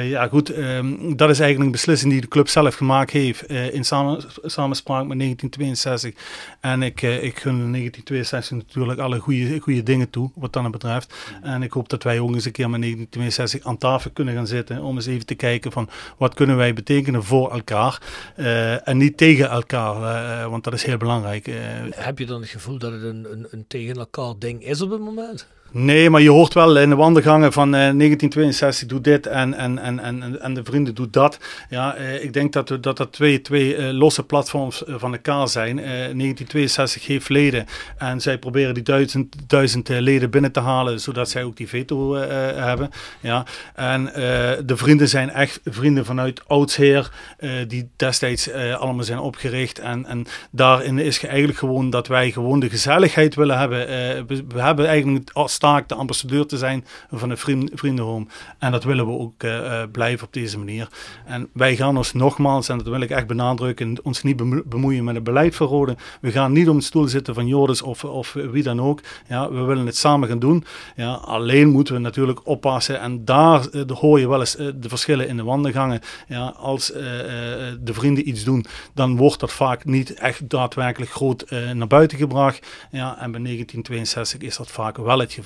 Ja goed, ehm, dat is eigenlijk een beslissing die de club zelf gemaakt heeft in samen, samenspraak met 1962. En ik, eh, ik gun 1962 natuurlijk alle goede, goede dingen toe, wat dat betreft. En ik hoop dat wij ook eens een keer met 1962 aan tafel kunnen gaan zitten om eens even te kijken van wat kunnen wij betekenen voor elkaar eh, en niet tegen elkaar, eh, want dat is heel belangrijk. eh. Heb je dan het gevoel dat het een, een, een tegen elkaar ding is op het moment? Nee, maar je hoort wel in de wandelgangen van eh, 1962 doet dit en, en, en, en, en de vrienden doet dat. Ja, eh, ik denk dat dat, dat twee, twee eh, losse platforms eh, van elkaar zijn. Eh, 1962 heeft leden en zij proberen die duizend, duizend eh, leden binnen te halen, zodat zij ook die veto eh, eh, hebben. Ja. En eh, de vrienden zijn echt vrienden vanuit oudsheer, eh, die destijds eh, allemaal zijn opgericht. En, en daarin is ge- eigenlijk gewoon dat wij gewoon de gezelligheid willen hebben. Eh, we, we hebben eigenlijk als taak de ambassadeur te zijn van een vriend, vriendenhome. En dat willen we ook eh, eh, blijven op deze manier. En wij gaan ons nogmaals, en dat wil ik echt benadrukken, ons niet bemo- bemoeien met het beleid van Rode. We gaan niet om de stoel zitten van Joris of, of wie dan ook. Ja, we willen het samen gaan doen. Ja, alleen moeten we natuurlijk oppassen. En daar eh, hoor je wel eens de verschillen in de wandelgangen. Ja, als de vrienden iets doen, dan wordt dat vaak niet echt daadwerkelijk groot naar buiten gebracht. Ja, en bij 1962 is dat vaak wel het geval.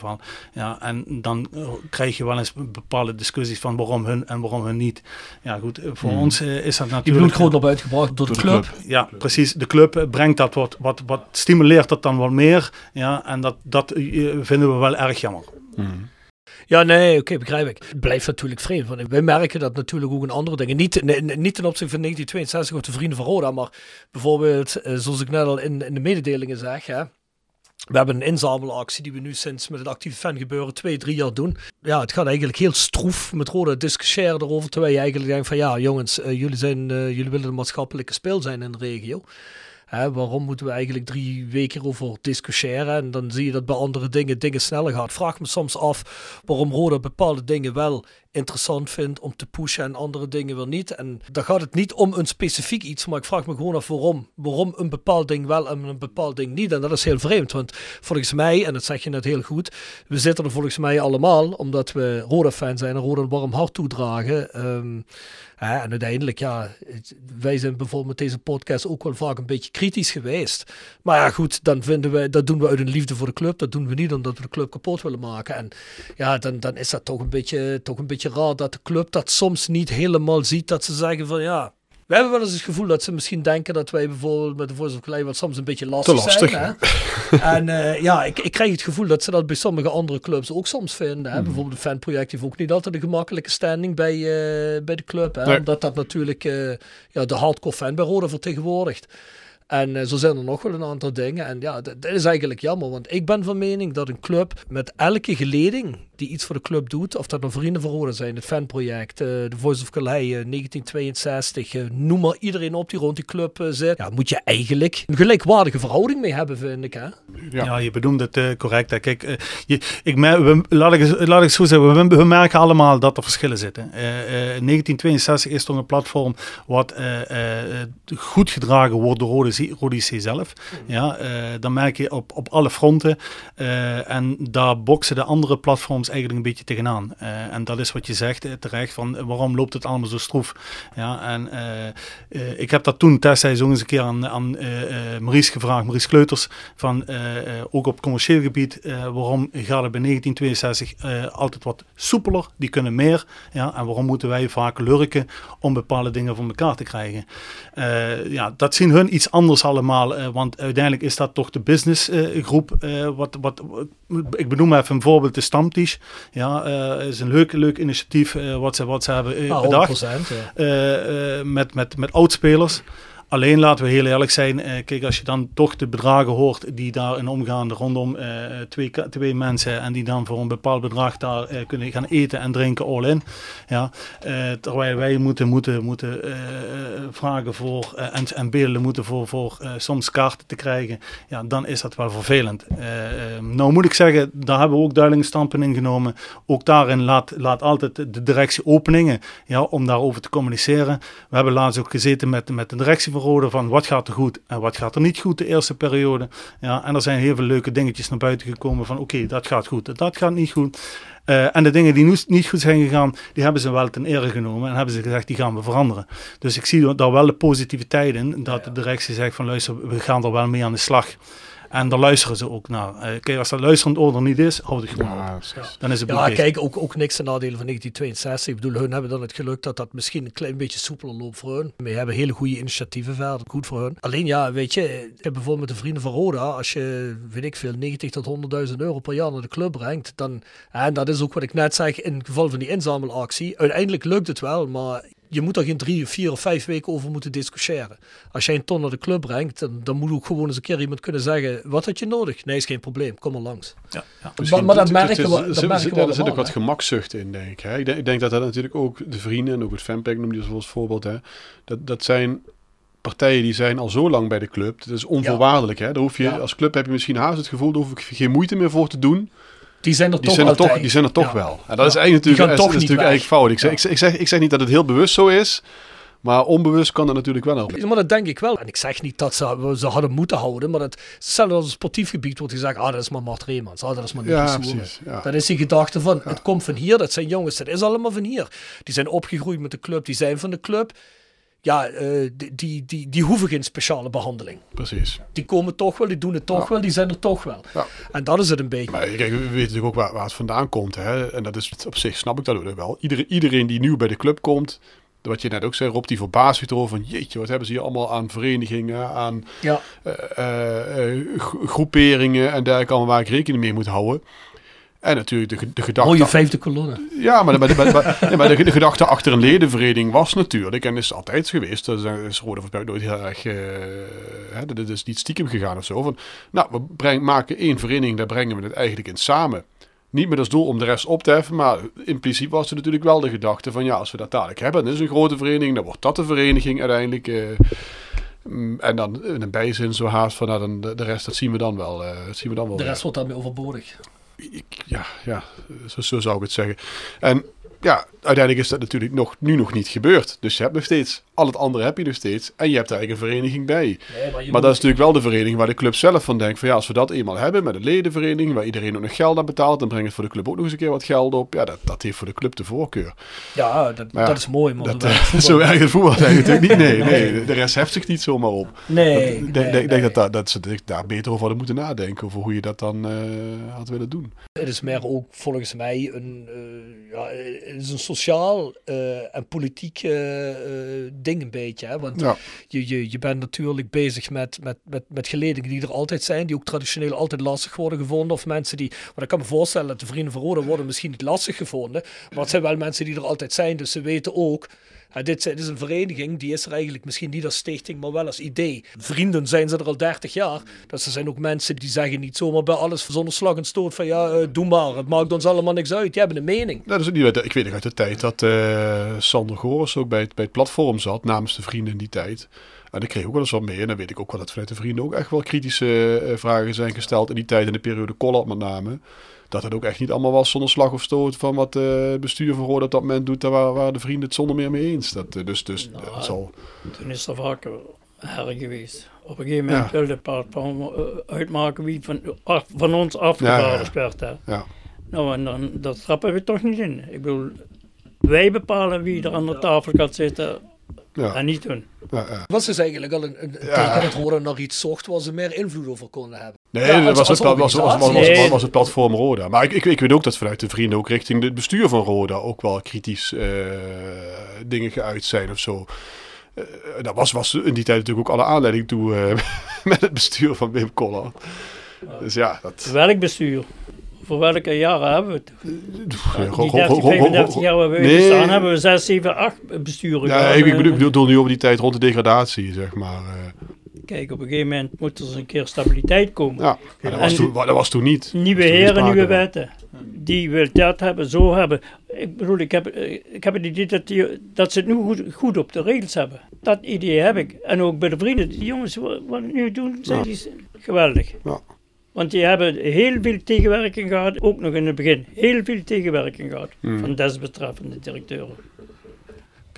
Ja, en dan eh, krijg je wel eens bepaalde discussies van waarom hun en waarom hun niet. Ja, goed, eh, voor Hmm. ons eh, is dat Die natuurlijk... bloed groot naar buiten gebracht door de club. Ja, precies. De club brengt dat wat, wat, wat stimuleert dat dan wat meer. Ja, en dat, dat vinden we wel erg jammer. Ja, nee, oké, begrijp ik. Het blijft natuurlijk vreemd. Want wij merken dat natuurlijk ook in andere dingen. Niet, nee, niet ten opzichte van 1962 of de Vrienden van Roda, maar bijvoorbeeld, zoals ik net al in, in de mededelingen zeg, hè, we hebben een inzamelactie die we nu sinds met het actieve fan gebeuren twee, drie jaar doen. Ja, het gaat eigenlijk heel stroef met Roda discussiëren erover. Terwijl je eigenlijk denkt van ja, jongens, eh, jullie, zijn, eh, jullie willen een maatschappelijke speel zijn in de regio. Hè, waarom moeten we eigenlijk drie weken over discussiëren? En dan zie je dat bij andere dingen dingen sneller gaat. Vraag me soms af waarom Roda bepaalde dingen wel interessant vindt om te pushen en andere dingen weer niet. En dan gaat het niet om een specifiek iets, maar ik vraag me gewoon af waarom. Waarom een bepaald ding wel en een bepaald ding niet. En dat is heel vreemd, want volgens mij, en dat zeg je net heel goed, we zitten er volgens mij allemaal, omdat we Roda-fan zijn en Roda een warm hart toedragen. Hè, en uiteindelijk, ja, wij zijn bijvoorbeeld met deze podcast ook wel vaak een beetje kritisch geweest. Maar ja, goed, dan vinden we, dat doen we uit een liefde voor de club. Dat doen we niet omdat we de club kapot willen maken. En ja, dan, dan is dat toch een, beetje, toch een beetje raar dat de club dat soms niet helemaal ziet. Dat ze zeggen van ja. We hebben wel eens het gevoel dat ze misschien denken dat wij bijvoorbeeld met de Voice of wat soms een beetje lastig, Te lastig. zijn. Hè? en eh, ja, ik, ik krijg het gevoel dat ze dat bij sommige andere clubs ook soms vinden. Hè? Bijvoorbeeld de fanproject heeft ook niet altijd een gemakkelijke standing bij, eh, bij de club. Hè? Nee. Omdat dat natuurlijk eh, ja, de hardcore fan bij Roda vertegenwoordigt. En zo zijn er nog wel een aantal dingen. En ja, dat, dat is eigenlijk jammer. Want ik ben van mening dat een club met elke geleding die iets voor de club doet, of dat nou Vrienden van Roda zijn, het fanproject, eh, de Voice of Calais, eh, 1962, eh, noem maar iedereen op die rond die club eh, zit. Ja, moet je eigenlijk een gelijkwaardige verhouding mee hebben, vind ik. Hè? Ja, je benoemt het eh, correct. hè. Kijk, eh, je, ik we, laat, ik, laat ik zo zeggen, we, we merken allemaal dat er verschillen zitten. Eh, eh, 1962 is toch een platform wat eh, eh, goed gedragen wordt door Rode C- Rode IC zelf. Ja, eh, dan merk je op, op alle fronten. Eh, en daar boksen de andere platforms eigenlijk een beetje tegenaan. Eh, en dat is wat je zegt eh, terecht, van eh, waarom loopt het allemaal zo stroef? Ja, en ik heb dat toen testseizoen eens een keer aan, aan Maurice gevraagd, Maurice Kleuters, van ook op commercieel gebied, waarom gaat het bij 1962 eh, altijd wat soepeler, die kunnen meer, ja, en waarom moeten wij vaak lurken om bepaalde dingen voor elkaar te krijgen? Ja, dat zien hun iets anders allemaal. want uiteindelijk is dat toch de businessgroep. wat, wat, ik benoem even een voorbeeld, de Stamtisch. Ja, eh, is een leuk, leuk initiatief eh, wat, ze, wat ze hebben eh, Ah, bedacht. 100%, ja. Met, met, met oudspelers. Alleen laten we heel eerlijk zijn, eh, kijk, als je dan toch de bedragen hoort die daarin omgaan rondom eh, twee, twee mensen en die dan voor een bepaald bedrag daar eh, kunnen gaan eten en drinken all in. Ja, terwijl wij moeten, moeten, moeten vragen voor en, en beelden moeten voor, voor soms kaarten te krijgen, ja, dan is dat wel vervelend. Eh, eh, nou moet ik zeggen, daar hebben we ook duidelijke stampen in genomen. Ook daarin laat, laat altijd de directie openingen ja, om daarover te communiceren. We hebben laatst ook gezeten met, met de directie van wat gaat er goed en wat gaat er niet goed de eerste periode. Ja, en er zijn heel veel leuke dingetjes naar buiten gekomen van oké, dat gaat goed en dat gaat niet goed. Eh, en de dingen die nu- niet goed zijn gegaan, die hebben ze wel ten ere genomen en hebben ze gezegd, die gaan we veranderen. Dus ik zie daar wel de positiviteit in, dat de directie zegt van luister, we gaan er wel mee aan de slag. En daar luisteren ze ook naar. Eh, kijk, als dat luisterend oor er niet is, houd het gewoon Ja, op. precies. Dan is het Ja, kijk, ook, ook niks ten nadele van 1962. Ik bedoel, hun hebben dan het geluk dat dat misschien een klein beetje soepeler loopt voor hun. We hebben hele goede initiatieven verder, goed voor hun. Alleen ja, weet je, ik heb bijvoorbeeld met de Vrienden van Roda, als je, weet ik veel, 90 tot 100.000 euro per jaar naar de club brengt, dan, en dat is ook wat ik net zeg in het geval van die inzamelactie, uiteindelijk lukt het wel, maar je moet er geen drie, vier of vijf weken over moeten discussiëren. Als jij een ton naar de club brengt, dan, dan moet ook gewoon eens een keer iemand kunnen zeggen, wat had je nodig? Nee, is geen probleem, kom er langs. Ja, ja. Maar, maar dat merken we, dat merken we Er zit ook wat gemakzucht in, denk ik. Hè? Ik, denk, ik denk dat dat natuurlijk ook de vrienden en ook het fanpack noem je zoals voorbeeld. Hè? Dat, dat zijn partijen die zijn al zo lang bij de club. Dat is onvoorwaardelijk. Hè? Daar hoef je, Ja. Als club heb je misschien haast het gevoel, daar hoef ik geen moeite meer voor te doen. Die zijn er Die toch zijn er altijd. toch, die zijn er toch Ja. wel. En dat is eigenlijk natuurlijk, is, niet eigenlijk fout. Ik zeg, ik, zeg, ik, zeg, niet dat het heel bewust zo is. Maar onbewust kan dat natuurlijk wel. Ja, Maar dat denk ik wel. En ik zeg niet dat ze, ze hadden moeten houden, maar het hetzelfde als sportief gebied wordt gezegd, ah, dat is maar Mart Reemans, ah, dat is maar Nicky Ja, Soeren. precies. Ja. Dat is die gedachte van, het komt van hier, dat zijn jongens, dat is allemaal van hier. Die zijn opgegroeid met de club, die zijn van de club. Ja, eh, die, die, die, die hoeven geen speciale behandeling. Precies. Die komen toch wel, die doen het toch Ja. wel, die zijn er toch wel. Ja. En dat is het een beetje. Maar kijk, we weten natuurlijk ook waar, waar het vandaan komt. Hè? En dat is op zich, snap ik dat ook wel. Iedereen, iedereen die nieuw bij de club komt, wat je net ook zei, Rob, die verbaast zich erover van, jeetje, wat hebben ze hier allemaal aan verenigingen, aan Ja. eh, eh, gro- groeperingen en dergelijke, allemaal waar ik rekening mee moet houden. En natuurlijk de, ge- de gedachte... Mooie vijfde kolonne. Ja, maar, de, maar, maar, maar- nee, maar de, de gedachte achter een ledenvereniging was natuurlijk, en is altijd geweest, dat is, is Rode Voorspel nooit heel erg, eh, hè, dat is niet stiekem gegaan of zo, van, nou, we breng, maken één vereniging, daar brengen we het eigenlijk in samen. Niet met als doel om de rest op te heffen, maar impliciet was er natuurlijk wel de gedachte van, ja, als we dat dadelijk hebben, dan is een grote vereniging, dan wordt dat de vereniging uiteindelijk. eh, mm, en dan in een bijzin zo haast van, nou, dan, de, rest, dat zien we dan wel. eh, zien we dan wel De weer. rest wordt daarmee overbodig. Ik- ja, ja zo, zo zou ik het zeggen. En ja, uiteindelijk is dat natuurlijk nog, nu nog niet gebeurd. Dus je hebt nog steeds, al het andere heb je nog steeds. En je hebt er eigenlijk een vereniging bij. Nee, maar je Maar moet- dat is natuurlijk wel de vereniging waar de club zelf van denkt. Van ja, als we dat eenmaal hebben met een ledenvereniging, waar iedereen ook nog geld aan betaalt, dan brengt het voor de club ook nog eens een keer wat geld op. Ja, dat, dat heeft voor de club de voorkeur. Ja, dat, Maar dat is mooi. Maar Dat, eh, voetbal- zo erg het voetbal eigenlijk niet. Nee, nee, de rest heft zich niet zomaar op. Nee, ik denk, nee, nee. dat, dat, ze daar beter over hadden moeten nadenken. Over hoe je dat dan eh, had willen doen. Het is meer ook volgens mij een, eh, ja, het is een sociaal eh, en politiek eh, ding een beetje. Hè? Want Ja. je, je, je bent natuurlijk bezig met, met, met, met geledingen die er altijd zijn, die ook traditioneel altijd lastig worden gevonden. Of mensen die, maar ik kan me voorstellen dat de Vrienden van Roda worden misschien niet lastig gevonden. Maar het zijn wel mensen die er altijd zijn, dus ze weten ook. Dit, is een vereniging, die is er eigenlijk misschien niet als stichting, maar wel als idee. Vrienden zijn ze er al 30 jaar. Dus er zijn ook mensen die zeggen niet zomaar bij alles zonder slag en stoot van ja, eh, doe maar, het maakt ons allemaal niks uit. Die hebben een mening. Nou, dat is niet, ik weet nog uit de tijd dat eh, Sander Goris ook bij het, bij het platform zat, namens de vrienden in die tijd. En ik kreeg ook wel eens wat mee. En dan weet ik ook wel dat vanuit de vrienden ook echt wel kritische eh, vragen zijn gesteld. In die tijd, in de periode Collard met name. Dat het ook echt niet allemaal was zonder slag of stoot van wat eh, het bestuur van Roda op dat moment doet. Daar waren, de vrienden het zonder meer mee eens. Dat, eh, dus dus Nou, dat zal... Toen is er vaker her geweest. Op een gegeven moment Ja. wilde het platform eh, uitmaken wie van, af- van ons afgevaardigd werd. Hè. Ja. Nou, en dan, dat trappen we toch niet in. Ik bedoel, wij bepalen wie er aan de tafel gaat zitten Ja. en niet hun. Ja, ja. Was dus eigenlijk al een, een teken dat Roda naar iets zocht waar ze meer invloed over konden hebben. Nee, Ja, dat was, het, was, was, was, was, organisatie. was, was het platform Roda. Maar ik, ik, ik weet ook dat vanuit de vrienden ook richting het bestuur van Roda ook wel kritisch eh, dingen geuit zijn of zo. eh, dat was, was in die tijd natuurlijk ook alle aanleiding toe eh, met het bestuur van Wim Koller. Dus ja, dat... Welk bestuur? Voor welke jaren hebben we het? Ja, Die go- go- 30, go- go- 35 jaar waar we Nee. bestaan, hebben we 6, 7, 8 besturen Ja, gehad. ik Eh, bedoel, ik bedoel nu over die tijd rond de degradatie, zeg maar. eh. Kijk, op een gegeven moment moet er eens een keer stabiliteit komen. ja, dat was, En- toen, dat was toen niet. Nieuwe toen heren, nieuwe wetten. Die wil dat hebben, zo hebben. Ik bedoel, ik heb, eh, ik heb het idee dat, die, dat ze het nu goed, goed op de regels hebben. Dat idee heb ik. En ook bij de vrienden. Die jongens, wat, nu doen, zijn Ja. die geweldig. Ja. Want die hebben heel veel tegenwerking gehad, ook nog in het begin. Heel veel tegenwerking gehad Hmm. van desbetreffende directeuren.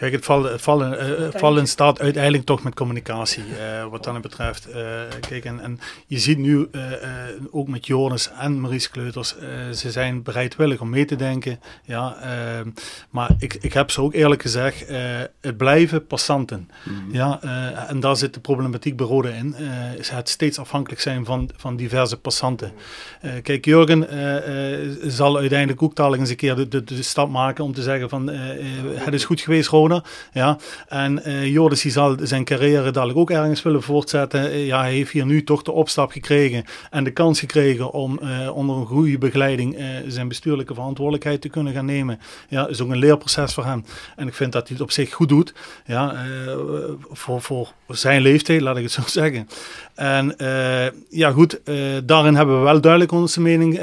Kijk, het vallen, het vallen, eh, het vallen staat uiteindelijk toch met communicatie, eh, wat dat betreft. Eh, kijk, en, en je ziet nu eh, eh, ook met Joris en Maurice Kleuters, eh, ze zijn bereidwillig om mee te denken. Ja, ehm, maar ik, ik heb ze ook eerlijk gezegd, eh, het blijven passanten. Ja, eh, en daar zit de problematiek bij Rode in. eh, is het steeds afhankelijk zijn van, van diverse passanten. Eh, kijk, Jurgen eh, eh, zal uiteindelijk ook dadelijk eens een keer de, de, de stap maken om te zeggen van eh, eh, het is goed geweest, Ja, en eh Joris zal zijn carrière dadelijk ook ergens willen voortzetten. Eh, ja, hij heeft hier nu toch de opstap gekregen en de kans gekregen om eh, onder een goede begeleiding zijn bestuurlijke verantwoordelijkheid te kunnen gaan nemen. Ja, is ook een leerproces voor hem. En ik vind dat hij het op zich goed doet. Ja, voor, voor zijn leeftijd, laat ik het zo zeggen. En ja, goed, daarin hebben we wel duidelijk onze mening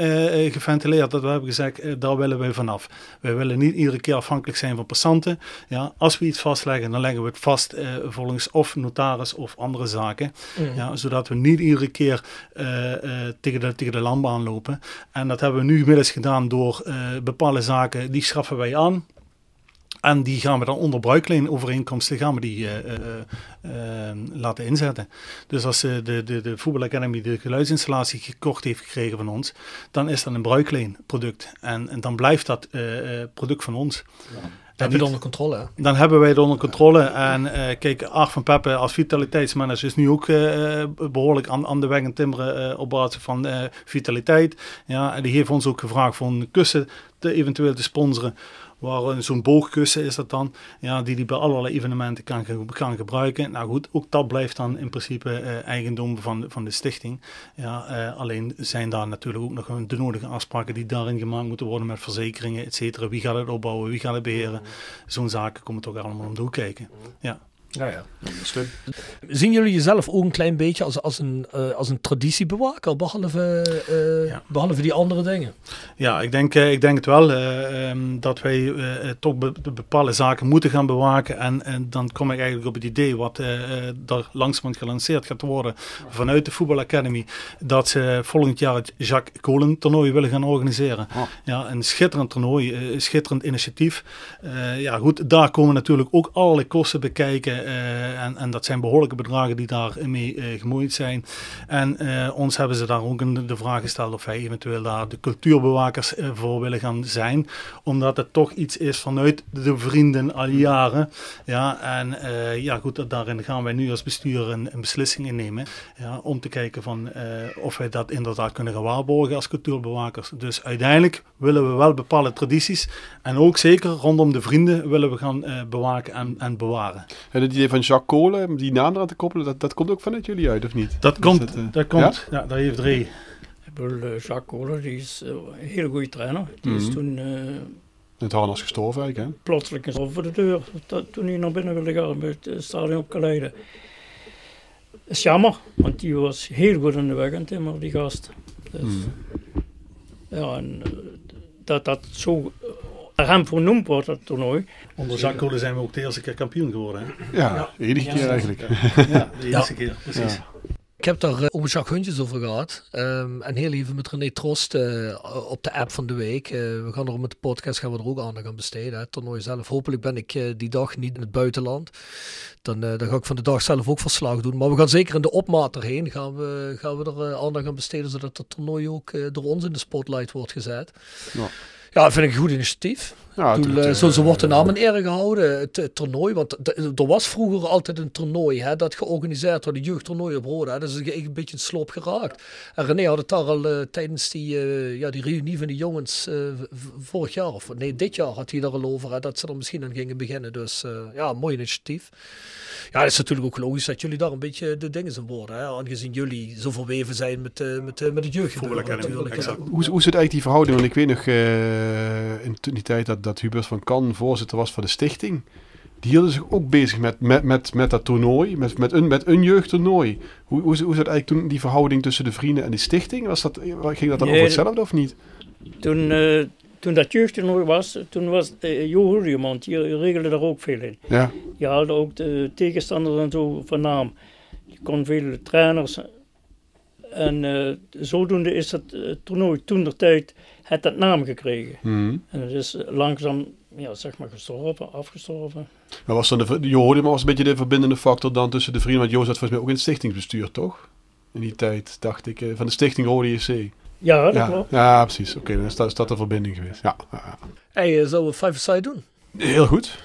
geventileerd. Dat we hebben gezegd, daar willen we vanaf. We willen niet iedere keer afhankelijk zijn van passanten. Ja, als we iets vastleggen, dan leggen we het vast eh, volgens of notaris of andere zaken. Ja, zodat we niet iedere keer eh, eh, tegen, de, tegen de landbaan lopen. En dat hebben we nu inmiddels gedaan door bepaalde zaken, die schaffen wij aan. En die gaan we dan onder bruikleenovereenkomsten gaan we die, laten inzetten. Dus als de, de, de Voetbal Academy de geluidsinstallatie gekocht heeft gekregen van ons, dan is dat een bruikleenproduct. En, en dan blijft dat product van ons. Dat heb je dan onder controle? Dan hebben wij het onder controle. En eh, kijk, Art van Peppe als vitaliteitsmanager is nu ook eh, behoorlijk aan, aan de weg en timmeren eh, op basis van eh, vitaliteit. Ja, en die heeft ons ook gevraagd voor een kussen te eventueel te sponsoren. Waar een- zo'n boogkussen is dat dan, ja, die die bij allerlei evenementen kan, kan gebruiken. Nou goed, ook dat blijft dan in principe eh, eigendom van, van de stichting. Ja, eh, alleen zijn daar natuurlijk ook nog de nodige afspraken die daarin gemaakt moeten worden met verzekeringen, et cetera. Wie gaat het opbouwen, wie gaat het beheren? Zo'n zaken komen toch allemaal om de hoek kijken. Ja. Ja, ja. Zien jullie jezelf ook een klein beetje als, als, een, eh, als een traditiebewaker, behalve, eh, Ja. behalve die andere dingen? Ja, ik denk, eh, ik denk het wel eh, ehm, dat wij toch be- de bepaalde zaken moeten gaan bewaken. En, en dan kom ik eigenlijk op het idee wat daar langzamerhand gelanceerd gaat worden vanuit de Voetbal Academy. Dat ze volgend jaar het Jacques Kolen toernooi willen gaan organiseren. Oh. Ja, een schitterend toernooi, een schitterend initiatief. Eh, ja goed, daar komen natuurlijk ook allerlei kosten bekijken. Eh, en, en dat zijn behoorlijke bedragen die daarmee eh gemoeid zijn. En eh, ons hebben ze daar ook de vraag gesteld of wij eventueel daar de cultuurbewakers voor willen gaan zijn. Omdat het toch iets is vanuit de vrienden al jaren. Ja, en ja goed, daarin gaan wij nu als bestuur een, een beslissing in nemen. Ja, om te kijken van, of wij dat inderdaad kunnen gaan waarborgen als cultuurbewakers. Dus uiteindelijk willen we wel bepaalde tradities. En ook zeker rondom de vrienden willen we gaan bewaken en, en bewaren. En het idee van Jacques Kolen, die naam eraan te koppelen, dat, dat komt ook vanuit jullie uit, of niet? Dat Is komt, dat, eh, dat komt. Ja, daar heeft Ray. Bedoel, eh, Jacques Kohler, die is eh, een hele goede trainer. Die is Mhm. toen Het harnas gestorven eigenlijk, hè? plotseling eens over de deur. Dat, toen hij naar binnen wilde gaan bij het eh, stadion op Kaleide. is jammer, want die was heel goed aan de weg aan timmer, die gast. Dus, Ja, en dat dat zo hem vernoemd wordt, dat toernooi. Onder Jacques zijn we ook de eerste keer kampioen geworden. Hè? Ja, de enige keer eigenlijk. Ja, de eerste keer, precies. Ja. Ik heb daar uh, over Jacques Huntjes over gehad. Um, en heel even met René Trost uh, op de app van de week. Uh, we gaan er met de podcast gaan we er ook aandacht aan besteden. Het toernooi zelf. Hopelijk ben ik uh, die dag niet in het buitenland. Dan, dan ga ik van de dag zelf ook verslag doen. Maar we gaan zeker in de opmaat erheen. Gaan we, gaan we er aandacht aan besteden. Zodat het toernooi ook door ons in de spotlight wordt gezet. Ja. Ja, vind ik een goed initiatief. Ja, Toen, het- eh, het, zo, wordt de naam in ere gehouden, het, het toernooi. Want er was vroeger altijd een toernooi hè, dat georganiseerd werd, een jeugdtoernooi op Roda. Dat is een, beetje een sloop geraakt. En René had het daar al eh, tijdens die, eh, ja, die reunie van de jongens vorig jaar, of nee, dit jaar had hij daar al over, hè, dat ze er misschien aan gingen beginnen. Dus eh, ja, mooi initiatief. Ja, het is natuurlijk ook logisch dat jullie daar een beetje de dingen zijn worden. Hè, aangezien jullie zo verweven zijn met, met, met het hè. Hoe, hoe zit eigenlijk die verhouding? Want ik weet nog eh, in die tijd dat, dat Hubert van Kan voorzitter was van de stichting. Die hielden zich ook bezig met, met, met, met dat toernooi, met, met, een, met een jeugdtoernooi. Hoe, hoe, hoe zat eigenlijk toen die verhouding tussen de vrienden en die stichting? Was dat, ging dat dan Nee, over hetzelfde of niet? Toen, eh, toen dat jeugdtoernooi was, toen was uh, Jo die regelde daar ook veel in. Ja. Je haalde ook de tegenstanders en zo van naam. Je kon vele trainers. En eh, zodoende is het eh, toernooi toen de tijd het dat naam gekregen. Mhm. En het is langzaam, ja, zeg maar, gestorven, afgestorven. Maar was dan de, ver- Jo Hoordeman was een beetje de verbindende factor dan tussen de vrienden. Want Jo zat volgens mij ook in het stichtingsbestuur, toch? In die tijd, dacht ik, eh, van de stichting Rode JC. Ja, dat ja, klopt. Ja, precies. Oké, dan is dat, is dat de verbinding geweest. Ja. Hey, eh, zullen we Five Aside doen? Heel goed.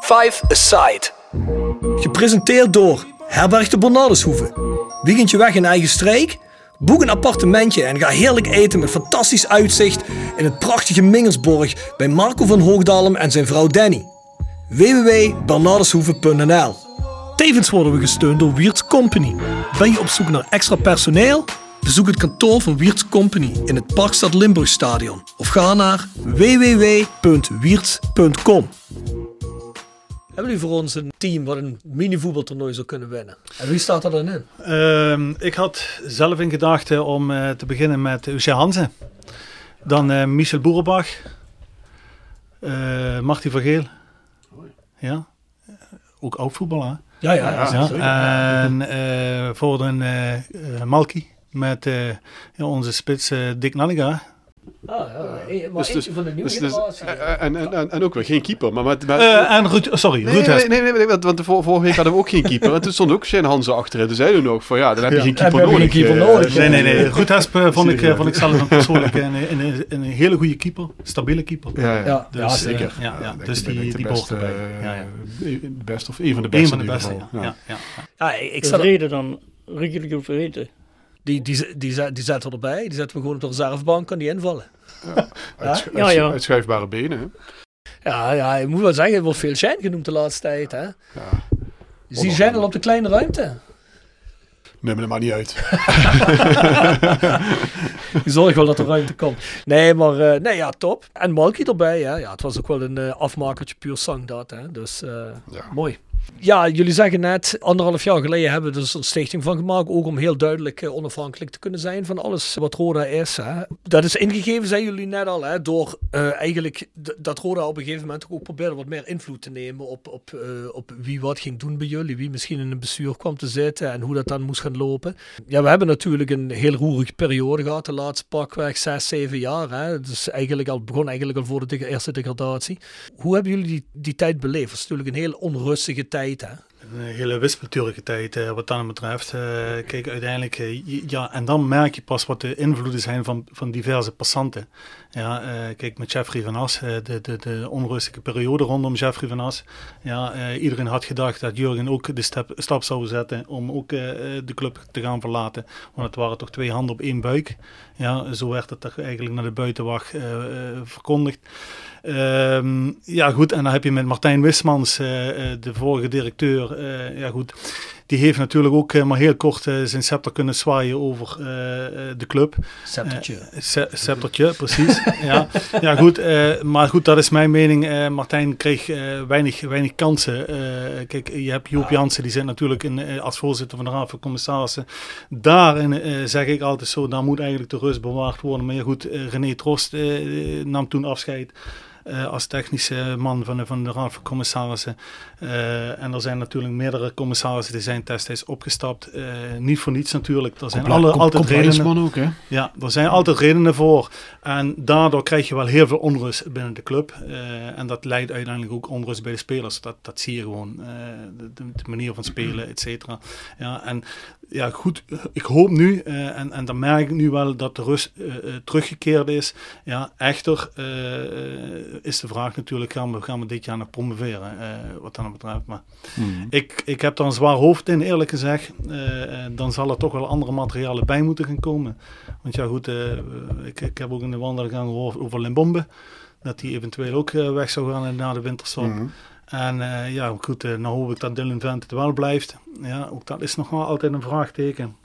Five Aside. Gepresenteerd door Herberg de Bernardeshoeve. Weekendje weg in eigen streek? Boek een appartementje en ga heerlijk eten met fantastisch uitzicht in het prachtige Mingersborg bij Marco van Hoogdalem en zijn vrouw Danny. www.bernardeshoeve.nl Tevens worden we gesteund door Wiert's Company. Ben je op zoek naar extra personeel? Bezoek het kantoor van Wiert's Company in het Parkstad Limburgstadion of ga naar www.wierts.com. Hebben jullie voor ons een team wat een mini-voetbaltoernooi zou kunnen winnen? En wie staat er dan in? Ehm, ik had zelf in gedachten om eh, te beginnen met Uche Hansen. Dan eh, Michel Boerenbach. eh Marty van Geel. Ja. Ook oud voetballer. Ja, ja, ja. Ja, en voor een Malky met onze spits Dick Nanninga. Ah, ja. eh, Maar Dus- eentje van de nieuwe Dus, dus, generatie. eh, en, en, en, en ook weer geen keeper. Maar met, met, Eh, en Ruud, sorry, nee, Ruud nee, nee, nee, nee, want, de vor- vorige week hadden we ook geen keeper. En toen stond ook Shane Hansen achterin. Toen zeiden we nog van ja, dan heb je Ja. geen Dan keeper heb je nodig. geen keeper eh, nodig. Nee, nee, nee. Ruud Hesp eh, vond, ik, eh, vond ik zelf een persoonlijk een, een, een, een hele goede keeper. Stabiele keeper. Ja, ja. Ja, Dus, ja, eh, zeker. ja, ja, dus die, die beste, erbij. eh, Ja, ja. de beste of een van de beste Een van de beste, ja. ja, ja. Ja, ik, zat, reden dan Ricky vergeten. Die, die, die, die zetten we erbij. Die zetten we gewoon op de reservebank. Kan die invallen. Uitschu- Ja, ja. Uitschuifbare benen. Hè? Ja, ja, ik moet wel zeggen. Er wordt veel Shine genoemd de laatste tijd. Hè? Ja. Je ziet Shine al op de kleine ruimte. Nee, maar dat maakt niet uit. Ik zorg wel dat er ruimte komt. Nee, maar eh, nee, ja, top. En Malky erbij. Hè? Ja, het was ook wel een eh, afmakertje puur zang dat. Hè? Dus eh, Ja. mooi. Ja, jullie zeggen net, anderhalf jaar geleden hebben we dus een stichting van gemaakt. Ook om heel duidelijk eh, onafhankelijk te kunnen zijn van alles wat Roda is. Dat is ingegeven, zijn jullie net al. Hè, door eh, eigenlijk dat Roda op een gegeven moment ook probeerde wat meer invloed te nemen op, op, eh, op wie wat ging doen bij jullie. Wie misschien in een bestuur kwam te zitten en hoe dat dan moest gaan lopen. Ja, we hebben natuurlijk een heel roerige periode gehad. De laatste pakweg zes, zeven jaar. Hè. Dus eigenlijk al, begon eigenlijk al voor de eerste degradatie. Hoe hebben jullie die, die tijd beleefd? Het is natuurlijk een heel onrustige tijd. Hè? Een hele wispelturige tijd eh, wat dat betreft. Eh, kijk, uiteindelijk, eh, ja, en dan merk je pas wat de invloeden zijn van, van diverse passanten. Ja, kijk, met Jeffrey van As, de, de, de onrustige periode rondom Jeffrey van As. Ja, iedereen had gedacht dat Jurgen ook de stap, zou zetten om ook de club te gaan verlaten. Want het waren toch twee handen op één buik. Ja, zo werd het toch eigenlijk naar de buitenwacht verkondigd. Ehm, ja, goed. En dan heb je met Martijn Wismans, eh, eh, de vorige directeur. eh, ja, goed. Die heeft natuurlijk ook eh, maar heel kort eh, zijn scepter kunnen zwaaien over eh, de club. Sceptertje. Ce- sceptertje, precies. ja. ja, goed. maar goed, dat is mijn mening. Martijn kreeg weinig, weinig kansen. Kijk, je hebt Joop Jansen, die zit natuurlijk in, als voorzitter van de Raad van Commissarissen. Daarin zeg ik altijd zo, daar moet eigenlijk de rust bewaard worden. Maar ja, goed, René Trost nam toen afscheid. Eh, als technische man van de, van de Raad van Commissarissen. Eh, en er zijn natuurlijk meerdere commissarissen die zijn destijds opgestapt. Eh, niet voor niets natuurlijk. Er zijn alle, altijd redenen. ook, hè? Ja, er zijn altijd redenen voor. En daardoor krijg je wel heel veel onrust binnen de club. En dat leidt uiteindelijk ook onrust bij de spelers. Dat, dat zie je gewoon. de, de- de manier van spelen, et cetera. Ja, en ja, goed, ik hoop nu, uh, en, en dan merk ik nu wel dat de rust uh, uh, teruggekeerd is. Ja, echter is de vraag natuurlijk, gaan we, gaan we dit jaar nog promoveren, wat dat betreft. Maar hmm. ik, ik heb daar een zwaar hoofd in, eerlijk gezegd. dan zal er toch wel andere materialen bij moeten gaan komen. Want ja goed, ik, ik heb ook in de wandeling gehoord over Limbombe. Dat die eventueel ook weg zou gaan na de winterstop. Hmm. En uh, ja, goed, uh, nou hoop ik dat Dylan Vent het wel blijft. Ja, ook dat is nog wel altijd een vraagteken.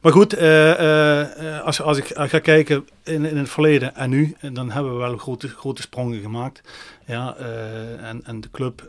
Maar goed, uh, als, als ik ga kijken in, in het verleden en nu, dan hebben we wel grote, grote sprongen gemaakt. Ja, en, en de club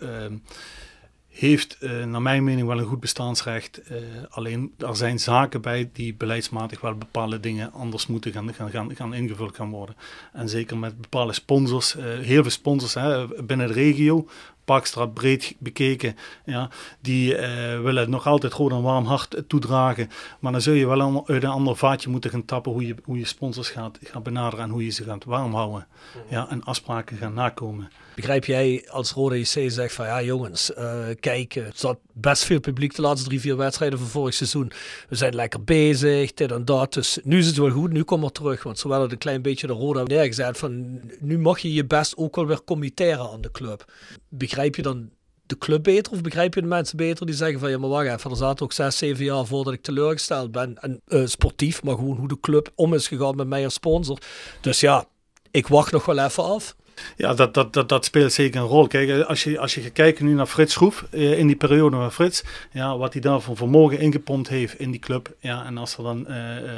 heeft uh, naar mijn mening wel een goed bestaansrecht. Uh, alleen er zijn zaken bij die beleidsmatig wel bepaalde dingen anders moeten gaan, gaan, gaan, gaan ingevuld gaan worden. En zeker met bepaalde sponsors, uh, heel veel sponsors hè, binnen de regio, Parkstraat breed bekeken, ja, die willen nog altijd gewoon een warm hart toedragen. Maar dan zul je wel uit een ander vaatje moeten gaan tappen hoe je, hoe je sponsors gaat, gaat benaderen en hoe je ze gaat warm houden. Ja, en afspraken gaan nakomen. Begrijp jij als Rode JC zegt van ja jongens, uh, kijk, er zat best veel publiek de laatste drie, vier wedstrijden van vorig seizoen. We zijn lekker bezig, dit en dat. Dus nu is het wel goed, nu komen we terug. Want zowel het een klein beetje de Rode neergezet van nu mag je je best ook wel weer committeren aan de club. Begrijp je dan de club beter of begrijp je de mensen beter die zeggen van ja maar wacht even, er zaten ook zes, zeven jaar voordat ik teleurgesteld ben. En uh, sportief, maar gewoon hoe de club om is gegaan met mij als sponsor. Dus ja, ik wacht nog wel even af. Ja, dat, dat, dat, dat speelt zeker een rol. Kijk, als je, als je gaat kijken nu naar Frits Schroef, eh, in die periode van Frits, ja, wat hij daar van vermogen ingepompt heeft in die club. Ja, en als er dan uh,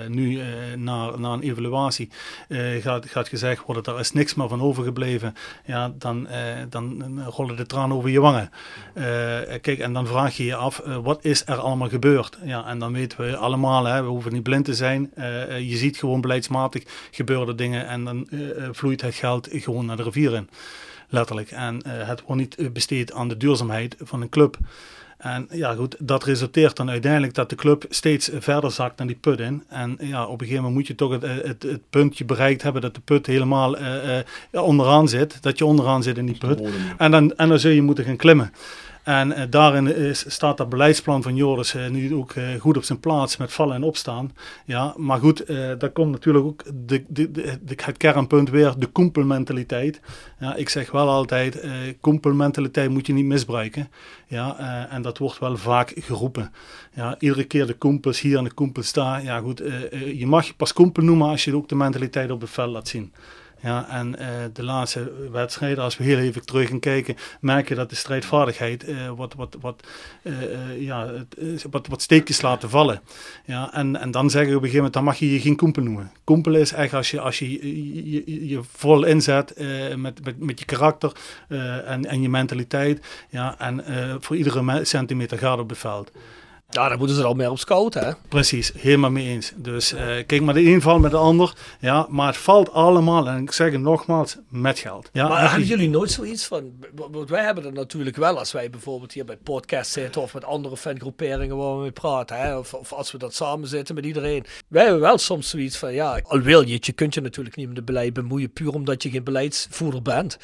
nu uh, naar, naar een evaluatie gaat, gaat gezegd worden, daar is niks meer van overgebleven, ja, dan, dan rollen de tranen over je wangen. kijk, en dan vraag je je af, wat is er allemaal gebeurd? Ja, en dan weten we allemaal, hè, we hoeven niet blind te zijn. je ziet gewoon beleidsmatig gebeurde dingen en dan vloeit het geld gewoon naar de rivier Letterlijk. En uh, het wordt niet besteed aan de duurzaamheid van een club. En ja, goed, dat resulteert dan uiteindelijk dat de club steeds verder zakt naar die put in. En ja, op een gegeven moment moet je toch het, het, het puntje bereikt hebben dat de put helemaal uh, uh, onderaan zit. Dat je onderaan zit in die put. En dan, en dan zul je moeten gaan klimmen. En uh, daarin is, staat dat beleidsplan van Joris uh, nu ook uh, goed op zijn plaats met vallen en opstaan. Ja, maar goed, daar komt natuurlijk ook de, de, de, het kernpunt weer, de kompelmentaliteit. Ja, ik zeg wel altijd, kompelmentaliteit moet je niet misbruiken. Ja, en dat wordt wel vaak geroepen. Ja, iedere keer de kompels hier en de kompels daar. Ja goed, je mag je pas kompel noemen als je ook de mentaliteit op het veld laat zien. Ja, en uh, de laatste wedstrijden, als we heel even terug gaan kijken, merk je dat de strijdvaardigheid uh, wat, wat, wat, uh, ja, wat, wat steekjes laten vallen. Ja, en, en dan zeggen we op een gegeven moment, dan mag je je geen kompel noemen. Kompel is echt als je als je, je, je, je vol inzet met, met, met je karakter en, en je mentaliteit. Ja, en voor iedere centimeter gaat op het veld. Ja, daar moeten ze al meer op scouten, hè? Precies, helemaal mee eens. Dus uh, kijk, maar de een valt met de ander. Ja, maar het valt allemaal, en ik zeg het nogmaals, met geld. Ja, maar hebben jullie nooit zoiets van... Want wij hebben het natuurlijk wel als wij bijvoorbeeld hier bij podcast zitten... of met andere fangroeperingen waar we mee praten, hè? Of, of als we dat samen zitten met iedereen. Wij hebben wel soms zoiets van, ja, al wil je het, je kunt je natuurlijk niet met het beleid bemoeien... puur omdat je geen beleidsvoerder bent.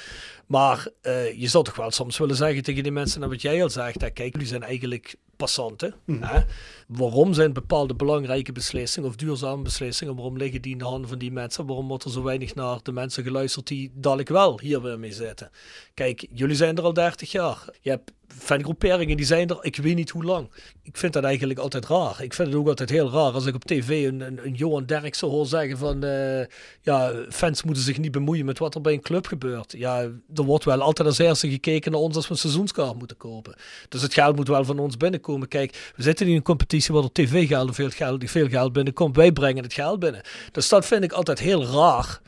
Maar uh, je zou toch wel soms willen zeggen tegen die mensen, nou wat jij al zegt, hè, kijk, jullie zijn eigenlijk passanten. Mm. Hè? Waarom zijn bepaalde belangrijke beslissingen of duurzame beslissingen, waarom liggen die in de handen van die mensen? Waarom wordt er zo weinig naar de mensen geluisterd die dadelijk wel hier weer mee zitten? Kijk, jullie zijn er al 30 jaar. Je hebt fangroeperingen die zijn er, ik weet niet hoe lang. Ik vind dat eigenlijk altijd raar. Ik vind het ook altijd heel raar als ik op tv een, Johan Derksen hoor zeggen van uh, ja, fans moeten zich niet bemoeien met wat er bij een club gebeurt. Ja, er wordt wel altijd als eerste gekeken naar ons als we een seizoenskaart moeten kopen. Dus het geld moet wel van ons binnenkomen. Kijk, we zitten in een competitie waar er tv-geld veel geld, veel geld binnenkomt. Wij brengen het geld binnen. Dus dat vind ik altijd heel raar.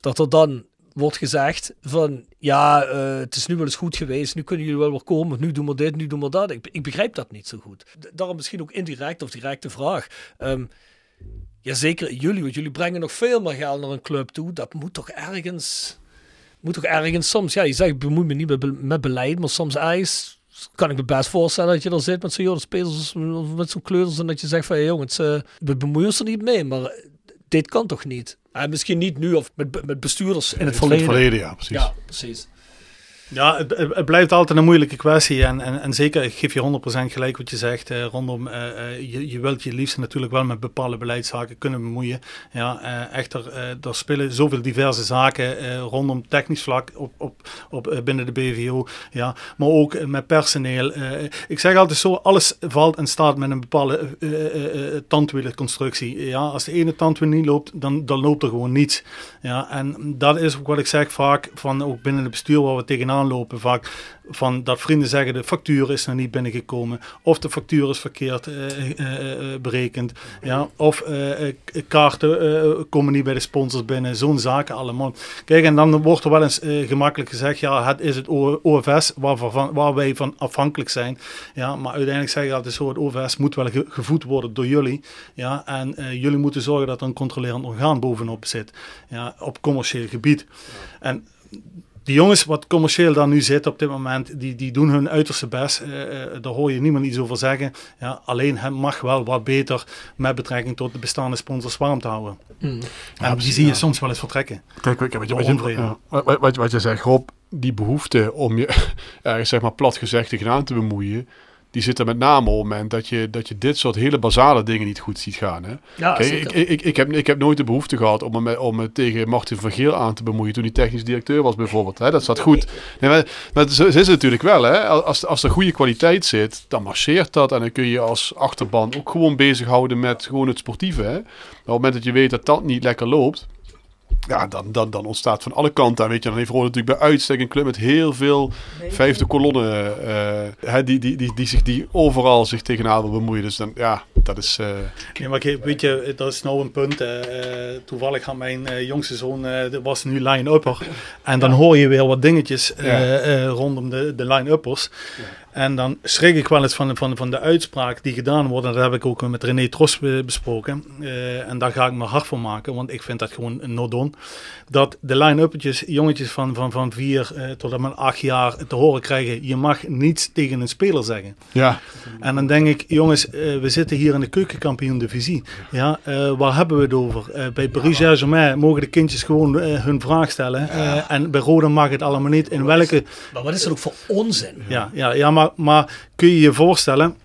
Dat er dan wordt gezegd van ja, uh, het is nu wel eens goed geweest, nu kunnen jullie wel weer komen, nu doen we dit, nu doen we dat. Ik, ik begrijp dat niet zo goed. Daarom misschien ook indirect of directe vraag. Um, ja, zeker jullie, want jullie brengen nog veel meer geld naar een club toe. Dat moet toch ergens, moet toch ergens soms, ja, je zegt bemoei me niet met, met beleid, maar soms ergens kan ik me best voorstellen dat je er zit met zo'n spelers, met zo'n kleuters en dat je zegt van, jongens, uh, we bemoeien ons er niet mee, maar dit kan toch niet? Uh, misschien niet nu of met, met bestuurders in het verleden. Het verleden, ja, precies. Ja, precies. Ja, het, blijft altijd een moeilijke kwestie. En, en, en zeker, ik geef je 100% gelijk wat je zegt. Eh, rondom, eh, eh, je, je wilt je liefst natuurlijk wel met bepaalde beleidszaken kunnen bemoeien. Ja, eh, echter, eh, er spelen zoveel diverse zaken eh, rondom technisch vlak op, op, op, eh, binnen de BVO. Ja, maar ook eh, met personeel. Eh, ik zeg altijd zo, alles valt en staat met een bepaalde eh, eh, eh, tandwielenconstructie. Ja, als de ene tandwiel niet loopt, dan, dan loopt er gewoon niets. Ja, en dat is ook wat ik zeg vaak, van ook binnen het bestuur waar we tegenaan vaak van dat vrienden zeggen de factuur is nog niet binnengekomen, of de factuur is verkeerd eh, eh, eh, berekend, ja, of kaarten komen niet bij de sponsors binnen, zo'n zaken allemaal. Kijk, en dan wordt er wel eens gemakkelijk gezegd, ja, het is het OFS waar, waar wij van afhankelijk zijn, ja, maar uiteindelijk zeg ik altijd zo, het OFS moet wel ge- gevoed worden door jullie, ja, en jullie moeten zorgen dat er een controlerend orgaan bovenop zit, ja, op commercieel gebied. En die jongens wat commercieel daar nu zitten op dit moment, die, die doen hun uiterste best. Eh, eh, daar hoor je niemand iets over zeggen. Ja, alleen het mag wel wat beter met betrekking tot de bestaande sponsors warm te houden. Mm. en die zie je soms wel eens vertrekken. Kijk, kijk, wat, je, wat, je, wat, wat, wat, wat je zegt, Rob, die behoefte om je ergens zeg maar plat gezegd tegenaan te bemoeien, die zit er met name op het moment dat je, dat je dit soort hele basale dingen niet goed ziet gaan. Hè? Ja, Kijk, zeker. ik, ik, ik, heb, ik heb nooit de behoefte gehad om me, om me tegen Martin van Geel aan te bemoeien toen hij technisch directeur was bijvoorbeeld. Hè? Dat zat goed. Nee, maar, maar zo is het natuurlijk wel. Hè? Als, als er goede kwaliteit zit, dan marcheert dat. En dan kun je als achterban ook gewoon bezighouden met gewoon het sportieve. Hè? Maar op het moment dat je weet dat dat niet lekker loopt, ja, dan, dan, dan ontstaat van alle kanten. En weet je, dan heeft Rode natuurlijk bij uitstek een club met heel veel vijfde kolonnen. eh, hè, die, die, die, die, zich, die overal zich tegenaan wil bemoeien. Dus dan, ja, dat is... eh, Nee, maar kijk, weet je, dat is nou een punt. eh, toevallig had mijn jongste zoon, eh, dat was nu line-upper. En dan hoor je weer wat dingetjes eh, Ja. eh, rondom de, de line-uppers. En dan schrik ik wel eens van, van, van de uitspraak die gedaan wordt. En dat heb ik ook met René Tros besproken. Eh, en daar ga ik me hard voor maken, want ik vind dat gewoon een no-don. Dat de line-uppertjes, jongetjes van, van, van vier eh, tot en met acht jaar te horen krijgen... je mag niets tegen een speler zeggen. ja, En dan denk ik, jongens, eh, we zitten hier in de keukenkampioen divisie. Ja, waar hebben we het over? Bij Paris Saint-Germain mogen de kindjes gewoon hun vraag stellen. En bij Roda mag het allemaal niet. In welke... Maar wat is dat ook voor onzin? Ja, ja, ja maar, maar kun je je voorstellen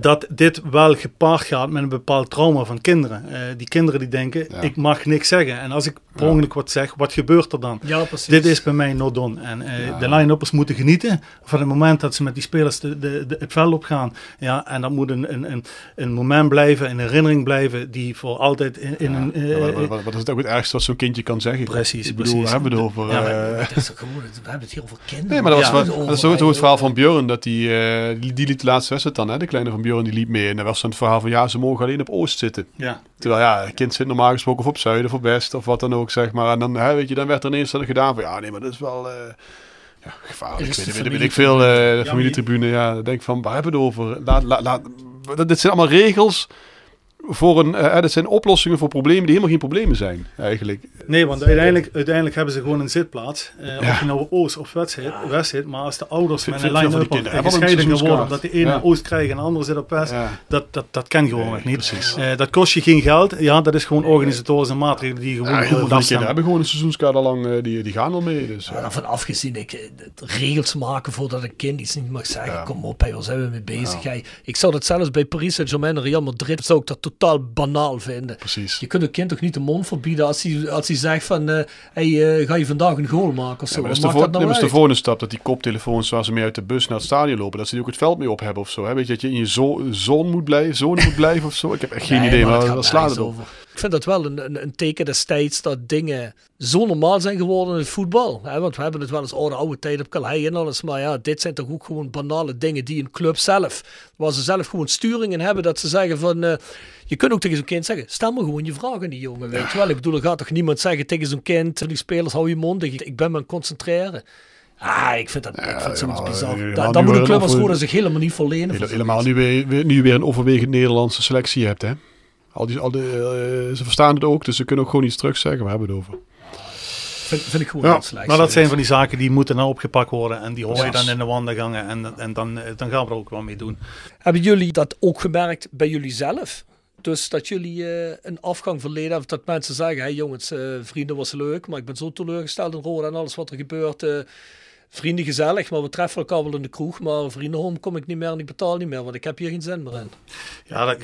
dat dit wel gepaard gaat met een bepaald trauma van kinderen. Eh, die kinderen die denken, Ja. ik mag niks zeggen. En als ik per ongeluk wat zeg, wat gebeurt er dan? Ja, precies. Dit is bij mij no done. En eh, de line-uppers moeten genieten van het moment dat ze met die spelers de, de, de, het veld op gaan. Ja, en dat moet een, een, een, een moment blijven, een herinnering blijven, die voor altijd in, in een... eh, Ja, wat, wat, wat- wat is het ook het ergste wat zo'n kindje kan zeggen? Precies, Ik bedoel, precies. we hebben het over... Ja, Dat is gewoon, we hebben het hier over kinderen. Nee, maar dat was, Ja, dat is ook, het verhaal van Björn. Dat die, eh, die, die liet de laatste wedstrijd dan, hè, de kleine van Björn, die liep mee. En dat was dan het verhaal van, ja, ze mogen alleen op Oost zitten. ja. Terwijl, ja, een kind zit normaal gesproken of op Zuiden of op West of wat dan ook, zeg maar. En dan, hè, weet je, dan werd er ineens dan gedaan van, ja, nee, maar dat is wel... eh, ja, gevaarlijk. Ik weet, weet, weet ik veel, eh, de familietribune. Ja, dan denk van, waar hebben we het over? Laat, laat, laat, dat- dit zijn allemaal regels voor een... eh, dit zijn oplossingen voor problemen die helemaal geen problemen zijn, eigenlijk. Nee, want uiteindelijk, uiteindelijk hebben ze gewoon een zitplaats. Eh, Ja. Of je nou op Oost of West zit, West zit. Maar als de ouders met een van line-up en gescheiden worden, dat de ene Ja. Oost krijgt en de andere zit op West, Ja. dat, dat, dat kan gewoon niet. precies. Eh, dat kost je geen geld. Ja, dat is gewoon organisatorische maatregelen die je gewoon, Ja, moet van afstemmen. hebben gewoon een seizoenskaart al lang, eh, die, die gaan al mee. Dus, Ja, ja. daarvan afgezien, ik, eh, regels maken voordat een kind iets niet mag zeggen. Ja. Kom op, hey, waar zijn we mee bezig? Hey, ik zou dat zelfs bij Paris Saint-Germain en Real Madrid zou ik dat totaal banaal vinden. Precies. Je kunt een kind toch niet de mond verbieden als hij, als hij zegt van, eh, hey, eh, ga je vandaag een goal maken of zo? Ja, maar dat is, de, voor, dat nou is de volgende stap. Dat die koptelefoons waar ze mee uit de bus naar het stadion lopen, dat ze die ook het veld mee op hebben of zo. Hè? Weet je, dat je in je zo, zone moet blijven, zone moet blijven of zo. Ik heb echt geen Nee, idee, maar maar waar slaat het op? over. Ik vind dat wel een, een, een teken destijds dat dingen zo normaal zijn geworden in het voetbal. Hè? Want we hebben het wel eens oude, oude tijd op Calais en alles. Maar ja, dit zijn toch ook gewoon banale dingen die een club zelf, waar ze zelf gewoon sturingen hebben, dat ze zeggen van... eh, je kunt ook tegen zo'n kind zeggen, stel me gewoon je vragen die jongen, weet je wel. Ik bedoel, er gaat toch niemand zeggen tegen zo'n kind, die spelers, hou je mond dicht. Ik ben me aan het concentreren. Ah, ik vind dat ik vind zoiets bizar. Dan moet een club als Roda zich helemaal niet verlenen. Hele-. Helemaal nu weer, weer- nu weer een overwegend Nederlandse selectie hebt, hè? Al die, al de, eh, ze verstaan het ook, dus ze kunnen ook gewoon iets terug zeggen. We hebben het over. Vind, vind ik gewoon Ja, heel slecht. maar dat zijn van die zaken die moeten nou opgepakt worden. En die hoor je dan in de wandelgangen. En, en dan, eh, dan gaan we er ook wel mee doen. Hebben jullie dat ook gemerkt bij jullie zelf? Dus dat jullie eh, een afgang verleden hebben, dat mensen zeggen, hey jongens, eh, vrienden was leuk, maar ik ben zo teleurgesteld in Roda en alles wat er gebeurt. Vrienden gezellig, maar we treffen elkaar wel in de kroeg. Maar vriendenhome kom ik niet meer en ik betaal niet meer, want ik heb hier geen zin meer in. Ja, dat,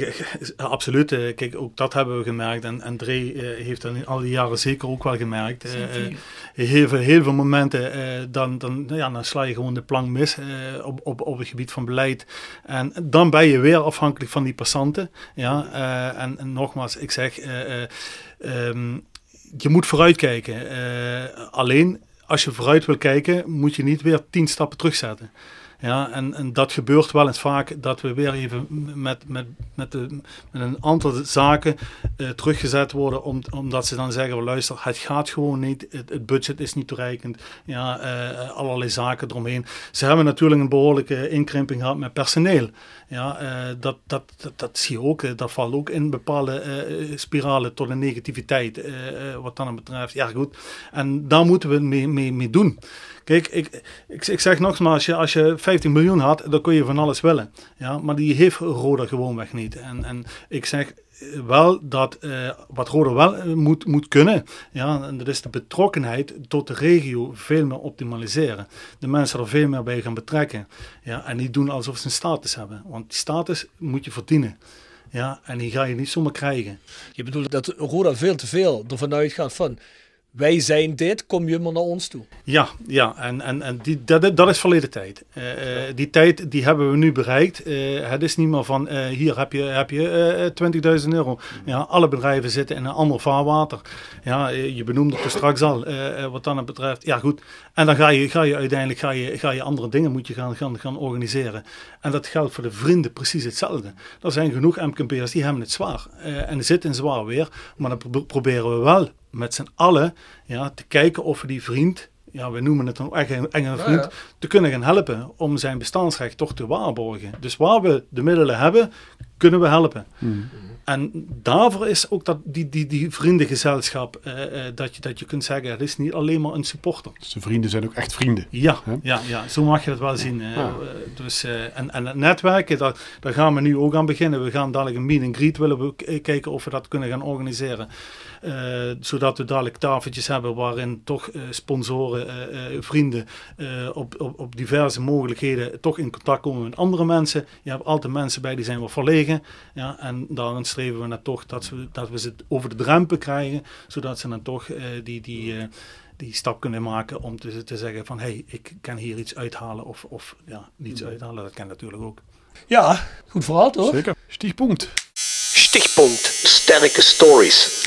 absoluut. eh, Kijk, ook dat hebben we gemerkt. En, en Dre eh, heeft dat in al die jaren zeker ook wel gemerkt. Eh, heel, veel, heel veel momenten, eh, dan, dan, ja, dan sla je gewoon de plank mis eh, op, op, op het gebied van beleid. En dan ben je weer afhankelijk van die passanten. Ja, eh, en, en nogmaals, ik zeg, eh, eh, ehm, je moet vooruitkijken. Eh, alleen als je vooruit wil kijken, moet je niet weer tien stappen terugzetten. Ja, en, en dat gebeurt wel eens vaak dat we weer even met, met, met, de, met een aantal zaken eh, teruggezet worden, om, omdat ze dan zeggen: luister, het gaat gewoon niet, het, budget is niet toereikend, ja, eh, allerlei zaken eromheen. Ze hebben natuurlijk een behoorlijke inkrimping gehad met personeel. Ja, eh, dat, dat, dat, zie je ook, dat valt ook in bepaalde spiralen tot een negativiteit, wat dan betreft. Ja, goed. En daar moeten we mee, mee, mee doen. Kijk, ik, ik, ik zeg nogmaals, als je, als je 15 miljoen had, dan kun je van alles willen. Ja, maar die heeft Roda gewoonweg niet. En, en ik zeg wel dat eh, wat Roda wel eh, moet, moet kunnen, ja, en dat is de betrokkenheid tot de regio veel meer optimaliseren. De mensen er veel meer bij gaan betrekken. Ja, en niet doen alsof ze een status hebben. Want die status moet je verdienen. Ja, en die ga je niet zomaar krijgen. Je bedoelt dat Roda veel te veel ervan uitgaat van... Wij zijn dit, kom je maar naar ons toe. Ja, ja en, en, en die, dat, dat is verleden tijd. Eh, eh, die tijd die hebben we nu bereikt. Eh, het is niet meer van hier heb je, heb je eh, 20.000 euro. Ja, alle bedrijven zitten in een ander vaarwater. Ja, je benoemde het er straks al, wat dan betreft. Ja, goed. En dan ga je, ga je uiteindelijk ga je, ga je andere dingen moet je gaan, gaan, gaan organiseren. En dat geldt voor de vrienden precies hetzelfde. Er zijn genoeg MKB'ers die hebben het zwaar. En zitten zwaar weer. Maar dan pro- proberen we wel met z'n allen ja, te kijken of we die vriend, ja, we noemen het dan echt een, een vriend, ja. te kunnen gaan helpen om zijn bestaansrecht toch te waarborgen. Dus waar we de middelen hebben, kunnen we helpen. En daarvoor is ook dat, die, die, die vriendengezelschap, eh, eh, dat, je, dat je kunt zeggen, het is niet alleen maar een supporter. Dus de vrienden zijn ook echt vrienden. Ja, Hè? ja, ja, zo mag je dat wel zien. eh, Ja. dus, eh, en, en het netwerken, daar, daar gaan we nu ook aan beginnen. We gaan dadelijk een meet and greet willen we kijken of we dat kunnen gaan organiseren. Eh, zodat we dadelijk tafeltjes hebben waarin toch eh, sponsoren, eh, eh, vrienden eh, op, op, op diverse mogelijkheden toch in contact komen met andere mensen. Je hebt altijd mensen bij die zijn wat verlegen. Ja, en daarin streven we naar toch dat we, dat we ze over de drempel krijgen, zodat ze dan toch eh, die, die, eh, die stap kunnen maken om te, te zeggen van hé, hey, ik kan hier iets uithalen of, of ja, niets uithalen. Dat kan natuurlijk ook. Ja, goed verhaal toch? Zeker. Stichtpunt. Stichtpunt Sterke Stories.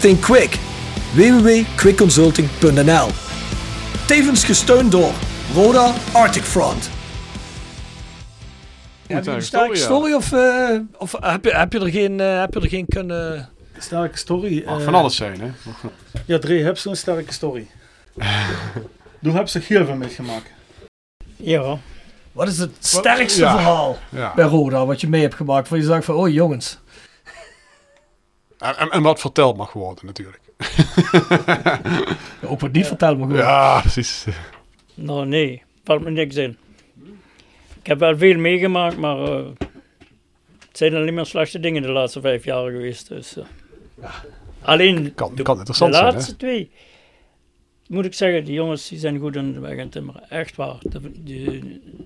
think quick. www.quickconsulting.nl Tevens gesteund door Roda Arctic Front. Heb je een sterke story, of, eh, of heb, je, heb, je er geen, eh, heb je er geen kunnen... Sterke story. Mag eh, van alles zijn, hè? Ja, Dre, heb zo'n sterke story. Doe heb ze heel veel meegemaakt. Ja, Wat is het sterkste Ja. verhaal Ja. bij Roda wat je mee hebt gemaakt? Waar je zegt van, oh jongens, En, wat verteld mag worden, natuurlijk. ook wat niet verteld mag worden. Ja, precies. nou nee, valt me niks in. Ik heb wel veel meegemaakt, maar eh, het zijn alleen maar slechte dingen de laatste vijf jaar geweest. Dus, eh. Alleen Kan, de, kan de interessant zijn, hè? laatste twee, moet ik zeggen, die jongens die zijn goed aan de weg aan het timmeren. Echt waar. De, de-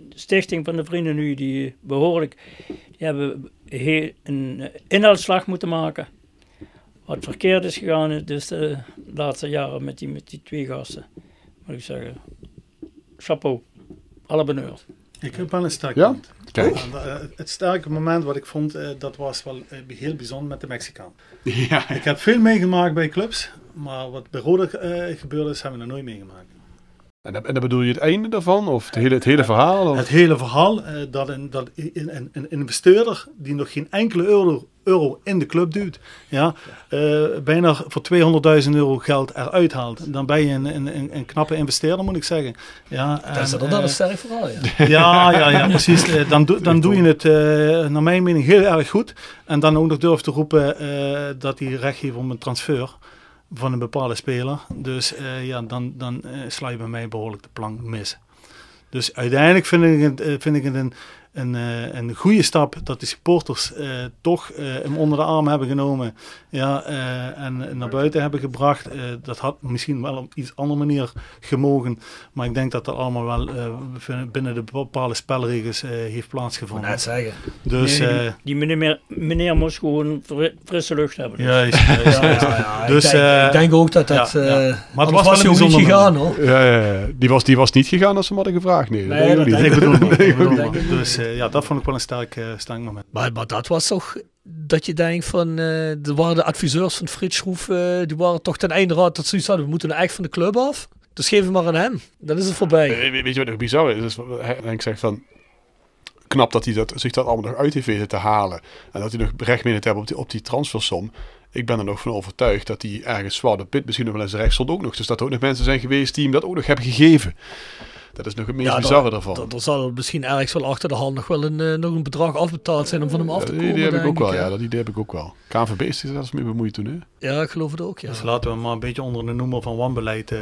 de stichting van de vrienden nu, die behoorlijk, die hebben heel, een inhaalslag moeten maken. Wat verkeerd is gegaan, dus de laatste jaren met die, met die twee gasten. Moet ik zeggen, chapeau. Alle beneurs. Ik heb wel een sterk Ja? punt. Kijk. Eh, het sterke moment wat ik vond, eh, dat was wel eh, heel bijzonder met de Mexicaan. Ja, Ik heb veel meegemaakt bij clubs, maar wat bij Roda eh, gebeurd is, hebben we nog nooit meegemaakt. En, dan- en dan bedoel je het einde daarvan? Of het hele, het hele verhaal? Of? Het hele verhaal eh, dat, een, dat een, een, een investeerder die nog geen enkele euro, euro in de club duwt, ja, eh, bijna voor 200.000 euro geld eruit haalt, dan ben je een, een, een, een knappe investeerder, moet ik zeggen. Ja, Dat is eh, een sterk verhaal, ja. ja, ja, ja, precies. Eh, Dan, doe- dan doe je het, eh, naar mijn mening, heel erg goed. En dan ook nog durf te roepen eh, dat hij recht heeft om een transfer van een bepaalde speler. Dus eh, ja, dan, dan eh, sla je bij mij behoorlijk de plank mis. Dus uiteindelijk vind ik het, eh, vind ik het een, een, eh, een goede stap dat de supporters eh, toch eh, hem onder de arm hebben genomen ja, eh, en naar buiten hebben gebracht. Eh, dat had misschien wel op iets andere manier gemogen. Maar ik denk dat dat allemaal wel eh, binnen de bepaalde spelregels eh, heeft plaatsgevonden. Net zeggen. Dus Nee, eh, die, meneer, meneer moest gewoon fri- frisse lucht hebben. dus. juist, juist, Ja, ja, ja, Dus, ik, denk, eh, ik denk ook dat dat... ja, eh ja. Maar het was ook niet gegaan, hoor. Ja, ja, ja. Die, was, die was niet gegaan als ze hem hadden gevraagd. Nee, dat Nee, denk ik dat niet. Ik bedoel bedoel Dus eh, ja, dat vond ik wel een sterk, eh, sterk moment. Maar, maar dat was toch dat je denkt van, eh er waren de adviseurs van Frits Schroef, eh, die waren toch ten einde raad dat ze zoiets hadden, we moeten nou echt van de club af. Dus geef hem maar aan hem. Dan is het voorbij. Weet je wat nog bizar is? is Henk zegt van... Knap dat hij dat, zich dat allemaal nog uit heeft weten te halen. En dat hij nog recht meen te hebben op die, op die transfersom. Ik ben er nog van overtuigd dat hij ergens zwart op wit misschien nog wel eens recht stond ook nog. Dus dat er ook nog mensen zijn geweest die hem dat ook nog hebben gegeven. Dat is nog het meest Ja, bizarre daarvan. dat- Er zal misschien ergens wel achter de hand nog wel een, eh, nog een bedrag afbetaald zijn om van hem af te Ja, komen. die idee heb ik ook wel, ja. Dat idee heb ik ook wel. KNVB is zich zelfs mee bemoeid toen, hè? Ja, ik geloof het ook, ja. Dus laten we maar een beetje onder de noemer van wanbeleid. eh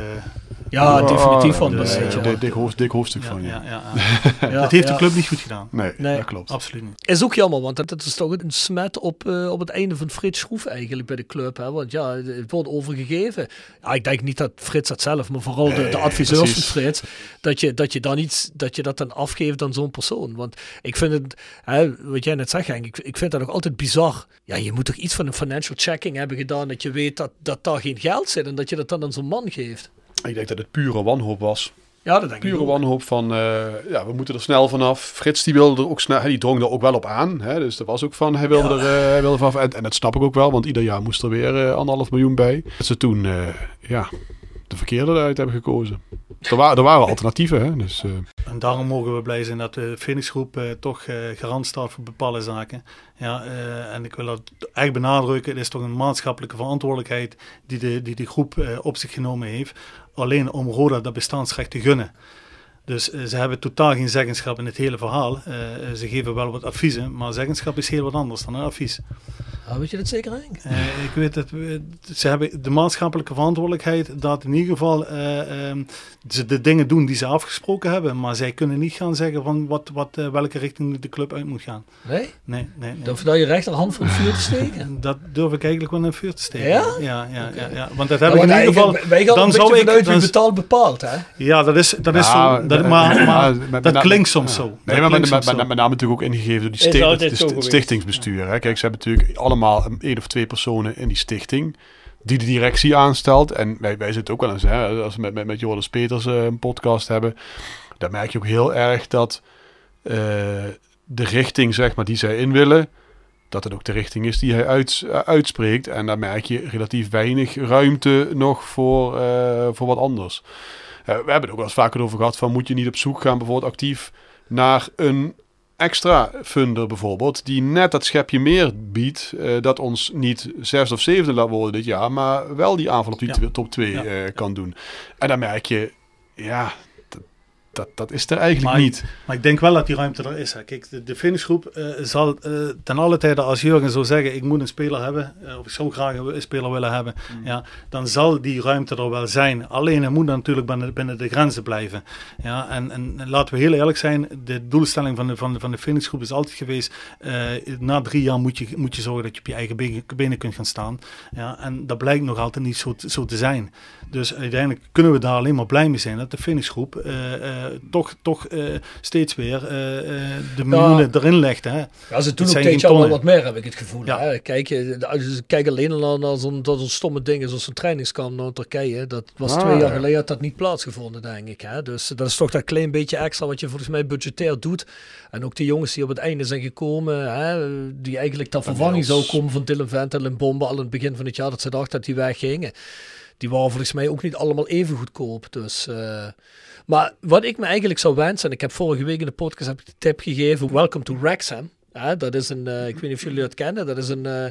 Ja, definitief van dus, beleid, eh, ja. Dik, dik, hoofd- dik hoofdstuk ja, van, ja. ja, ja, Ja, dat heeft ja. de club niet goed gedaan. Nee, Nee. dat klopt. Absoluut niet. Is ook jammer, want dat, dat is toch een smet op, eh, op het einde van Frits Schroef eigenlijk bij de club. Hè? Want ja, het wordt overgegeven. Ja, ik denk niet dat Frits dat zelf, maar vooral de, adviseurs van Frits, dat je, dat je dan iets, dat je dat dan afgeeft aan zo'n persoon. Want ik vind het, hè, wat jij net zegt Henk, ik, ik vind dat nog altijd bizar. Ja, je moet toch iets van een financial checking hebben gedaan, dat je weet dat, dat daar geen geld zit en dat je dat dan aan zo'n man geeft. Ik denk dat het pure wanhoop was. Ja, dat denk ik Pure wanhoop van, eh, ja, we moeten er snel vanaf. Frits die wilde er ook snel, hij die drong er ook wel op aan. Hè, dus dat was ook van, hij wilde er eh, hij wilde vanaf. En, en dat snap ik ook wel, want ieder jaar moest er weer eh, anderhalf miljoen bij. Dat ze toen, ja, de verkeerde eruit hebben gekozen. Er, waren er waren alternatieven, hè. Dus, eh, En daarom mogen we blij zijn dat de Phoenix Groep eh, toch eh, garant staat voor bepaalde zaken. Ja, en ik wil dat echt benadrukken. Het is toch een maatschappelijke verantwoordelijkheid die de, die de groep op zich genomen heeft. Alleen om Roda dat bestaansrecht te gunnen. Dus eh, ze hebben totaal geen zeggenschap in het hele verhaal. Eh, ze geven wel wat adviezen, maar zeggenschap is heel wat anders dan een advies. Ja, weet je dat zeker, Henk? Eh, ik weet dat we, ze hebben de maatschappelijke verantwoordelijkheid dat in ieder geval eh, ehm, ze de dingen doen die ze afgesproken hebben, maar zij kunnen niet gaan zeggen van wat, wat, welke richting de club uit moet gaan. Nee? Nee, nee, nee. Durf je daar je rechterhand voor het vuur te steken? En Dat durf ik eigenlijk wel in het vuur te steken. Ja? Ja, ja, ja, ja. Want dat Ja, heb ik want in ieder geval. Wij gaan dan dan zou zou ik- vanuit wie betaalt bepaalt, hè? Ja, dat is, dat is Ja, zo. Dat, maar met- dat klinkt soms zo. Nee, Dat maar met, met, met, name natuurlijk ook ingegeven door die geweest. stichtingsbestuur. Hè. Kijk, ze hebben natuurlijk allemaal een één of twee personen in die stichting die de directie aanstelt. En wij, wij zitten ook wel eens, hè, als we met, met, met Joris Peters eh, een podcast hebben, dan merk je ook heel erg dat eh, de richting zeg maar, die zij in willen, dat het ook de richting is die hij uit, eh, uitspreekt. En daar merk je relatief weinig ruimte nog voor, eh, voor wat anders. Eh, we hebben het ook wel eens vaker over gehad van moet je niet op zoek gaan bijvoorbeeld actief naar een extra funder bijvoorbeeld, die net dat schepje meer biedt, eh, dat ons niet zesde of zevende laat worden dit jaar, maar wel die aanval op die Ja. top 2 Ja. kan doen. En dan merk je, ja, dat, dat, is er eigenlijk Maar- niet. Maar ik denk wel dat die ruimte er is. Hè. Kijk, de, de finishgroep eh, zal eh, ten alle tijde als Jurgen zou zeggen, ik moet een speler hebben, eh, of ik zou graag een speler willen hebben, ja, dan zal die ruimte er wel zijn. Alleen het moet dan natuurlijk binnen, binnen de grenzen blijven. Ja, en, en laten we heel eerlijk zijn, de doelstelling van de, van de, van de finishgroep is altijd geweest, eh, na drie jaar moet je, moet je zorgen dat je op je eigen benen, benen kunt gaan staan. Ja, en dat blijkt nog altijd niet zo, zo te zijn. Dus uiteindelijk kunnen we daar alleen maar blij mee zijn dat de finishgroep eh, eh, toch, toch eh, steeds weer eh, eh, de miljoenen erin legt. Hè. Ja, ze doen Het ook zijn tegen geen al wel tonnen. wat meer, heb ik het gevoel. Ja. Hè? Kijk, je- als je kijkt alleen al naar, zo'n dat stomme dingen zoals een trainingskamp naar Turkije. Dat was Ah, twee jaar ja. geleden had dat niet plaatsgevonden, denk ik. Hè? Dus dat is toch dat klein beetje extra wat je volgens mij budgetair doet. En ook die jongens die op het einde zijn gekomen, hè, die eigenlijk ter vervanging zou komen van Dylan Ventel en Bombe al in het begin van het jaar dat ze dachten dat die weggingen. Die waren volgens mij ook niet allemaal even goedkoop. Dus, eh, maar wat ik me eigenlijk zou wensen, en ik heb vorige week in de podcast heb ik de tip gegeven, Welcome to Wrexham. Dat is een, uh, ik weet niet of jullie dat kennen, dat is, een, uh,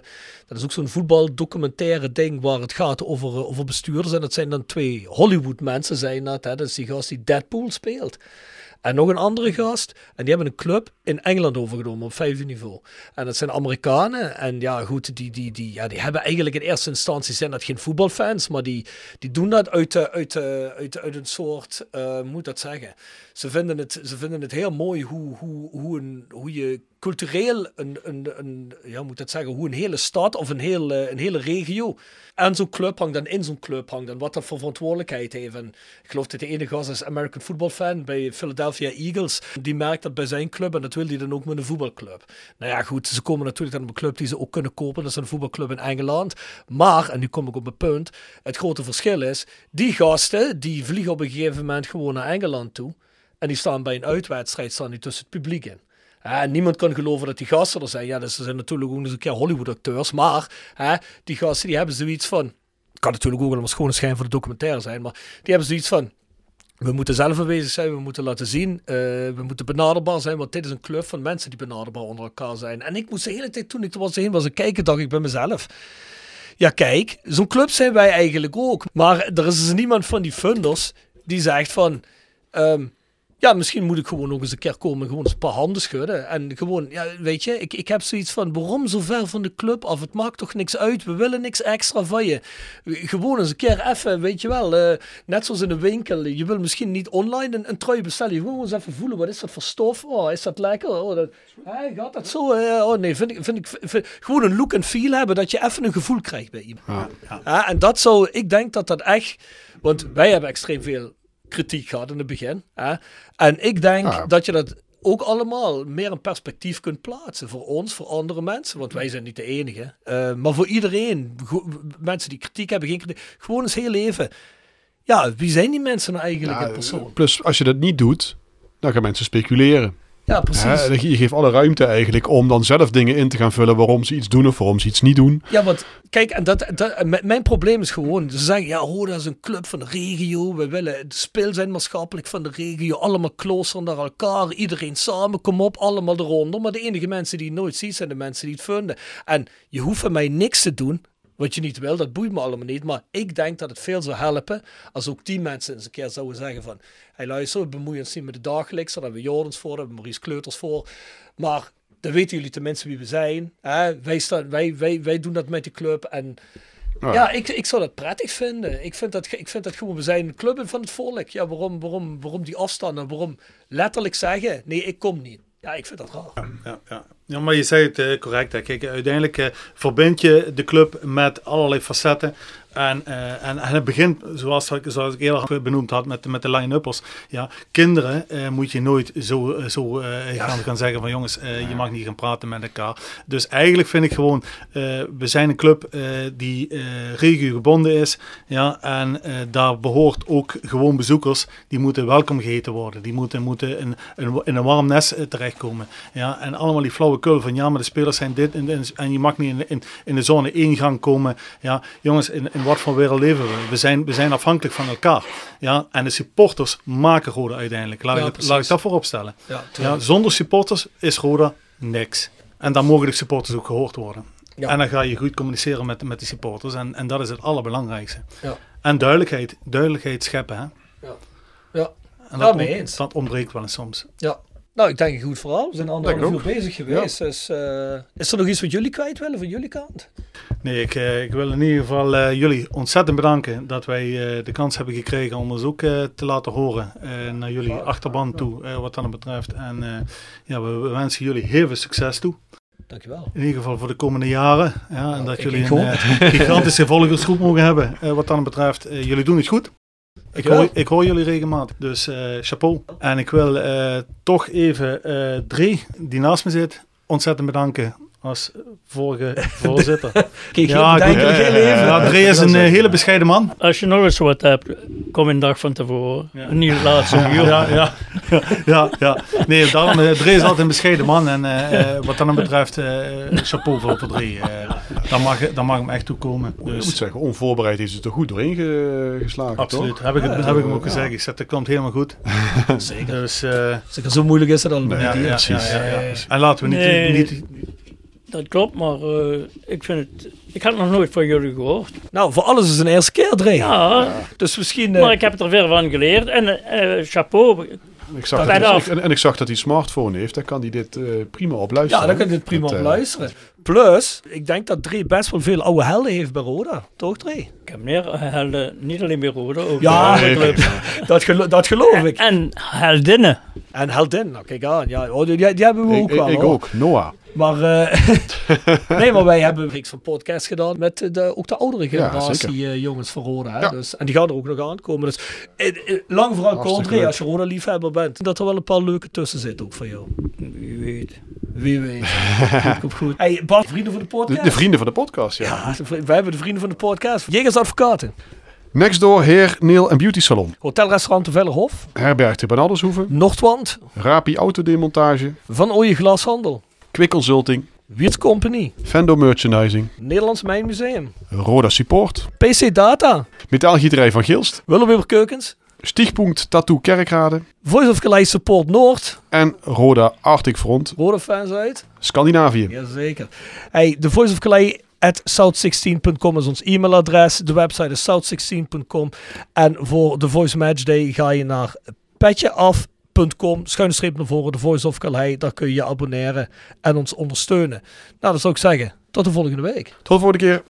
dat is ook zo'n voetbaldocumentaire ding waar het gaat over, over bestuurders. En dat zijn dan twee Hollywood mensen, zijn dat. Dat is die gast die Deadpool speelt. En nog een andere gast. En die hebben een club in Engeland overgenomen op vijfde niveau. En dat zijn Amerikanen. En ja, goed, die, die, die, ja, die hebben eigenlijk in eerste instantie zijn dat geen voetbalfans. Maar die, die doen dat uit, uit, uit, uit een soort, uh, moet dat zeggen. Ze vinden het, ze vinden het heel mooi hoe, hoe, hoe, een, hoe je cultureel een, een, een, ja, moet zeggen, hoe een hele stad of een hele, een hele regio aan zo'n club hangt en in zo'n club hangt en wat dat voor verantwoordelijkheid heeft. Ik geloof dat de ene gast is American football fan bij Philadelphia Eagles. Die merkt dat bij zijn club en dat wil hij dan ook met een voetbalclub. Nou ja, goed, ze komen natuurlijk dan een club die ze ook kunnen kopen. Dat is een voetbalclub in Engeland. Maar, en nu kom ik op mijn punt, het grote verschil is, die gasten die vliegen op een gegeven moment gewoon naar Engeland toe. En die staan bij een uitwedstrijd staan die tussen het publiek in. Niemand kan geloven dat die gasten er zijn. Ja, dus ze zijn natuurlijk ook eens een keer Hollywood-acteurs. Maar hè, die gasten die hebben zoiets van. Kan natuurlijk ook een schone schijn voor de documentaire zijn. Maar die hebben zoiets van. We moeten zelf aanwezig zijn, we moeten laten zien, uh, we moeten benaderbaar zijn, want dit is een club van mensen die benaderbaar onder elkaar zijn. En ik moest de hele tijd, toen ik er was heen was ik kijken, dacht ik bij mezelf. Ja, kijk, zo'n club zijn wij eigenlijk ook. Maar er is dus niemand van die funders die zegt van. Um, ja, misschien moet ik gewoon nog eens een keer komen, gewoon eens een paar handen schudden. En gewoon, ja, weet je, ik, ik heb zoiets van, waarom zo ver van de club af? Het maakt toch niks uit, we willen niks extra van je. Gewoon eens een keer even, weet je wel, uh, net zoals in een winkel. Je wil misschien niet online een, een trui bestellen, je gewoon eens even voelen, wat is dat voor stof? Oh, is dat lekker? Oh, dat, hey, gaat dat zo? Uh, oh nee, vind ik, vind ik vind, gewoon een look en feel hebben, dat je even een gevoel krijgt bij iemand. Ja. ja en dat zou, ik denk dat dat echt, want wij hebben extreem veel kritiek gehad in het begin. Hè? En ik denk dat je dat ook allemaal meer een perspectief kunt plaatsen. Voor ons, voor andere mensen. Want wij zijn niet de enige. Uh, maar voor iedereen. Mensen die kritiek hebben, geen kritiek. Gewoon eens heel even. Ja, wie zijn die mensen nou eigenlijk in persoon? Plus, als je dat niet doet, dan gaan mensen speculeren. Ja, precies. Hè, je geeft alle ruimte eigenlijk om dan zelf dingen in te gaan vullen waarom ze iets doen of waarom ze iets niet doen. Ja, want kijk, en dat, dat, mijn probleem is gewoon, ze zeggen, ja, hoor, dat is een club van de regio, we willen het speel zijn maatschappelijk van de regio, allemaal closer naar elkaar, iedereen samen, kom op, allemaal eronder. Maar de enige mensen die het nooit zien zijn de mensen die het vinden. En je hoeft van mij niks te doen wat je niet wil, dat boeit me allemaal niet. Maar ik denk dat het veel zou helpen als ook die mensen eens een keer zouden zeggen van... Hey luister, we bemoeien ons niet met de dagelijks. Daar hebben we Jordans voor, daar hebben we Maurice Kleuters voor. Maar dan weten jullie tenminste wie we zijn. Hè? Wij, staan, wij, wij, wij doen dat met die club en... Oh. Ja, ik, ik zou dat prettig vinden. Ik vind dat, ik vind dat gewoon, we zijn een club van het volk. Ja, waarom, waarom, waarom die afstanden? Waarom letterlijk zeggen, nee, ik kom niet. Ja, ik vind dat raar. Ja, ja, ja. maar je zei het uh, correct. Hè. Kijk, uiteindelijk uh, verbind je de club met allerlei facetten. En, uh, en, en, het begint, zoals, zoals ik eerder benoemd had, met, met de line-uppers. Ja, kinderen uh, moet je nooit zo, zo uh, gaan, gaan zeggen van jongens, je mag niet gaan praten met elkaar. Dus eigenlijk vind ik gewoon, we zijn een club die regio gebonden is. Ja, en daar behoort ook gewoon bezoekers, die moeten welkom geheten worden. Die moeten, moeten in, in, in een warm nest terechtkomen. Ja, en allemaal die flauwekul van ja, maar de spelers zijn dit en, en je mag niet in, in, in de zone ingang komen. Ja, jongens, in, in wat voor wereld leven we? We zijn, we zijn afhankelijk van elkaar. Ja? En de supporters maken Roda uiteindelijk. Laat, ik, laat ik dat voorop stellen. Ja, ja, zonder supporters is Roda niks. En dan mogen de supporters ook gehoord worden. Ja. En dan ga je goed communiceren met, met de supporters. En, en dat is het allerbelangrijkste. Ja. En duidelijkheid. Duidelijkheid scheppen. Hè? Ja. ja. En dat, on, dat ontbreekt wel eens soms. Ja. Nou, ik denk een goed verhaal. We zijn anderhalf uur bezig geweest. Dus, uh, is er nog iets wat jullie kwijt willen van jullie kant? Nee, ik, uh, ik wil in ieder geval uh, jullie ontzettend bedanken dat wij de kans hebben gekregen om ons ook te laten horen naar jullie achterban toe, wat dat betreft. En ja, we, we, wensen jullie heel veel succes toe. Dankjewel. In ieder geval voor de komende jaren. Ja, en dat jullie een gigantische volgersgroep mogen hebben, wat dat betreft. jullie doen het goed. Ik hoor, ik hoor, jullie regelmatig, dus uh, chapeau. En ik wil uh, toch even uh, Drie, die naast me zit, ontzettend bedanken als vorige voorzitter. Kijk, Ja, denk goed. ik heel even. Ja, Dre is een eh, hele bescheiden man. Als je nog eens wat hebt, kom een dag van tevoren. Niet de laatste uur. Ja, ja, ja, ja. Nee, daarom, eh, Dre is altijd een bescheiden man. En eh, eh, wat dat dan betreft, eh, chapeau voor, voor Dre. Eh, daar, mag, daar mag hem echt toe komen. Ik moet Dus, zeggen, onvoorbereid is het er goed doorheen ge- geslagen, absoluut. toch? Heb ik, het, Ja, heb ik hem ja. ook gezegd. Ik zeg, dat komt helemaal goed. Zeker. Dus, eh, Zeker, zo moeilijk is het al niet. ja, hier. ja, precies. ja, ja, ja. En laten we niet... Nee. niet Dat klopt, maar eh, ik vind het... Ik had nog nooit van jullie gehoord. Nou, voor alles is een eerste keer, Dre. Ja, Dus misschien... eh, maar ik heb er veel van geleerd. En eh, chapeau. Ik zag dat, en, en ik zag dat hij een smartphone heeft. Daar kan hij dit eh, prima op luisteren. ja, dan kun je dit prima op luisteren. Plus, ik denk dat Dre best wel veel oude helden heeft bij Roda. Toch, Dre? Ik heb meer helden, niet alleen bij ook Ja, bij andere nee. clubs. Dat, gelo- dat geloof ik. En heldinnen. En heldin, nou kijk aan. Ja, oh, die, die hebben we ook Ik, wel. ik, ook, Noah. Maar, eh, nee, maar wij hebben een reeks van podcast gedaan met de, ook de oudere generatie eh, jongens van Roda. Hè? Ja. Dus, en die gaan er ook nog aankomen. Dus eh, lang vooral leuk. als je Roda-liefhebber bent, dat er wel een paar leuke tussen zitten ook voor jou. Wie weet. Wie weet. Goed, goed. Hey, Bart, vrienden van de De, podcast. de vrienden van de podcast, ja. De wij hebben de vrienden van de podcast. Jegers Advocaten. Next door Heer Neil en Beauty Salon. Hotelrestaurant de Vellerhof. Herberg te Banaldershoeven. Noordwand. Rapi Autodemontage. Van Ooije Glashandel. Quick Consulting. Wiert Company. Fendo Merchandising. Nederlands Mijnmuseum. Roda Support. PC Data. Metaalgieterij van Gilst. Willeweber Keukens. Stichtpunt Tattoo Kerkrade. Voice of Calais Support Noord. En Roda Arctic Front. Roda fans uit. Scandinavië. Jazeker. Hey, de Voice of Calais at south16.com is ons e-mailadres. De website is south16.com. En voor de Voice Match Day ga je naar petjeaf.com, schuine streep naar voren, de Voice of Calais. Daar kun je je abonneren en ons ondersteunen. Nou, dat zou ik zeggen. Tot de volgende week. Tot de volgende keer.